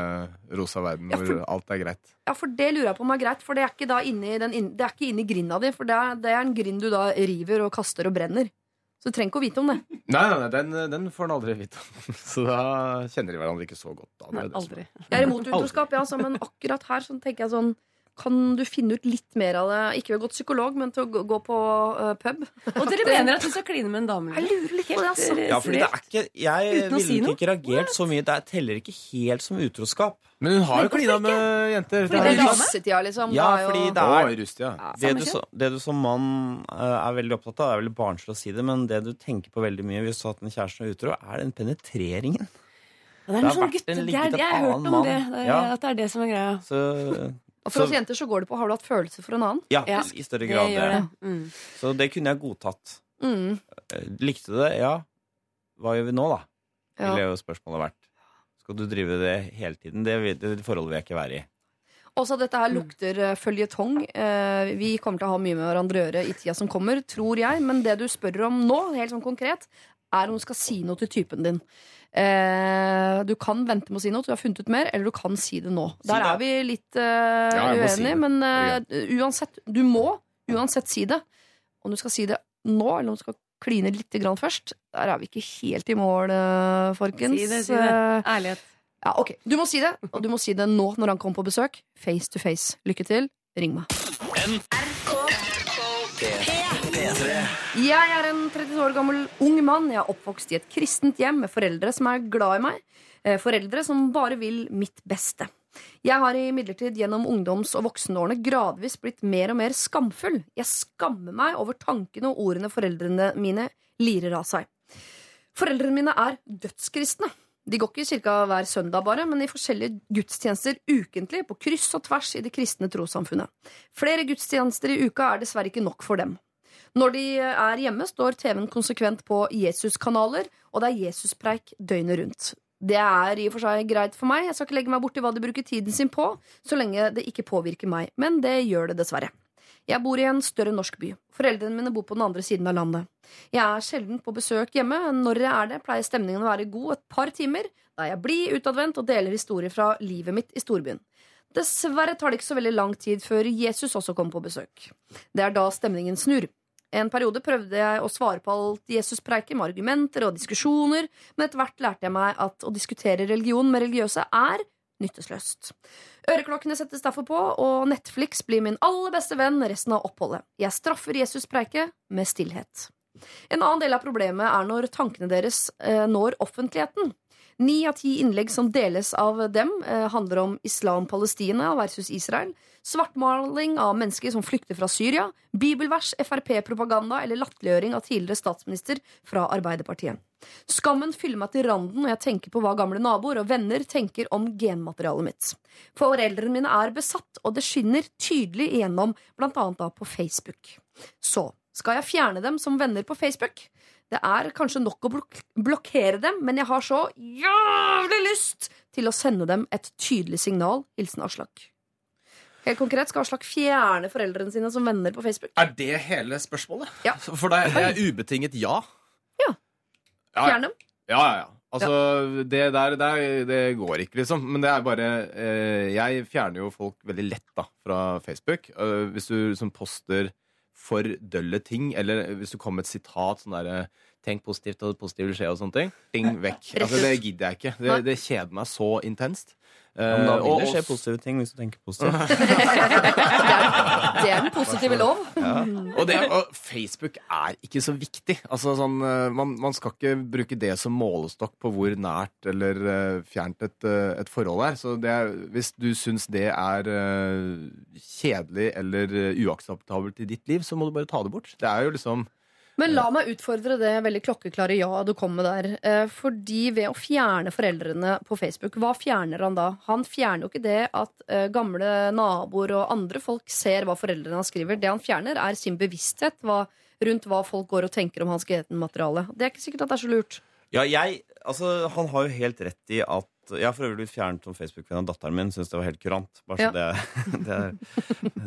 rosa verden Ja, hvor for- alt er greit. Ja, for det lurer jeg på om er greit, for det er ikke da inni, den, det er ikke inni grinda di. For det er, det er en grind du da river og kaster og brenner. Så du trenger ikke å vite om det. Nei, nei, nei den, den får han aldri vite om. Så da kjenner de hverandre ikke så godt. Da. Det Nei, er det aldri. Jeg er imot utroskap, ja, altså, men akkurat her så tenker jeg sånn Kan du finne ut litt mer av det? Ikke ved å gå til psykolog, men til å gå, på uh, pub. Og dere mener at du skal kline med en dame? Jeg lurer litt på det, altså. Ja, fordi det er ikke Jeg ville si ikke reagert så mye. Det teller ikke helt som utroskap. Men hun har jo klina med jenter. Fordi det er russetida, liksom. Ja, er fordi det er i rust, ja. Det du, det du som mann eh, er veldig opptatt av, det er veldig barnslig å si det, men det du tenker på veldig mye hvis du har hatt en kjæreste og er utro, er den penetreringen. Det er en sånn en Det er, ligget jeg har hørt om mann. det. det er, Ja. At det er det som er greia. Så Og for oss jenter så går det på har du hatt følelser for en annen. ja, Ja, i større grad det. det. Mm. Så det kunne jeg godtatt. Mm. Eh, Likte du det? Ja. Hva gjør vi nå, da? Ja. Ville jo spørsmålet vært. Skal du drive det hele tiden? Det, det forholdet vil jeg ikke være i. Også dette her lukter uh, føljetong. Eh, vi kommer til å ha mye med hverandre å gjøre i tida som kommer, tror jeg. Men det du spør om nå, helt sånn konkret, er om du skal si noe til typen din. Eh, du kan vente med å si noe til du har funnet ut mer, eller du kan si det nå. Si Der det. er vi litt eh, ja, uenige, si men eh, uansett, du må uansett si det. Om du skal si det nå, eller om du skal kline litt grann først, der er vi ikke helt i mål, uh, folkens. Si det, si det. Eh, Ærlighet. ja, ok. Du må si det, og du må si det nå når han kommer på besøk. Face to face. Lykke til. Ring meg. Jeg er en 30 år gammel ung mann. Jeg er oppvokst i et kristent hjem med foreldre som er glad i meg. Eh, Foreldre som bare vil mitt beste. Jeg har imidlertid gjennom ungdoms- og voksenårene gradvis blitt mer og mer skamfull. Jeg skammer meg over tankene og ordene foreldrene mine lirer av seg. Foreldrene mine er dødskristne. De går ikke i kirka hver søndag bare, men i forskjellige gudstjenester ukentlig på kryss og tvers i det kristne trossamfunnet. Flere gudstjenester i uka er dessverre ikke nok for dem. Når de er hjemme, står TV-en konsekvent på Jesus-kanaler, og det er Jesuspreik døgnet rundt. Det er i og for seg greit for meg, jeg skal ikke legge meg borti hva de bruker tiden sin på, så lenge det ikke påvirker meg, men det gjør det dessverre. Jeg bor i en større norsk by. Foreldrene mine bor på den andre siden av landet. Jeg er sjelden på besøk hjemme. Når jeg er det, pleier stemningen å være god et par timer, da jeg blir utadvendt og deler historier fra livet mitt i storbyen. Dessverre tar det ikke så veldig lang tid før Jesus også kommer på besøk. Det er da stemningen snur. En periode prøvde jeg å svare på alt Jesus preiker med argumenter og diskusjoner, men etter hvert lærte jeg meg at å diskutere religion med religiøse er nyttesløst. Øreklokkene settes derfor på, og Netflix blir min aller beste venn resten av oppholdet. Jeg straffer Jesus preike med stillhet. En annen del av problemet er når tankene deres eh, når offentligheten. Ni av ti innlegg som deles av dem, eh, handler om islam-Palestina versus Israel, svartmaling av mennesker som flykter fra Syria, bibelvers, Frp-propaganda eller latterliggjøring av tidligere statsminister fra Arbeiderpartiet. Skammen fyller meg til randen når jeg tenker på hva gamle naboer og venner tenker om genmaterialet mitt. Foreldrene mine er besatt, og det skinner tydelig igjennom, blant annet da på Facebook. Så skal jeg fjerne dem som venner på Facebook? Det er kanskje nok å blok blokkere dem, men jeg har så jævlig lyst til å sende dem et tydelig signal. Hilsen Aslak. Helt konkret, skal Aslak fjerne foreldrene sine som venner på Facebook? Er det hele spørsmålet? Ja. For det er, det er ubetinget ja. Ja. Fjern dem? Ja, ja, ja. Altså, det der, der det går ikke, liksom. Men det er bare eh, Jeg fjerner jo folk veldig lett da, fra Facebook. Uh, hvis du liksom poster for dølle ting, eller hvis du kommer med et sitat sånn derre Tenk positivt, og positiv vil skje, og sånne ting. Ting vekk. Altså, det gidder jeg ikke. Det, det kjeder meg så intenst. Men da Eh, vil det skje positive ting hvis du tenker positivt. Det er den positive lov. Og, det, og Facebook er ikke så viktig. Altså, sånn, eh, man, man skal ikke bruke det som målestokk på hvor nært eller uh, fjernt et, uh, et forhold er. Så er, hvis du syns det er uh, kjedelig eller uakseptabelt i ditt liv, så må du bare ta det bort. Det er jo liksom Men la meg utfordre det veldig klokkeklare ja du kom med der. Eh, Fordi ved å fjerne foreldrene på Facebook, hva fjerner han da? Han fjerner jo ikke det at eh, gamle naboer og andre folk ser hva foreldrene hans skriver. Det han fjerner, er sin bevissthet rundt hva folk går og tenker om hans genmateriale. Det er ikke sikkert at det er så lurt. Ja, jeg, altså, han har jo helt rett i at Jeg har for øvrig blitt fjernet som Facebook-venn av datteren min. Syns det var helt kurant. Bare så det, det, er,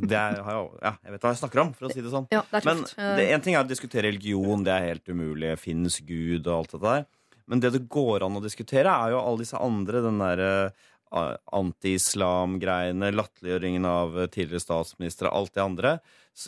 det er, ja, Jeg vet hva jeg snakker om, for å si det sånn. Ja, det Men. Eh, en ting er å diskutere religion, det er helt umulig. Fins Gud og alt det der. Men det det går an å diskutere, er jo alle disse andre. Den derre uh, anti-islam-greiene, latterliggjøringen av eh, tidligere statsministre, alt det andre.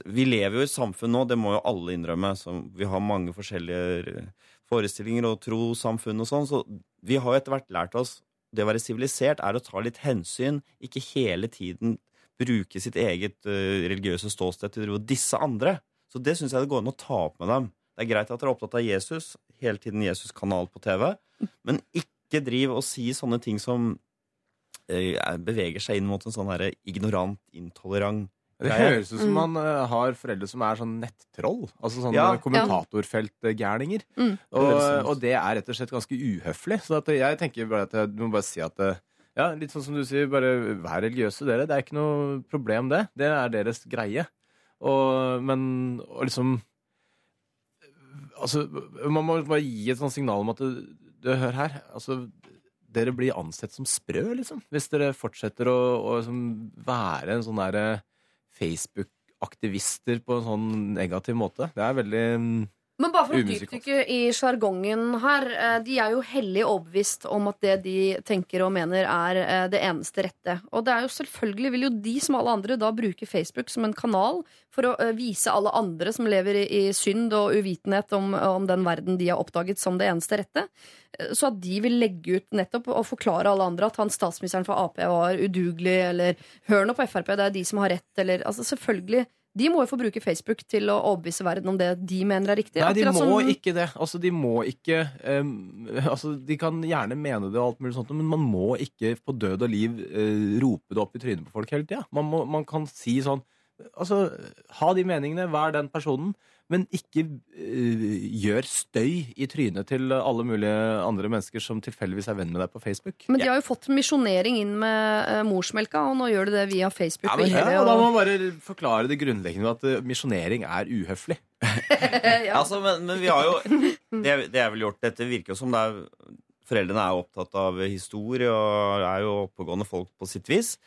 Vi lever jo i et samfunn nå, det må jo alle innrømme. Vi har mange forskjellige eh, forestillinger og trossamfunn og sånn, så vi har jo etter hvert lært oss det å være sivilisert er å ta litt hensyn, ikke hele tiden bruke sitt eget uh, religiøse ståsted til å disse andre. Så det syns jeg det går an å ta opp med dem. Det er greit at dere er opptatt av Jesus, hele tiden Jesus-kanal på TV, men ikke driv og si sånne ting som uh, beveger seg inn mot en sånn ignorant, intolerant Det høres ut som man uh, har foreldre som er sånn nettroll. Altså sånne Ja. kommentatorfeltgærninger. Mm. Og, Det og det er rett og slett ganske uhøflig. Så at jeg tenker bare at jeg, du må bare si at eh, ja, litt sånn som du sier, bare vær religiøse, dere. Det er ikke noe problem, det. Det er deres greie. Og, men og liksom Altså, man må bare gi et sånt signal om at du, du hør her. Altså, dere blir ansett som sprø, liksom. Hvis dere fortsetter å, å liksom være en sånn derre Facebook-aktivister på en sånn negativ måte. Det er veldig mm, Men bare for å dypdykke i sjargongen her. eh, De er jo hellig overbevist om at det de tenker og mener, er eh, det eneste rette. Og det er jo selvfølgelig vil jo de som alle andre da bruke Facebook som en kanal for å eh, vise alle andre som lever i, synd og uvitenhet om, om den verden de har oppdaget som det eneste rette. Så at de vil legge ut nettopp og forklare alle andre at han statsministeren for Ap var udugelig, eller hør nå på Frp, det er de som har rett, eller altså selvfølgelig. De må jo få bruke Facebook til å overbevise verden om det de mener er riktig. Nei, de må som- ikke det. Altså, de må ikke um, altså, De kan gjerne mene det, og alt mulig sånt, men man må ikke på død og liv uh, rope det opp i trynet på folk hele tida. Man, man kan si sånn Altså, ha de meningene, vær den personen, men ikke uh, gjør støy i trynet til alle mulige andre mennesker som tilfeldigvis er venn med deg på Facebook. Men de har jo fått misjonering inn med uh, morsmelka, og nå gjør de det via Facebook. Ja, men, ja, og da må man bare forklare det grunnleggende med at uh, misjonering er uhøflig. ja. Altså, men, men vi har jo det, det er vel gjort Dette virker jo som det er Foreldrene er opptatt av historie og er jo oppegående folk på sitt vis.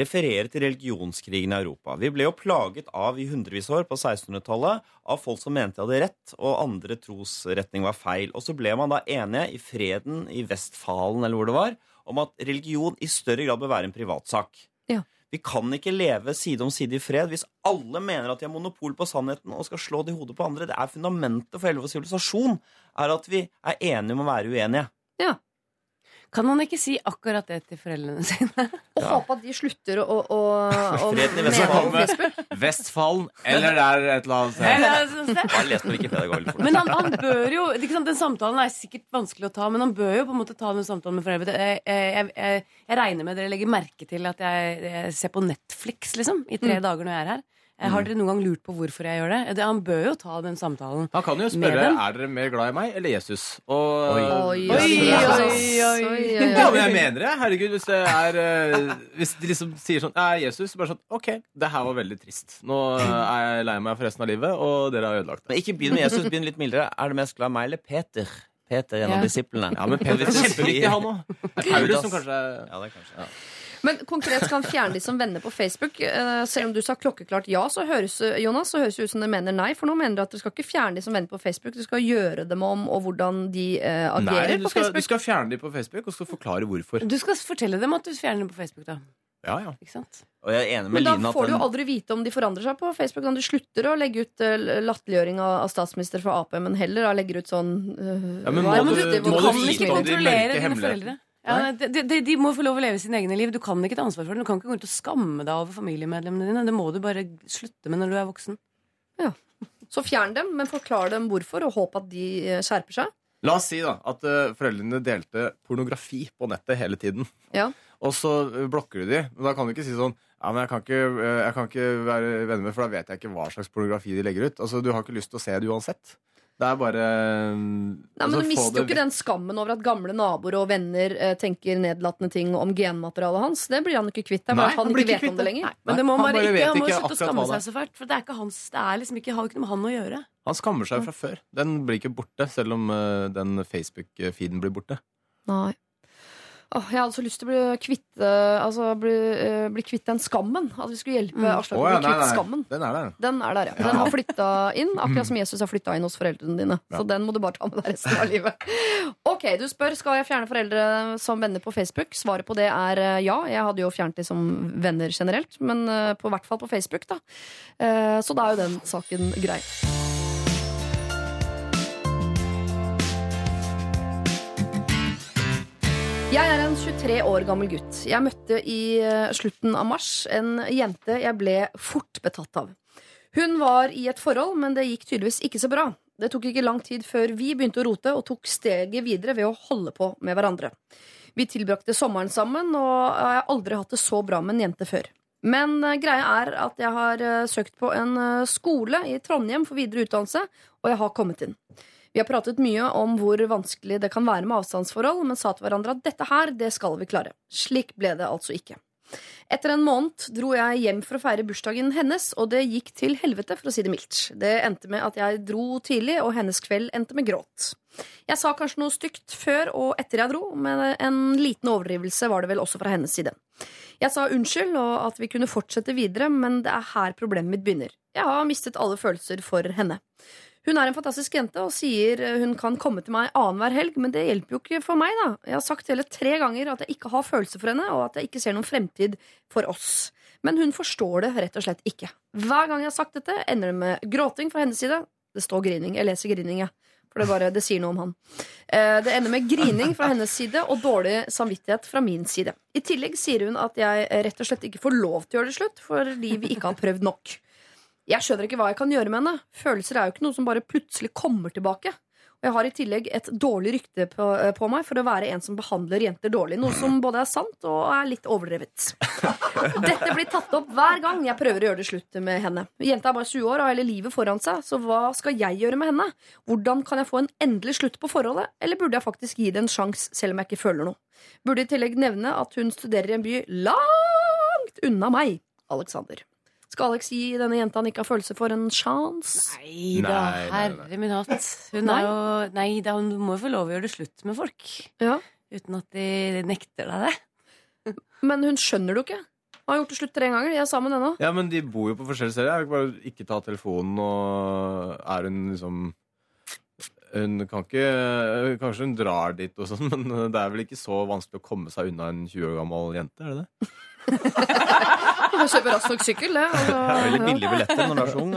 Referere til religionskrigen i Europa. Vi ble jo plaget av i hundrevis av år på 1600-tallet av folk som mente de hadde rett, og andre trosretning var feil. Og så ble man da enige i freden i Vestfalen, eller hvor det var, om at religion i større grad bør være en privatsak. Ja. Vi kan ikke leve side om side i fred hvis alle mener at de har monopol på sannheten og skal slå det i hodet på andre. Det er fundamentet for hele vår sivilisasjon, er at vi er enige om å være uenige. Kan man ikke si akkurat det til foreldrene sine? Og håpe at de slutter å, å, å Freden i Facebook. Vestfallen eller der et eller annet sted. Eller, Bare les på Wikipedia, det går veldig fort. Men han, han bør jo ikke sant, Den samtalen er sikkert vanskelig å ta, men han bør jo på en måte ta den samtalen med foreldrene. Jeg, jeg, jeg, jeg regner med dere legger merke til at jeg, jeg ser på Netflix liksom, i tre dager når jeg er her. Eh, Har dere noen gang lurt på hvorfor jeg gjør det? det? Han bør jo ta den samtalen. Han kan jo spørre er dere mer glad i meg eller Jesus. Og, Oi, Oi, oi, oi, oi. oi. Ja, men jeg mener det. Herregud, hvis det er eh, Hvis de liksom sier sånn Er Jesus? Bare sånn OK, det her var veldig trist. Nå er jeg lei meg for resten av livet, og dere har ødelagt det. Men ikke begynn med Jesus, begynn litt mildere. Er du mest glad i meg eller Peter? Peter, en Ja. disiplene. Ja, men Peter er kjempeviktig, han òg. Paulus som kanskje Ja, det er kanskje. Men konkret skal han fjerne de som venner på Facebook. Eh, Selv om du sa klokkeklart ja, så høres, Jonas, så høres det ut som dere mener nei. For nå mener dere at dere skal ikke fjerne de som venner på Facebook. Du skal gjøre dem om og hvordan de eh, Nei, agerer på på Nei, du skal fjerne dem på Facebook, og så forklare hvorfor. Du skal fortelle dem at du fjerner dem på Facebook, da. Ja, ja. Ikke sant? Og jeg er enig med Men da får du jo aldri vite om de forandrer seg på Facebook. Om de slutter å legge ut uh, latterliggjøring av, statsminister fra Ap, men heller da legger ut sånn uh, Ja, men hva må er du- må du kan vite ikke om de kontrollere mørke dine hemmelighetene? Ja, de, de, de må få lov å leve sine egne liv. Du kan ikke ta ansvar for det. Du kan ikke gå rundt og skamme deg over familiemedlemmene dine. Det må du bare slutte med når du er voksen. Så fjern dem, men forklar dem hvorfor, og håp at de eh, skjerper seg. La oss si da at eh, foreldrene delte pornografi på nettet hele tiden. Ja. Og så eh, blokker du de. Men da kan du ikke si sånn ja, men jeg kan, ikke, jeg kan ikke være venner med, for da vet jeg ikke hva slags pornografi de legger ut. Altså, Du har ikke lyst til å se det uansett. Det er bare Nei, men altså, Du mister det jo ikke den skammen over at gamle naboer og venner eh, tenker nedlatende ting om genmaterialet hans. Det blir han ikke kvitt. Det er Nei, bare at han han blir ikke ikke om kvitt det lenger. Nei, Men det må han bare bare ikke, han må ikke slutte å skamme seg så fælt. For det er ikke hans, det er liksom ikke, har ikke noe med han å gjøre. Han skammer seg fra før. Den blir ikke borte, selv om uh, den Facebook-feeden blir borte. Nei. Åh, jeg hadde så lyst til å bli kvitt, eh, altså, bli, uh, bli kvitt den skammen. At vi skulle hjelpe Aslak Å, å bli nei, kvitt nei. skammen. Den er der. Den er der, ja. Den har flytta inn, akkurat som Jesus har flytta inn hos foreldrene dine. Så den må du bare ta med deg resten av livet. Ok, du spør skal jeg fjerne foreldre som venner på Facebook. Svaret på det er eh, ja. Jeg hadde jo fjernet de som venner generelt, men på hvert fall på Facebook, da. Uh, Så da er jo den saken grei. Jeg er en 23 år gammel gutt. Jeg møtte i eh, slutten av mars en jente jeg ble fort betatt av. Hun var i et forhold, men det gikk tydeligvis ikke så bra. Det tok ikke lang tid før vi begynte å rote og tok steget videre ved å holde på med hverandre. Vi tilbrakte sommeren sammen, og jeg har aldri hatt det så bra med en jente før. Men eh, greia er at jeg har eh, søkt på en skole i Trondheim for videre utdannelse, og jeg har kommet inn. Vi har pratet mye om hvor vanskelig det kan være med avstandsforhold, men sa til hverandre at dette her, det skal vi klare. Slik ble det altså ikke. Etter en måned dro jeg hjem for å feire bursdagen hennes, og det gikk til helvete, for å si det mildt. Det endte med at jeg dro tidlig, og hennes kveld endte med gråt. Jeg sa kanskje noe stygt før og etter jeg dro, men en liten overdrivelse var det vel også fra hennes side. Jeg sa unnskyld, og at vi kunne fortsette videre, men det er her problemet mitt begynner. Jeg har mistet alle følelser for henne. Hun er en fantastisk jente og sier eh, hun kan komme til meg annenhver helg, men det hjelper jo ikke for meg, da. Jeg har sagt hele tre ganger at jeg ikke har følelser for henne, og at jeg ikke ser noen fremtid for oss. Men hun forstår det rett og slett ikke. Hver gang jeg har sagt dette, ender det med gråting fra hennes side. Det står grining. Jeg leser grining, jeg. For det, bare, det sier noe om han. Eh, Det ender med grining fra hennes side og dårlig samvittighet fra min side. I tillegg sier hun at jeg rett og slett ikke får lov til å gjøre det slutt fordi vi ikke har prøvd nok. Jeg skjønner ikke hva jeg kan gjøre med henne. Følelser er jo ikke noe som bare plutselig kommer tilbake. Og jeg har i tillegg et dårlig rykte på, eh, på meg for å være en som behandler jenter dårlig. Noe som både er sant og er litt overdrevet. Dette blir tatt opp hver gang jeg prøver å gjøre det slutt med henne. Jenta er bare 20 år og har hele livet foran seg, så hva skal jeg gjøre med henne? Hvordan kan jeg få en endelig slutt på forholdet, eller burde jeg faktisk gi det en sjanse selv om jeg ikke føler noe? Burde i tillegg nevne at hun studerer i en by langt unna meg, Alexander. Skal Alex gi denne jenta han ikke har følelse for, en sjanse? Nei da, Nei, nei, nei. herre min hatt. Hun Nei. er jo Nei da, hun må jo få lov å gjøre det slutt med folk. Ja. Uten at de nekter deg det. Men hun skjønner det jo ikke. Han har gjort det slutt tre ganger. De er sammen ennå. Ja, men de bor jo på forskjellige steder. Jeg vil bare ikke ta telefonen, og er hun liksom Hun kan ikke Kanskje hun drar dit og sånn, men det er vel ikke så vanskelig å komme seg unna en 20 år gammel jente, er det det? Han kjøper raskt nok sykkel, det. Altså, Det er veldig ja. billige billetter når du er så ung.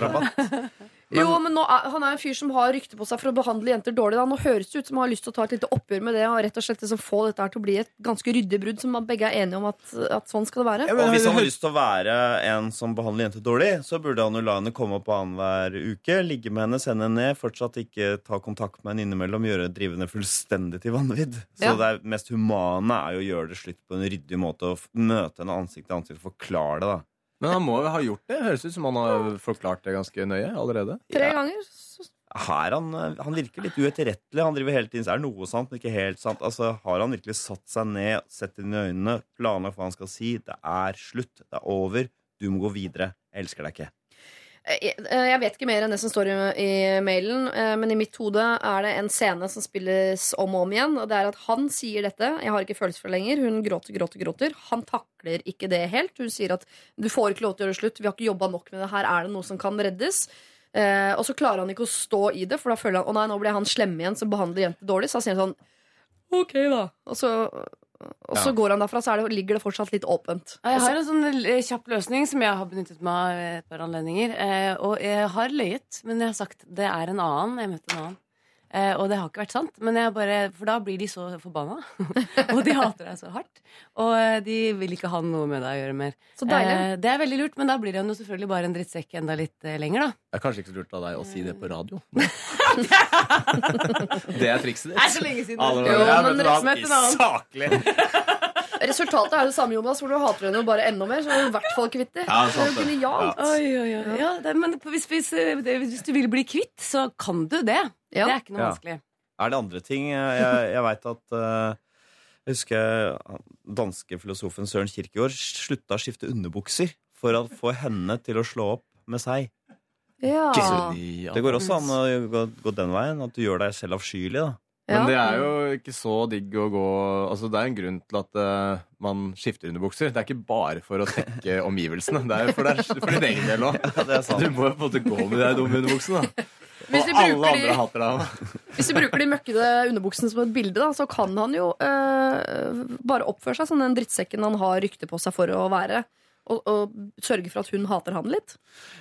vet Sånn. Jo, men nå er, Han er en fyr som har rykte på seg for å behandle jenter dårlig. Da. Nå høres det ut som han har lyst til å ta et lite oppgjør med det og rett og slett liksom få dette her til å bli et ganske ryddig brudd, som man begge er enige om at, at sånn skal det være. Og hvis han har lyst til å være en som behandler jenter dårlig, så burde han jo la henne komme opp annenhver uke, ligge med henne, sende henne ned, fortsatt ikke ta kontakt med henne innimellom, gjøre drivende fullstendig til vanvidd. Så Ja. det mest humane er jo å gjøre det slutt på en ryddig måte og møte henne ansikt til ansikt og forklare det, da. Men han må jo ha gjort det. Høres ut som han har forklart det ganske nøye allerede. Tre Ja. ganger. Her han, eh, han virker litt uetterrettelig. Han driver hele tiden, så er det noe sant, men ikke helt sant. Altså, Har han virkelig satt seg ned, sett inn i øynene, planlagt hva han skal si? Det er slutt. Det er over. Du må gå videre. Jeg elsker deg ikke. Jeg, jeg vet ikke mer enn det som står i, mailen, eh, men i mitt hode er det en scene som spilles om og om igjen. Og det er at han sier dette. Jeg har ikke følelser for det lenger. Hun gråter, gråter, gråter. Han takler ikke det helt. Hun sier at du får ikke lov til å gjøre det slutt. Vi har ikke jobba nok med det. Her er det noe som kan reddes. Eh, og så klarer han ikke å stå i det, for da føler han å nei, nå blir han slem igjen som behandler jenter dårlig. Så han sier sånn OK, da. Og så, og så Ja. går han derfra, så er det, ligger det fortsatt litt åpent. Jeg har en sånn eh, kjapp løsning som jeg har benyttet meg av et par anledninger. Eh, og jeg har løyet, men jeg har sagt det er en annen. Jeg møtte en annen. Eh, og det har ikke vært sant, men jeg bare, for da blir de så forbanna. og de hater deg så hardt. Og eh, de vil ikke ha noe med deg å gjøre mer. Så deilig. Eh, det er veldig lurt, men da blir han jo selvfølgelig bare en drittsekk enda litt eh, lenger, da. Det er kanskje ikke så lurt av deg å si det på radio. det er trikset ditt. Det er så lenge siden. Alle Jo, men, men, men men, du er en annen.» Saklig. Resultatet er jo det samme, Jonas, hvor du hater henne jo bare enda mer. Så er du i hvert fall kvitt det. Ja, det er jo genialt. Oi, oi, oi. Ja, det, men hvis, hvis, eh, hvis du vil bli kvitt, så kan du det. Ja. Det er ikke noe Ja. vanskelig. Er det andre ting? Jeg, jeg, veit at uh, Jeg husker danske filosofen Søren Kirkegaard slutta å skifte underbukser for å få henne til å slå opp med seg. Ja. Ja. Det går også an å gå, gå den veien. At du gjør deg selv avskyelig. da Men det er jo ikke så digg å gå Altså Det er en grunn til at uh, man skifter underbukser. Det er ikke bare for å tekke omgivelsene. Det er for, det er for din egen del òg. Du må jo på en måte gå med de dumme underbuksene. da. Hvis vi de-. Hvis vi bruker de møkkede underbuksene som et bilde, da, så kan han jo eh, bare oppføre seg som den drittsekken han har rykte på seg for å være. Og, og sørge for at hun hater han litt.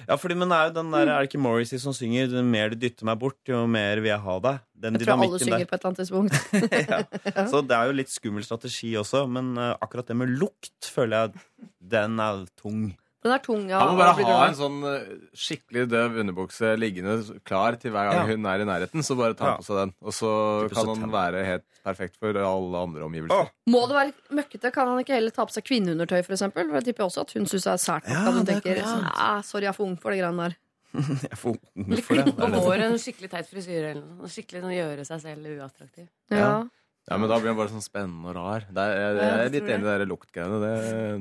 Ja, fordi, men det er jo den der, er det ikke Morrissey som synger 'Jo mer du dytter meg bort, jo mer vil jeg ha deg'? Den Jeg tror alle synger synger på et eller annet tidspunkt. ja. Så det er jo litt skummel strategi også, men eh, akkurat det med lukt føler jeg den er tung. Den er tung, ja. Han må bare ha glad. en sånn eh, skikkelig døv underbukse liggende klar til hver gang Ja. hun er i nærheten. Så bare ta Ja. på seg den. Og så Typisk kan han være helt perfekt for alle andre omgivelser. Åh. Må det være møkkete, kan han ikke heller ta på seg kvinneundertøy, eksempel? For jeg tipper også at hun syns det er sært nok Ja, at hun det er tenker sånn, sorry, jeg er for ung for de greiene der. Jeg er for ung for det. klippe håret, en skikkelig teit frisyre eller noe. Skikkelig noe Gjøre seg selv uattraktiv. Ja. Ja, men da blir han bare sånn spennende og rar. Det er, jeg, jeg er litt enig i de luktgreiene. Det,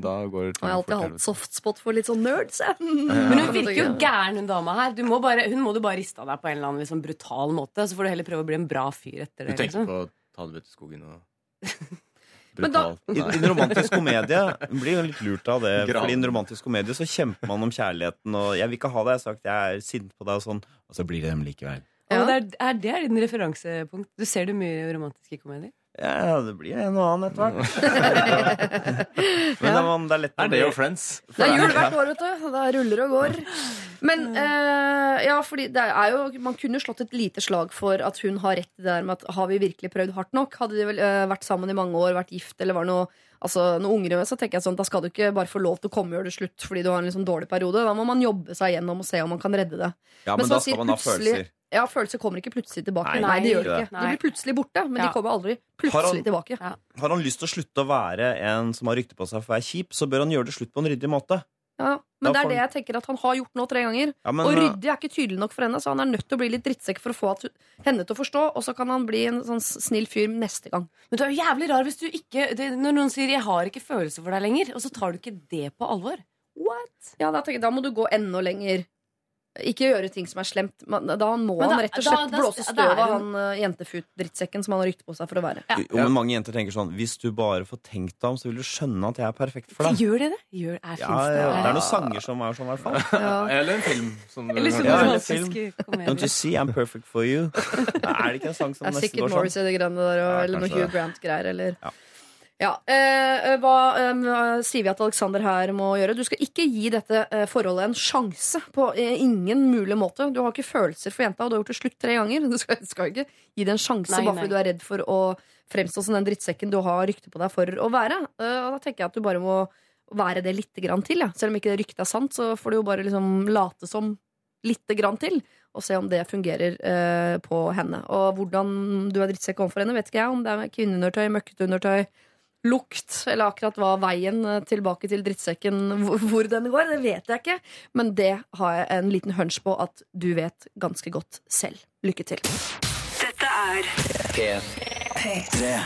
da går det jeg har alltid hatt softspot for litt sånn nerds, jeg. Men hun virker jo gæren, hun dama her. Du må bare, hun må du bare riste av deg på en eller annen liksom, brutal måte. Så får du heller prøve å bli en bra fyr etter Du tenker Liksom. på å ta det ut i skogen og Men da- I, I en romantisk komedie blir jo litt lurt av det. Gran. Fordi I en romantisk komedie så kjemper man om kjærligheten. Og 'jeg vil ikke ha deg', jeg har sagt 'jeg er sint på deg', og sånn. Og så blir det dem likevel. Ja. Og det er, er det din referansepunkt? Du ser du mye romantiske komedier? Ja, det blir en og annen etter hvert. Men det, man, det er lett å Er det er jo Friends? Det er jul hvert år, vet du. det er ruller og går. Men eh, ja, fordi det er jo Man kunne slått et lite slag for at hun har rett i det der med at har vi virkelig prøvd hardt nok? Hadde de vel eh, vært sammen i mange år, vært gift eller var noe Altså, noe ungere, så tenker jeg sånn Da skal du ikke bare få lov til å komme og gjøre det slutt fordi du har en liksom dårlig periode. Da må man jobbe seg gjennom og se om man kan redde det. Ja, Men men da skal man ha følelser. Ja, Følelser kommer ikke plutselig tilbake. Nei, Nei, de gjør det ikke det. De blir plutselig borte, men Ja. de kommer aldri Har plutselig han- tilbake. Har han lyst til å slutte å være en som har rykte på seg for å være kjip, så bør han gjøre det slutt på en ryddig måte. Ja, men det er det jeg tenker at han har gjort nå tre ganger. Ja, men, og ryddig er ikke tydelig nok for henne, så han er nødt til å bli litt drittsekk for å få at, henne til å forstå, og så kan han bli en sånn snill fyr neste gang. Men du er jo jævlig rar hvis du ikke det, Når noen sier 'jeg har ikke følelser for deg lenger', og så tar du ikke det på alvor. What? Ja, Da, tenker da må du gå enda lenger Ikke gjøre ting som er slemt. Men Da må da, han rett og slett da- blåse da støv er av han uh, jentefut-drittsekken som han har rykte på seg for å være. Jo, men mange jenter tenker sånn Hvis du bare får tenkt deg om, så vil du skjønne at jeg er perfekt for deg. Gjør de det? Gjør, er, Ja, det? ja, det er noen sanger som er sånn, i hvert fall. Eller en film. Som Eller som Ja, eller romantiske. Don't you see I'm perfect for you? Er det ikke en sang som Det er nesten sikkert går sånn? Morris i det greiene der, og, eller noe Hugh. Grant-greier. Eller Ja. Ja, eh, hva eh, sier vi at Alexander her må gjøre? Du skal ikke gi dette eh, forholdet en sjanse på eh, ingen mulig måte. Du har ikke følelser for jenta, og du har gjort det slutt tre ganger. Du skal, skal ikke gi det en sjanse Nei, bare nei. fordi du er redd for å fremstå som den drittsekken du har rykte på deg for å være. Eh, og da tenker jeg at du bare må være det lite grann til. Ja. Selv om ikke ryktet er sant, så får du jo bare liksom late som lite grann til. Og se om det fungerer eh, på henne. Og hvordan du er drittsekk overfor henne, vet ikke jeg. Om det er kvinneundertøy, møkkete undertøy, lukt, eller akkurat hva veien eh, tilbake til drittsekken hvor, den går, det vet jeg ikke. Men det har jeg en liten hunch på at du vet ganske godt selv. Lykke til. Dette er P3.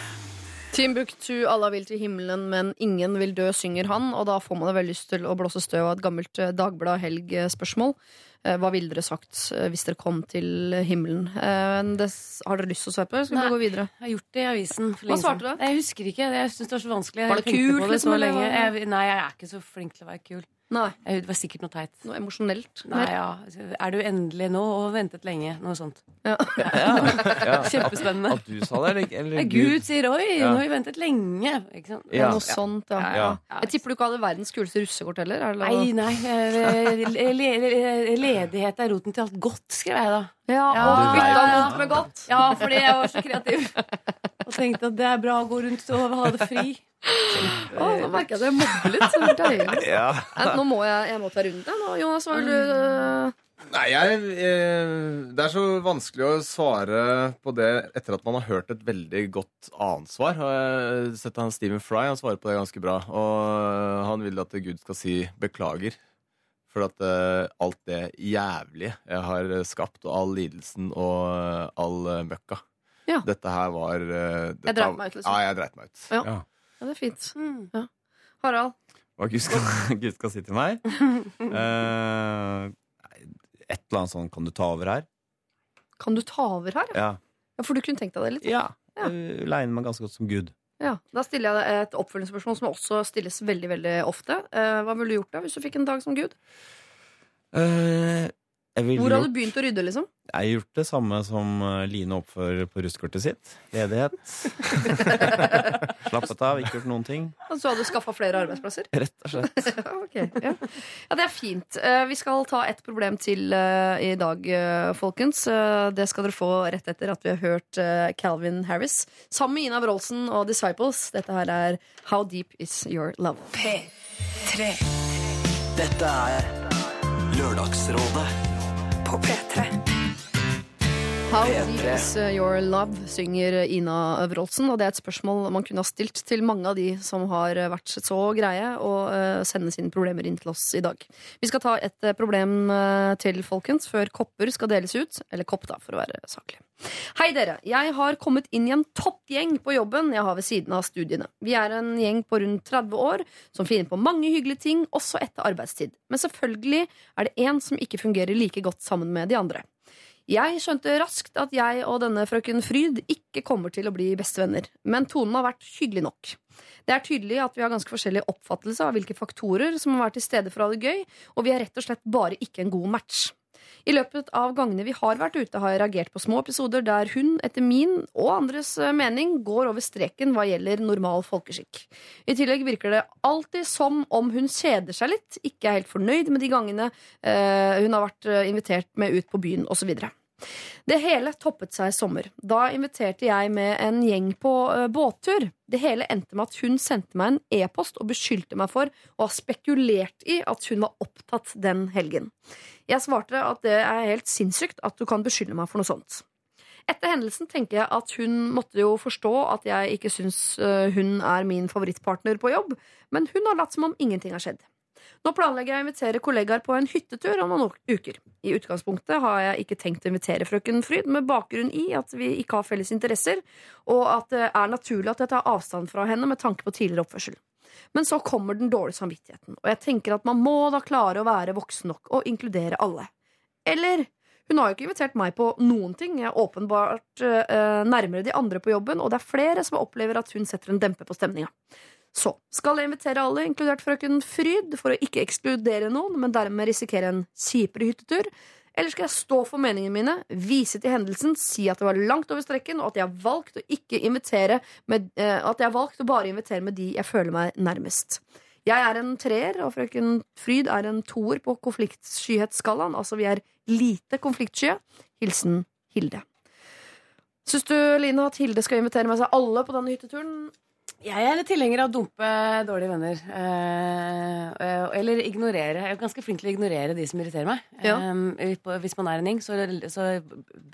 Timbuktu, alle vil til himmelen, men ingen vil dø, synger han. Og da får man vel lyst til å blåse støv av et gammelt eh, Dagblad Helg-spørsmål. Eh, Hva ville dere sagt eh, hvis dere kom til himmelen? Eh, Det, har dere lyst til å på? Skal vi gå videre? Jeg har gjort det i avisen. Hva svarte du? Jeg husker ikke. Jeg syns det var så vanskelig. Jeg Var det kult, det liksom, Jeg, nei, jeg er ikke så flink til å være kul. Nei. Det var sikkert noe teit. Noe emosjonelt? Nei, ja. Er du endelig nå og ventet lenge? Noe sånt. Ja. Kjempespennende. At du sa det, eller, eller Nei, Gud sier 'oi, Ja. nå har vi ventet lenge'. Ikke sant? Ja, Ja. noe sånt, ja. Ja, ja. ja. Jeg tipper du ikke hadde verdens kuleste russekort heller. Er det lov Nei, nei. eh, le- le- Ledighet er roten til alt godt, skrev jeg da. Ja, Ja, du bytta vondt med godt. Ja, fordi jeg var så kreativ. Og tenkte at det er bra å gå rundt og ha det fri. Å, nå merker jeg det jeg mobber litt. Så deilig. Ja. Nei, Nå må jeg, jeg må ta runden. Nå, Jonas, hva vil du øh, Nei, jeg, eh, Det er så vanskelig å svare på det etter at man har hørt et veldig godt annensvar. Og jeg har sett han Stephen Fry han svarer på det ganske bra. Og han vil at Gud skal si beklager. For at eh, alt det jævlige jeg har skapt, og all lidelsen og eh, all eh, møkka Ja. Dette her var uh, dette, dreit meg ut, liksom. Ja, jeg dreit meg ut. Ja. Ja. Ja, det er fint. Mm. Ja. Harald? Hva Gud skal, Gud skal si til meg? uh, et eller annet sånn Kan du ta over her? Kan du ta over her? Ja. Ja, For du kunne tenkt deg det litt? ja. Ja. Jeg Legner meg ganske godt som Gud. Ja, Da stiller jeg deg et oppfølgingsspørsmål som også stilles veldig veldig ofte. Uh, hva ville du gjort da hvis du fikk en dag som Gud? Eh, jeg ville Hvor har du begynt å rydde? liksom? Jeg har gjort det samme som eh, Line oppfører på rustkortet sitt. Ledighet. Slappet av, ikke gjort noen ting. Så hadde du skaffa flere arbeidsplasser? Rett og slett. Ja, ja. ja, det er fint. Eh, Vi skal ta et problem til eh, i dag, folkens. Det skal dere få rett etter at vi har hørt Calvin Harris sammen med Ina Wroldsen og Disciples. Dette her er How Deep Is Your Love. P3 Dette er Lørdagsrådet på P3. How Is Your Love synger Ina Wroldsen. Og det er et spørsmål man kunne ha stilt til mange av de som har vært så greie å eh, sende sine problemer inn til oss i dag. Vi skal ta et problem til, folkens, før kopper skal deles ut. Eller kopp, da, for å være saklig. Hei, dere. Jeg har kommet inn i en toppgjeng på jobben jeg har ved siden av studiene. Vi er en gjeng på rundt 30 år som finner på mange hyggelige ting, også etter arbeidstid. Men selvfølgelig er det én som ikke fungerer like godt sammen med de andre. Jeg skjønte raskt at jeg og denne frøken Fryd ikke kommer til å bli bestevenner, men tonen har vært hyggelig nok. Det er tydelig at vi har ganske forskjellig oppfattelse av hvilke faktorer som må være til stede for å ha det gøy, og vi er rett og slett bare ikke en god match. I løpet av gangene vi har vært ute, har jeg reagert på små episoder der hun, etter min og andres eh, mening, går over streken hva gjelder normal folkeskikk. I tillegg virker det alltid som om hun kjeder seg litt, ikke er helt fornøyd med de gangene eh, hun har vært eh, invitert med ut på byen osv. Det hele toppet seg i sommer. Da inviterte jeg med en gjeng på uh, båttur. Det hele endte med at hun sendte meg en e-post og beskyldte meg for å ha spekulert i at hun var opptatt den helgen. Jeg svarte at det er helt sinnssykt at du kan beskylde meg for noe sånt. Etter hendelsen tenker jeg at hun måtte jo forstå at jeg ikke syns øh, hun er min favorittpartner på jobb, men hun har latt som om ingenting har skjedd. Nå planlegger jeg å invitere kollegaer på en hyttetur om noen uker. I utgangspunktet har jeg ikke tenkt å invitere frøken Fryd, med bakgrunn i at vi ikke har felles interesser, og at det er naturlig at jeg tar avstand fra henne med tanke på tidligere oppførsel. Men så kommer den dårlige samvittigheten, og jeg tenker at man må da klare å være voksen nok og inkludere alle. Eller hun har jo ikke invitert meg på noen ting. Jeg er åpenbart eh, nærmere de andre på jobben, og det er flere som opplever at hun setter en demper på stemninga. Så skal jeg invitere alle, inkludert frøken Fryd, for å ikke ekskludere noen, men dermed risikere en kjipere hyttetur? Eller skal jeg stå for meningene mine, vise til hendelsen, si at det var langt over strekken, og at jeg har valgt å ikke invitere med, eh, At jeg har valgt å bare invitere med de jeg føler meg nærmest? Jeg er en treer, og frøken Fryd er en toer på konfliktskyhetsskalaen. Altså vi er lite konfliktsky. Hilsen Hilde. Syns du, Line, at Hilde skal invitere med seg alle på denne hytteturen? Jeg er tilhenger av å dumpe dårlige venner. Eh, eller ignorere. Jeg er ganske flink til å ignorere de som irriterer meg. Ja. Eh, hvis man er en gjeng, så, så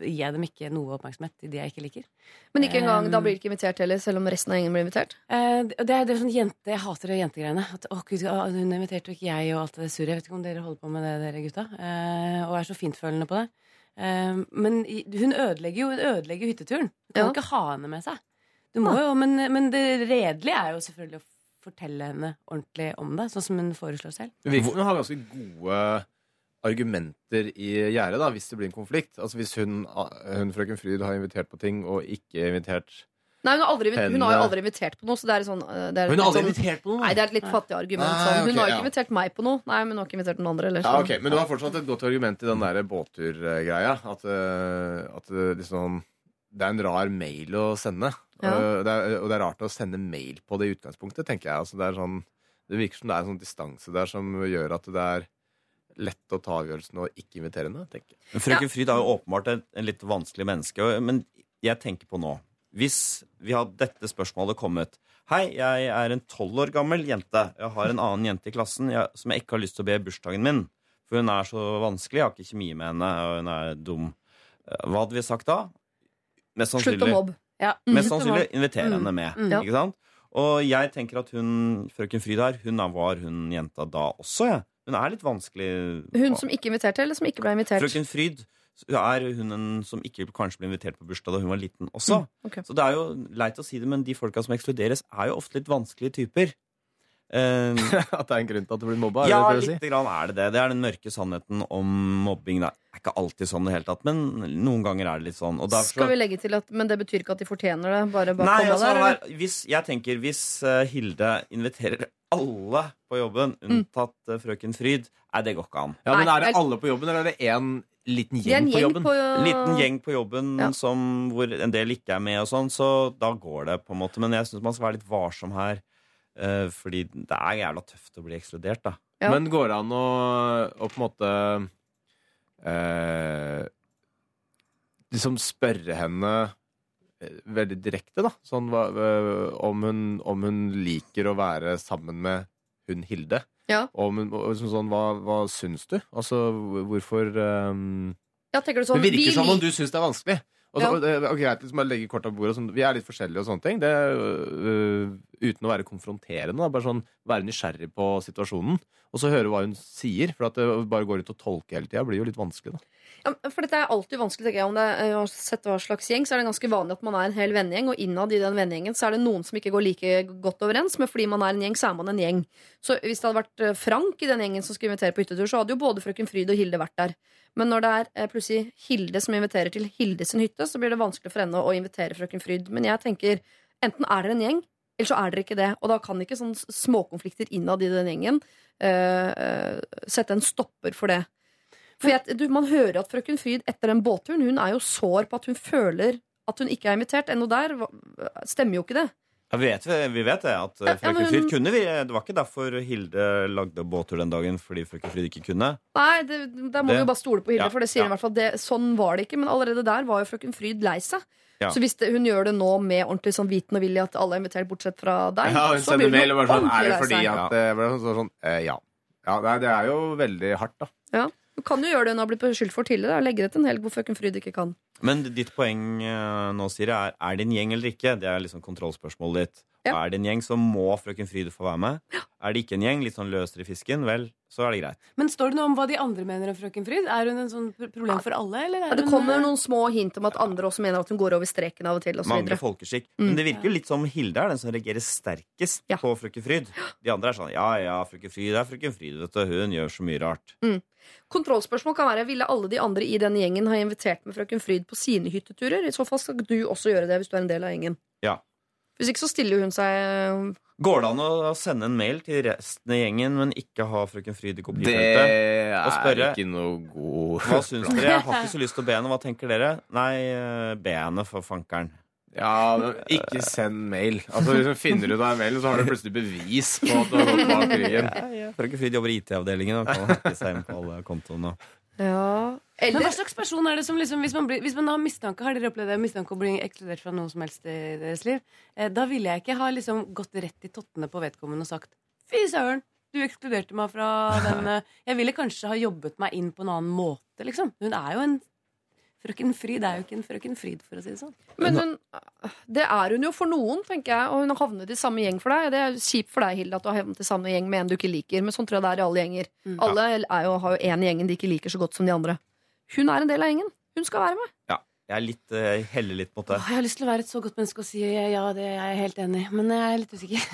gir jeg dem ikke noe oppmerksomhet i de jeg ikke liker. Men ikke engang, eh, da blir de ikke invitert heller, selv om resten av gjengen blir invitert? Eh, det, det er sånn jente, Jeg hater det jentegreiene. At, å, Gud, hun inviterte jo ikke jeg og alt det surret. Jeg vet ikke om dere holder på med det, dere gutta. Eh, og er så fintfølende på det. Eh, men hun ødelegger jo hun ødelegger hytteturen. Du kan Ja. ikke ha henne med seg. Du må jo, men, men det redelige er jo selvfølgelig å fortelle henne ordentlig om det, sånn som hun foreslår selv. Det virker som hun har ganske gode argumenter i gjerdet da, hvis det blir en konflikt. Altså Hvis hun, hun frøken Fryd har invitert på ting og ikke invitert Nei, hun har, aldri, hun har jo aldri invitert på noe. Så det er sånn, eh, det er Hun har aldri sånn- invitert på noe? Nei, det er et litt fattig argument. Nei, okay, Hun har jo ikke ja. invitert meg på noe. Nei, men hun har ikke invitert noen andre. Eller, Ja, okay, Men du har fortsatt et godt argument i den der båtturgreia. At, eh, at det liksom Det er en rar mail å sende. Ja. Og, det er, og det er rart å sende mail på det i utgangspunktet, tenker jeg. Altså, det, er sånn, det virker som det er en sånn distanse der som gjør at det er lett å ta avgjørelsen og ikke invitere henne. tenker jeg. Men Frøken Fryd er jo åpenbart en, en litt vanskelig menneske. Men jeg tenker på nå Hvis vi hadde dette spørsmålet kommet Hei, jeg er en tolv år gammel jente. Jeg har en annen jente i klassen jeg, som jeg ikke har lyst til å be i bursdagen min. For hun er så vanskelig. Jeg har ikke kjemi med henne, og hun er dum. Eh, Hva hadde vi sagt da? Mest Slutt å mobbe. Ja. mest sannsynlig mobbe. invitere Mm. henne med. Mm. Ikke sant? Og jeg tenker at hun, frøken Fryd her, hun var hun jenta da også, jeg. Hun er litt vanskelig. Hun som ikke inviterte, eller som ikke ble invitert? Frøken Fryd er hun en som ikke kanskje ble invitert på bursdag da hun var liten også. Mm, okay. Så det er jo leit å si det, men de folka som ekskluderes, er jo ofte litt vanskelige typer. Eh, At det er en grunn til at det blir mobba? ja, du lite grann er det det. Det er den mørke sannheten om mobbing. Det er ikke alltid sånn i det hele tatt, men noen ganger er det litt sånn. Og derfor Skal vi legge til at Men det betyr ikke at de fortjener det? Bare bare Nei, altså, der? eller? her, hvis, jeg tenker hvis uh, Hilde inviterer alle på jobben, Mm. unntatt uh, frøken Fryd, nei, det går ikke an. Ja, men Er det alle på jobben, eller er det én liten gjeng på jobben? på En liten gjeng på jobben Ja. som, hvor en del ikke er med, og sånn, så da går det på en måte. Men jeg syns man skal være litt varsom her, eh, fordi det er jævla tøft å bli ekskludert, da. Ja. Men går det an å, å på en måte eh, Liksom spørre henne eh, veldig direkte, da. Sånn hva, om, hun, om hun liker å være sammen med hun Hilde. Ja. Om hun, liksom sånn, hva, hva syns du? Altså, hvorfor um, Ja, du sånn Det virker vi som om du syns det er vanskelig. Og så, Ja. og er greit liksom bare legge kort av bordet. Sånn, vi er litt forskjellige og sånne ting. Det, øh, uten å være konfronterende. Da, bare sånn Være nysgjerrig på situasjonen. Og så høre hva hun sier. For at det bare går ut og tolke hele tida blir jo litt vanskelig. Da. Ja, for dette er alltid vanskelig, tenker jeg. Om det er, sett hva slags gjeng, så er det ganske vanlig at man er en hel vennegjeng, og innad i den vennegjengen så er det noen som ikke går like godt overens, men fordi man er en gjeng, så er man en gjeng. Så hvis det hadde vært eh, Frank i den gjengen som skulle invitere på hyttetur, så hadde jo både frøken Fryd og Hilde vært der. Men når det er eh, plutselig Hilde som inviterer til Hilde hytte, så blir det vanskelig for henne å invitere frøken Fryd. Men jeg tenker, enten er dere en gjeng, eller så er dere ikke det. Og da kan ikke sånne småkonflikter innad i den gjengen uh, eh, sette en stopper for det. For jeg, du, Man hører at frøken Fryd etter den båtturen Hun er jo sår på at hun føler at hun ikke er invitert. Ennå der stemmer jo ikke det. Ja, vi, vet, vi vet det, at Ja, eh, ja, frøken men- Fryd kunne vi. Det var ikke derfor Hilde lagde båttur den dagen, fordi frøken Fryd ikke kunne. Nei, det, Der må Det- vi jo bare stole på Hilde, Ja, for det sier ja. i hvert fall det, sånn var det ikke. Men allerede der var jo frøken Fryd lei seg. Ja. Så hvis det, hun gjør det nå med ordentlig sånn viten og vilje at alle er invitert, bortsett fra deg, Ja, hun så blir mail hun og bare sånn Er det lei fordi seg. at det ble sånn, sånn eh, Ja. ja nei, det er jo veldig hardt, da. Ja. Hun kan jo gjøre det hun har blitt beskyldt for tidligere. da. Legge det til en helg hvor frøken Fryd ikke kan. Men ditt poeng eh, nå, Siri, er er det en gjeng eller ikke? Det er liksom kontrollspørsmålet ditt. Ja. Er det en gjeng, så må frøken Fryd få være med. Er det ikke en gjeng, litt sånn løsere i fisken, vel, så er det greit. Men står det noe om hva de andre mener om frøken Fryd? Er hun en sånn problem for alle? Eller er Ja, det kommer eh, noen små hint om at andre også mener at hun går over streken av og til. Og så Mangler videre. folkeskikk. Mm. Men det virker jo litt som Hilde er den som reagerer sterkest Ja. på frøken Fryd. De andre er sånn ja ja, frøken Fryd er frøken Fryd, vet du. Hun gjør så mye rart. Kontrollspørsmål kan være Ville alle de andre i denne gjengen ha invitert med frøken Fryd på sine hytteturer. I så fall skal du også gjøre det hvis du er en del av gjengen. Ja. Hvis ikke så stiller hun seg Går det an å sende en mail til resten av gjengen, men ikke ha frøken Fryd i Det kopifeltet? Og er spørre- ikke noe god Hva syns dere? Jeg har ikke så lyst til å be henne. Hva tenker dere? Nei, eh, be henne for fankeren. Ja, ikke send mail. Altså, Hvis du finner ut av en mail, så har du plutselig bevis på at du har gått bak ryggen. Frøken Fryd jobber i IT-avdelingen og kan hacke seg inn på alle kontoene. Ja. Men hva slags person er det som liksom, hvis man, blir, hvis man har mistanke Har dere opplevd det, mistanke å bli ekskludert fra noe som helst i deres liv? Eh, da ville jeg ikke ha liksom gått rett i tottene på vedkommende og sagt Fy søren, du ekskluderte meg fra den eh». Jeg ville kanskje ha jobbet meg inn på en annen måte, liksom. Hun er jo en Frøken Fryd er jo ikke en frøken Fryd, for å si det sånn. Men hun, det er hun jo for noen, tenker jeg. Og hun har havnet i samme gjeng for deg. Det er kjipt for deg, Hilde, at du har havnet i samme gjeng med en du ikke liker. Men sånn tror jeg det er i alle gjenger. Mm. Alle er jo, har jo én i gjengen de ikke liker så godt som de andre. Hun er en del av gjengen. Hun skal være med. Ja, jeg er litt, eh, jeg heller litt mot det. Åh, Jeg har lyst til å være et så godt menneske og si ja, det er jeg helt enig i. Men jeg er litt usikker.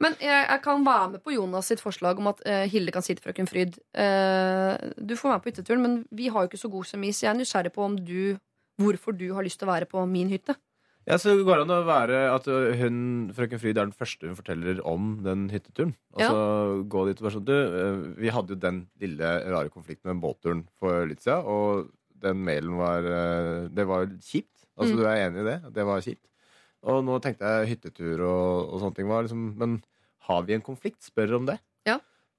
Men jeg, jeg kan være med på Jonas sitt forslag om at uh, Hilde kan si til frøken Fryd uh, Du får være med på hytteturen, men vi har jo ikke så god kjemi, så jeg er nysgjerrig på om du, hvorfor du har lyst til å være på min hytte. Ja, så går det an å være at hun, frøken Fryd er den første hun forteller om den hytteturen. Altså gå dit og bare sånn Du, eh, vi hadde jo den lille rare konflikten med båtturen for litt siden, og den mailen var eh, Det var kjipt. Altså, Mm. du er enig i det? Det var kjipt. Og nå tenkte jeg hyttetur og, og sånne ting var liksom Men har vi en konflikt? Spør om det. Ja.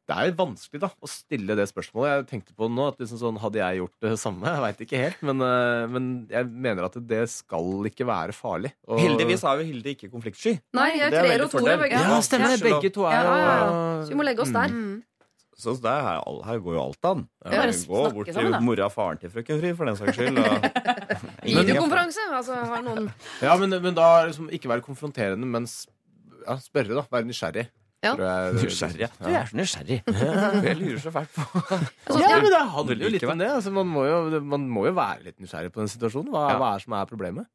Det er vanskelig da, å stille det spørsmålet. Jeg tenkte på nå, at liksom sånn, Hadde jeg gjort det samme? Jeg veit ikke helt. Men, eh, men jeg mener at det skal ikke være farlig. Og- Heldigvis er jo Hilde ikke konfliktsky. Nei, jeg er er treer og toer begge. Ja, stemmer det. Begge to er Ja, ja, ja. jo Så vi må legge oss der. Mm. Så der, her, her går jo alt an. Ja, Ja, bare Gå bort sammen, til mora og faren til frøken Fri, for den saks skyld. Og... Videokonferanse! Altså, har noen Ja, men, men da liksom ikke være konfronterende, men ja, spørre, da. Være nysgjerrig. Ja. Tror jeg- Nysgjerrig. Du er så nysgjerrig. Jeg lurer så fælt på altså, Ja, men det handler jo litt om det. Altså, man, må jo, man må jo være litt nysgjerrig på den situasjonen. Hva, Ja. hva er det som er problemet?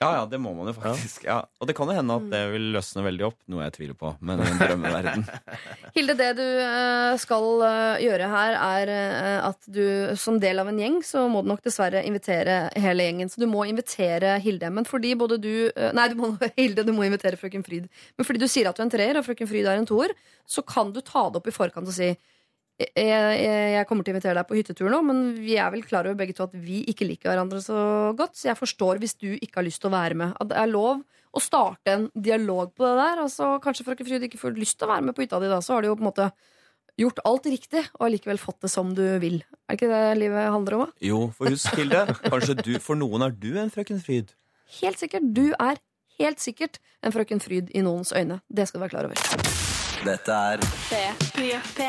Ja, ja, det må man jo faktisk. Ja. Og det kan jo hende at det vil løsne veldig opp, noe jeg tviler på. Men en drømmeverden. Hilde, det du eh, skal eh, gjøre her, er eh, at du som del av en gjeng, så må du nok dessverre invitere hele gjengen. Så du må invitere Hilde. Men fordi både du Nei, du må, Hilde, du må invitere frøken Fryd. Men fordi du sier at du er en treer, og frøken Fryd er en toer, så kan du ta det opp i forkant og si jeg, jeg, kommer til å invitere deg på hyttetur nå, men vi er vel klar over begge to at vi ikke liker hverandre så godt. Så jeg forstår hvis du ikke har lyst til å være med. At det er lov å starte en dialog på det der. Altså, kanskje frøken Fryd ikke får lyst til å være med på hytta di, da. Så har du jo på en måte gjort alt riktig og allikevel fått det som du vil. Er det ikke det livet handler om? da? Jo, for husk, Hilde, kanskje du, for noen er du en frøken Fryd. Helt sikkert. Du er helt sikkert en frøken Fryd i noens øyne. Det skal du være klar over. Dette er P3.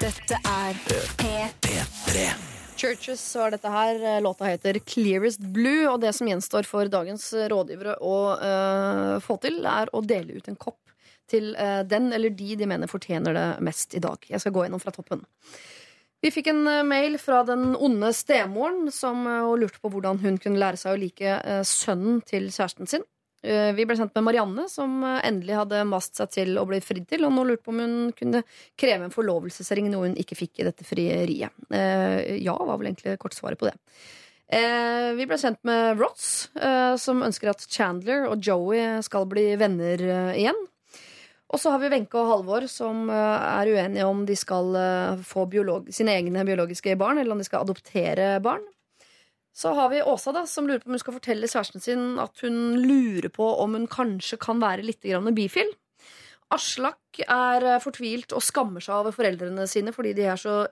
Dette er P3. Churches var dette her. Låta heter Clearest Blue, og det som gjenstår for dagens rådgivere å uh, få til, er å dele ut en kopp til uh, den eller de de mener fortjener det mest i dag. Jeg skal gå gjennom fra toppen. Vi fikk en eh, mail fra den onde stemoren som eh, lurte på hvordan hun kunne lære seg å like eh, sønnen til kjæresten sin. Eh, Vi ble sendt med Marianne, som eh, endelig hadde mast seg til å bli fridd til, og nå lurte på om hun kunne kreve en forlovelsesring, noe hun ikke fikk i dette frieriet. Eh, Ja, var vel egentlig kortsvaret på det. Vi ble sendt med Ross, som ønsker at Chandler og Joey skal bli venner igjen. Og så har vi Wenche og Halvor, som er uenige om de skal få sine egne biologiske barn, eller om de skal adoptere barn. Så har vi Åsa, da, som lurer på om hun skal fortelle kjæresten sin at hun lurer på om hun kanskje kan være litt grann bifil. Aslak er eh, fortvilt og skammer seg over foreldrene sine fordi de er så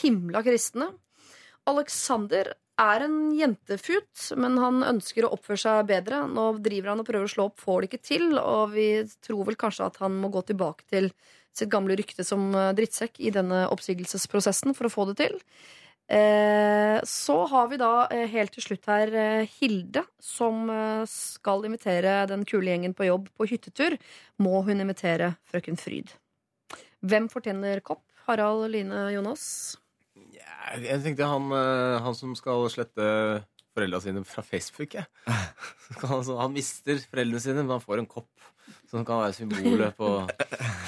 himla kristne. Alexander er en jentefut, men han ønsker å oppføre seg bedre. Nå driver han og prøver å slå opp, får det ikke til, og vi tror vel kanskje at han må gå tilbake til sitt gamle rykte som eh, drittsekk i denne oppsigelsesprosessen for å få det til. Eh, så har vi da eh, helt til slutt her eh, Hilde, som skal invitere den kule gjengen på jobb på hyttetur. Må hun invitere frøken Fryd. Hvem fortjener kopp? Harald, Line, Jonas? Jeg, jeg tenkte han, han som skal slette foreldra sine fra Facebook. Ja. Så Han, han mister foreldrene sine, men han får en kopp som kan være symbolet på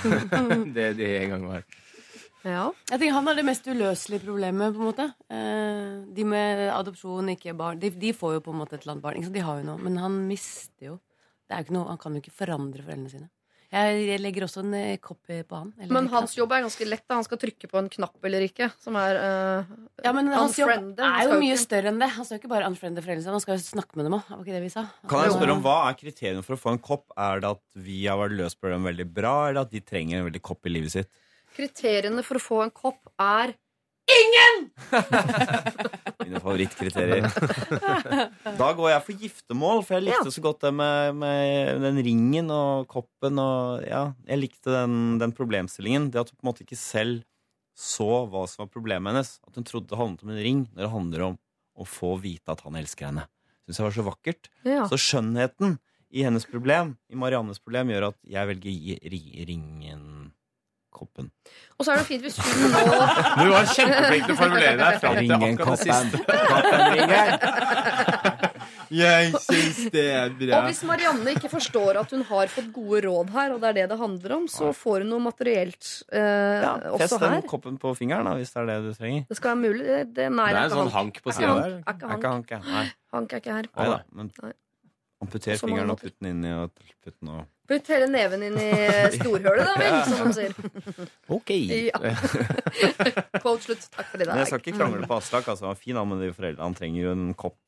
det de en gang var. Ja. Jeg tenker Han har det mest uløselige problemet. på en måte Eh, De med adopsjon, ikke barn, de, de får jo på en måte et eller annet barn. Ikke Så De har jo noe, Men han mister jo det er jo ikke noe, Han kan jo ikke forandre foreldrene sine. Jeg, legger også en copy kopp på han. eller Men hans jobb er ganske lett. da Han skal trykke på en knapp eller ikke. Som er uh, ja, men hans jobb er jo mye ikke- større enn det. Han skal jo ikke bare unfriende foreldrene sine, han skal jo snakke med dem òg. Var ikke det vi sa? Kan jeg spørre om Hva er kriteriene for å få en kopp? Er det at vi har vært løst på dem veldig bra, eller at de trenger en veldig kopp i livet sitt? Kriteriene for å få en kopp er Ingen! Mine favorittkriterier. Da går jeg for giftermål, for jeg likte så godt det med, med den ringen og koppen. Og, ja, jeg likte den, den problemstillingen. Det at hun på en måte ikke selv så hva som var problemet hennes. At hun trodde det handlet om en ring, når det handler om å få vite at han elsker henne. Syns jeg var så vakkert. Ja. Så skjønnheten i hennes problem, i Mariannes problem, gjør at jeg velger ringen koppen. Og så er det fint hvis hun nå Du var kjempeflink til å formulere deg fram til akkurat det siste. Koppen ringen. Jeg syns det er bra. Og hvis Marianne ikke forstår at hun har fått gode råd her, og det er det det handler om, så får hun noe materielt eh, Ja, også Fest den koppen på fingeren, da, hvis det er det du trenger. Det skal være mulig. Det, det, nei, Det er en sånn hank på sida der. er ikke hank. hank, Hank er ikke her. Nei da, men Nei. Amputer På så mange fingeren og putt den inn i og putt den og Putt hele neven inn i storhølet, da vel, som man sier. Ok. Ja. Quote slutt. Takk for det. Men jeg skal ikke krangle på Aslak. Altså, han er fin, men de foreldrene han trenger jo en kopp.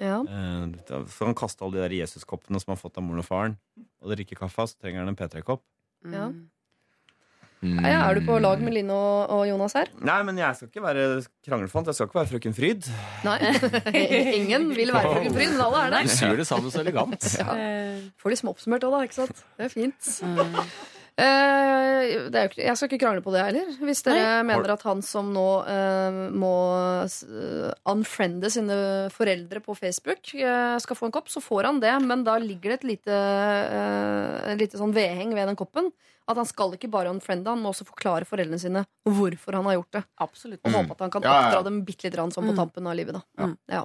Ja. Eh, Så han kaste alle de der Jesuskoppene som han har fått av moren og faren, og drikke kaffe, så trenger han en P3-kopp. Ja. Mm. Ja, er du på lag med Line og, og Jonas her? Nei, men jeg skal ikke være kranglefant. Jeg skal ikke være frøken Fryd. Nei. Ingen vil være frøken Fryd, men alle er Du sier det sammen så elegant. Ja. Eh, Får liksom oppsummert òg, da. Ikke sant? Det er fint. Eh, det er jo ikke, jeg skal ikke krangle på det heller. Hvis dere mener at han som nå uh, må uh, unfriende sine foreldre på Facebook, uh, skal få en kopp, så får han det. Men da ligger det et lite, uh, lite sånn vedheng ved den koppen. At han skal ikke bare unfriende, han må også forklare foreldrene sine hvorfor han har gjort det. absolutt. Og håpe at han kan Ja, oppdra dem bitte litt rann sånn på Mm. tampen av livet. Da. Mm. Ja.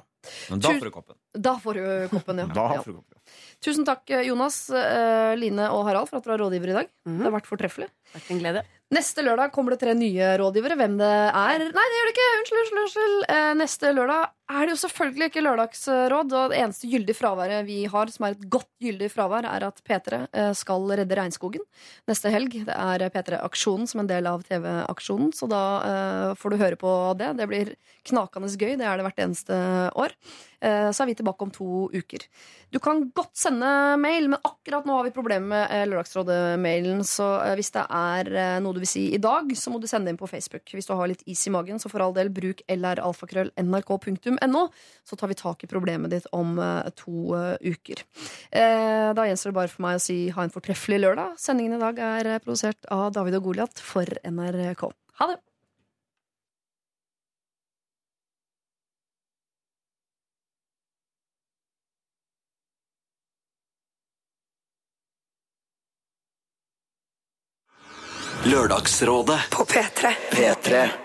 Men da får du koppen. da får du koppen, ja. Da får du koppen. Tusen takk, Jonas, eh, Line og Harald, for at dere var rådgivere i dag. Mhm. Det har vært fortreffelig. Vært en glede. Neste lørdag kommer det tre nye rådgivere. Hvem det er Nei, det gjør det ikke! Unnskyld, unnskyld. unnskyld. Eh, neste lørdag er det jo selvfølgelig ikke lørdagsråd. Og det eneste gyldige fraværet vi har, som er et godt gyldig fravær, er at P3 eh, skal redde regnskogen neste helg. Det er P3-aksjonen som en del av TV-aksjonen, så da eh, får du høre på det. Det blir knakende gøy. Det er det hvert eneste år. Eh, så er vi tilbake om to uker. Du kan godt sende mail, men akkurat nå har vi problemer med Lørdagsrådet-mailen. Så hvis det er noe du vil si i dag, så må du sende inn på Facebook. Hvis du har litt is i magen, så for all del bruk lralfakrøll.nrk.no, så tar vi tak i problemet ditt om eh, to eh, uker. Eh, da gjenstår det bare for meg å si ha en fortreffelig lørdag. Sendingen i dag er eh, produsert av David og Goliat for NRK. Ha det! Lørdagsrådet på P3. P3.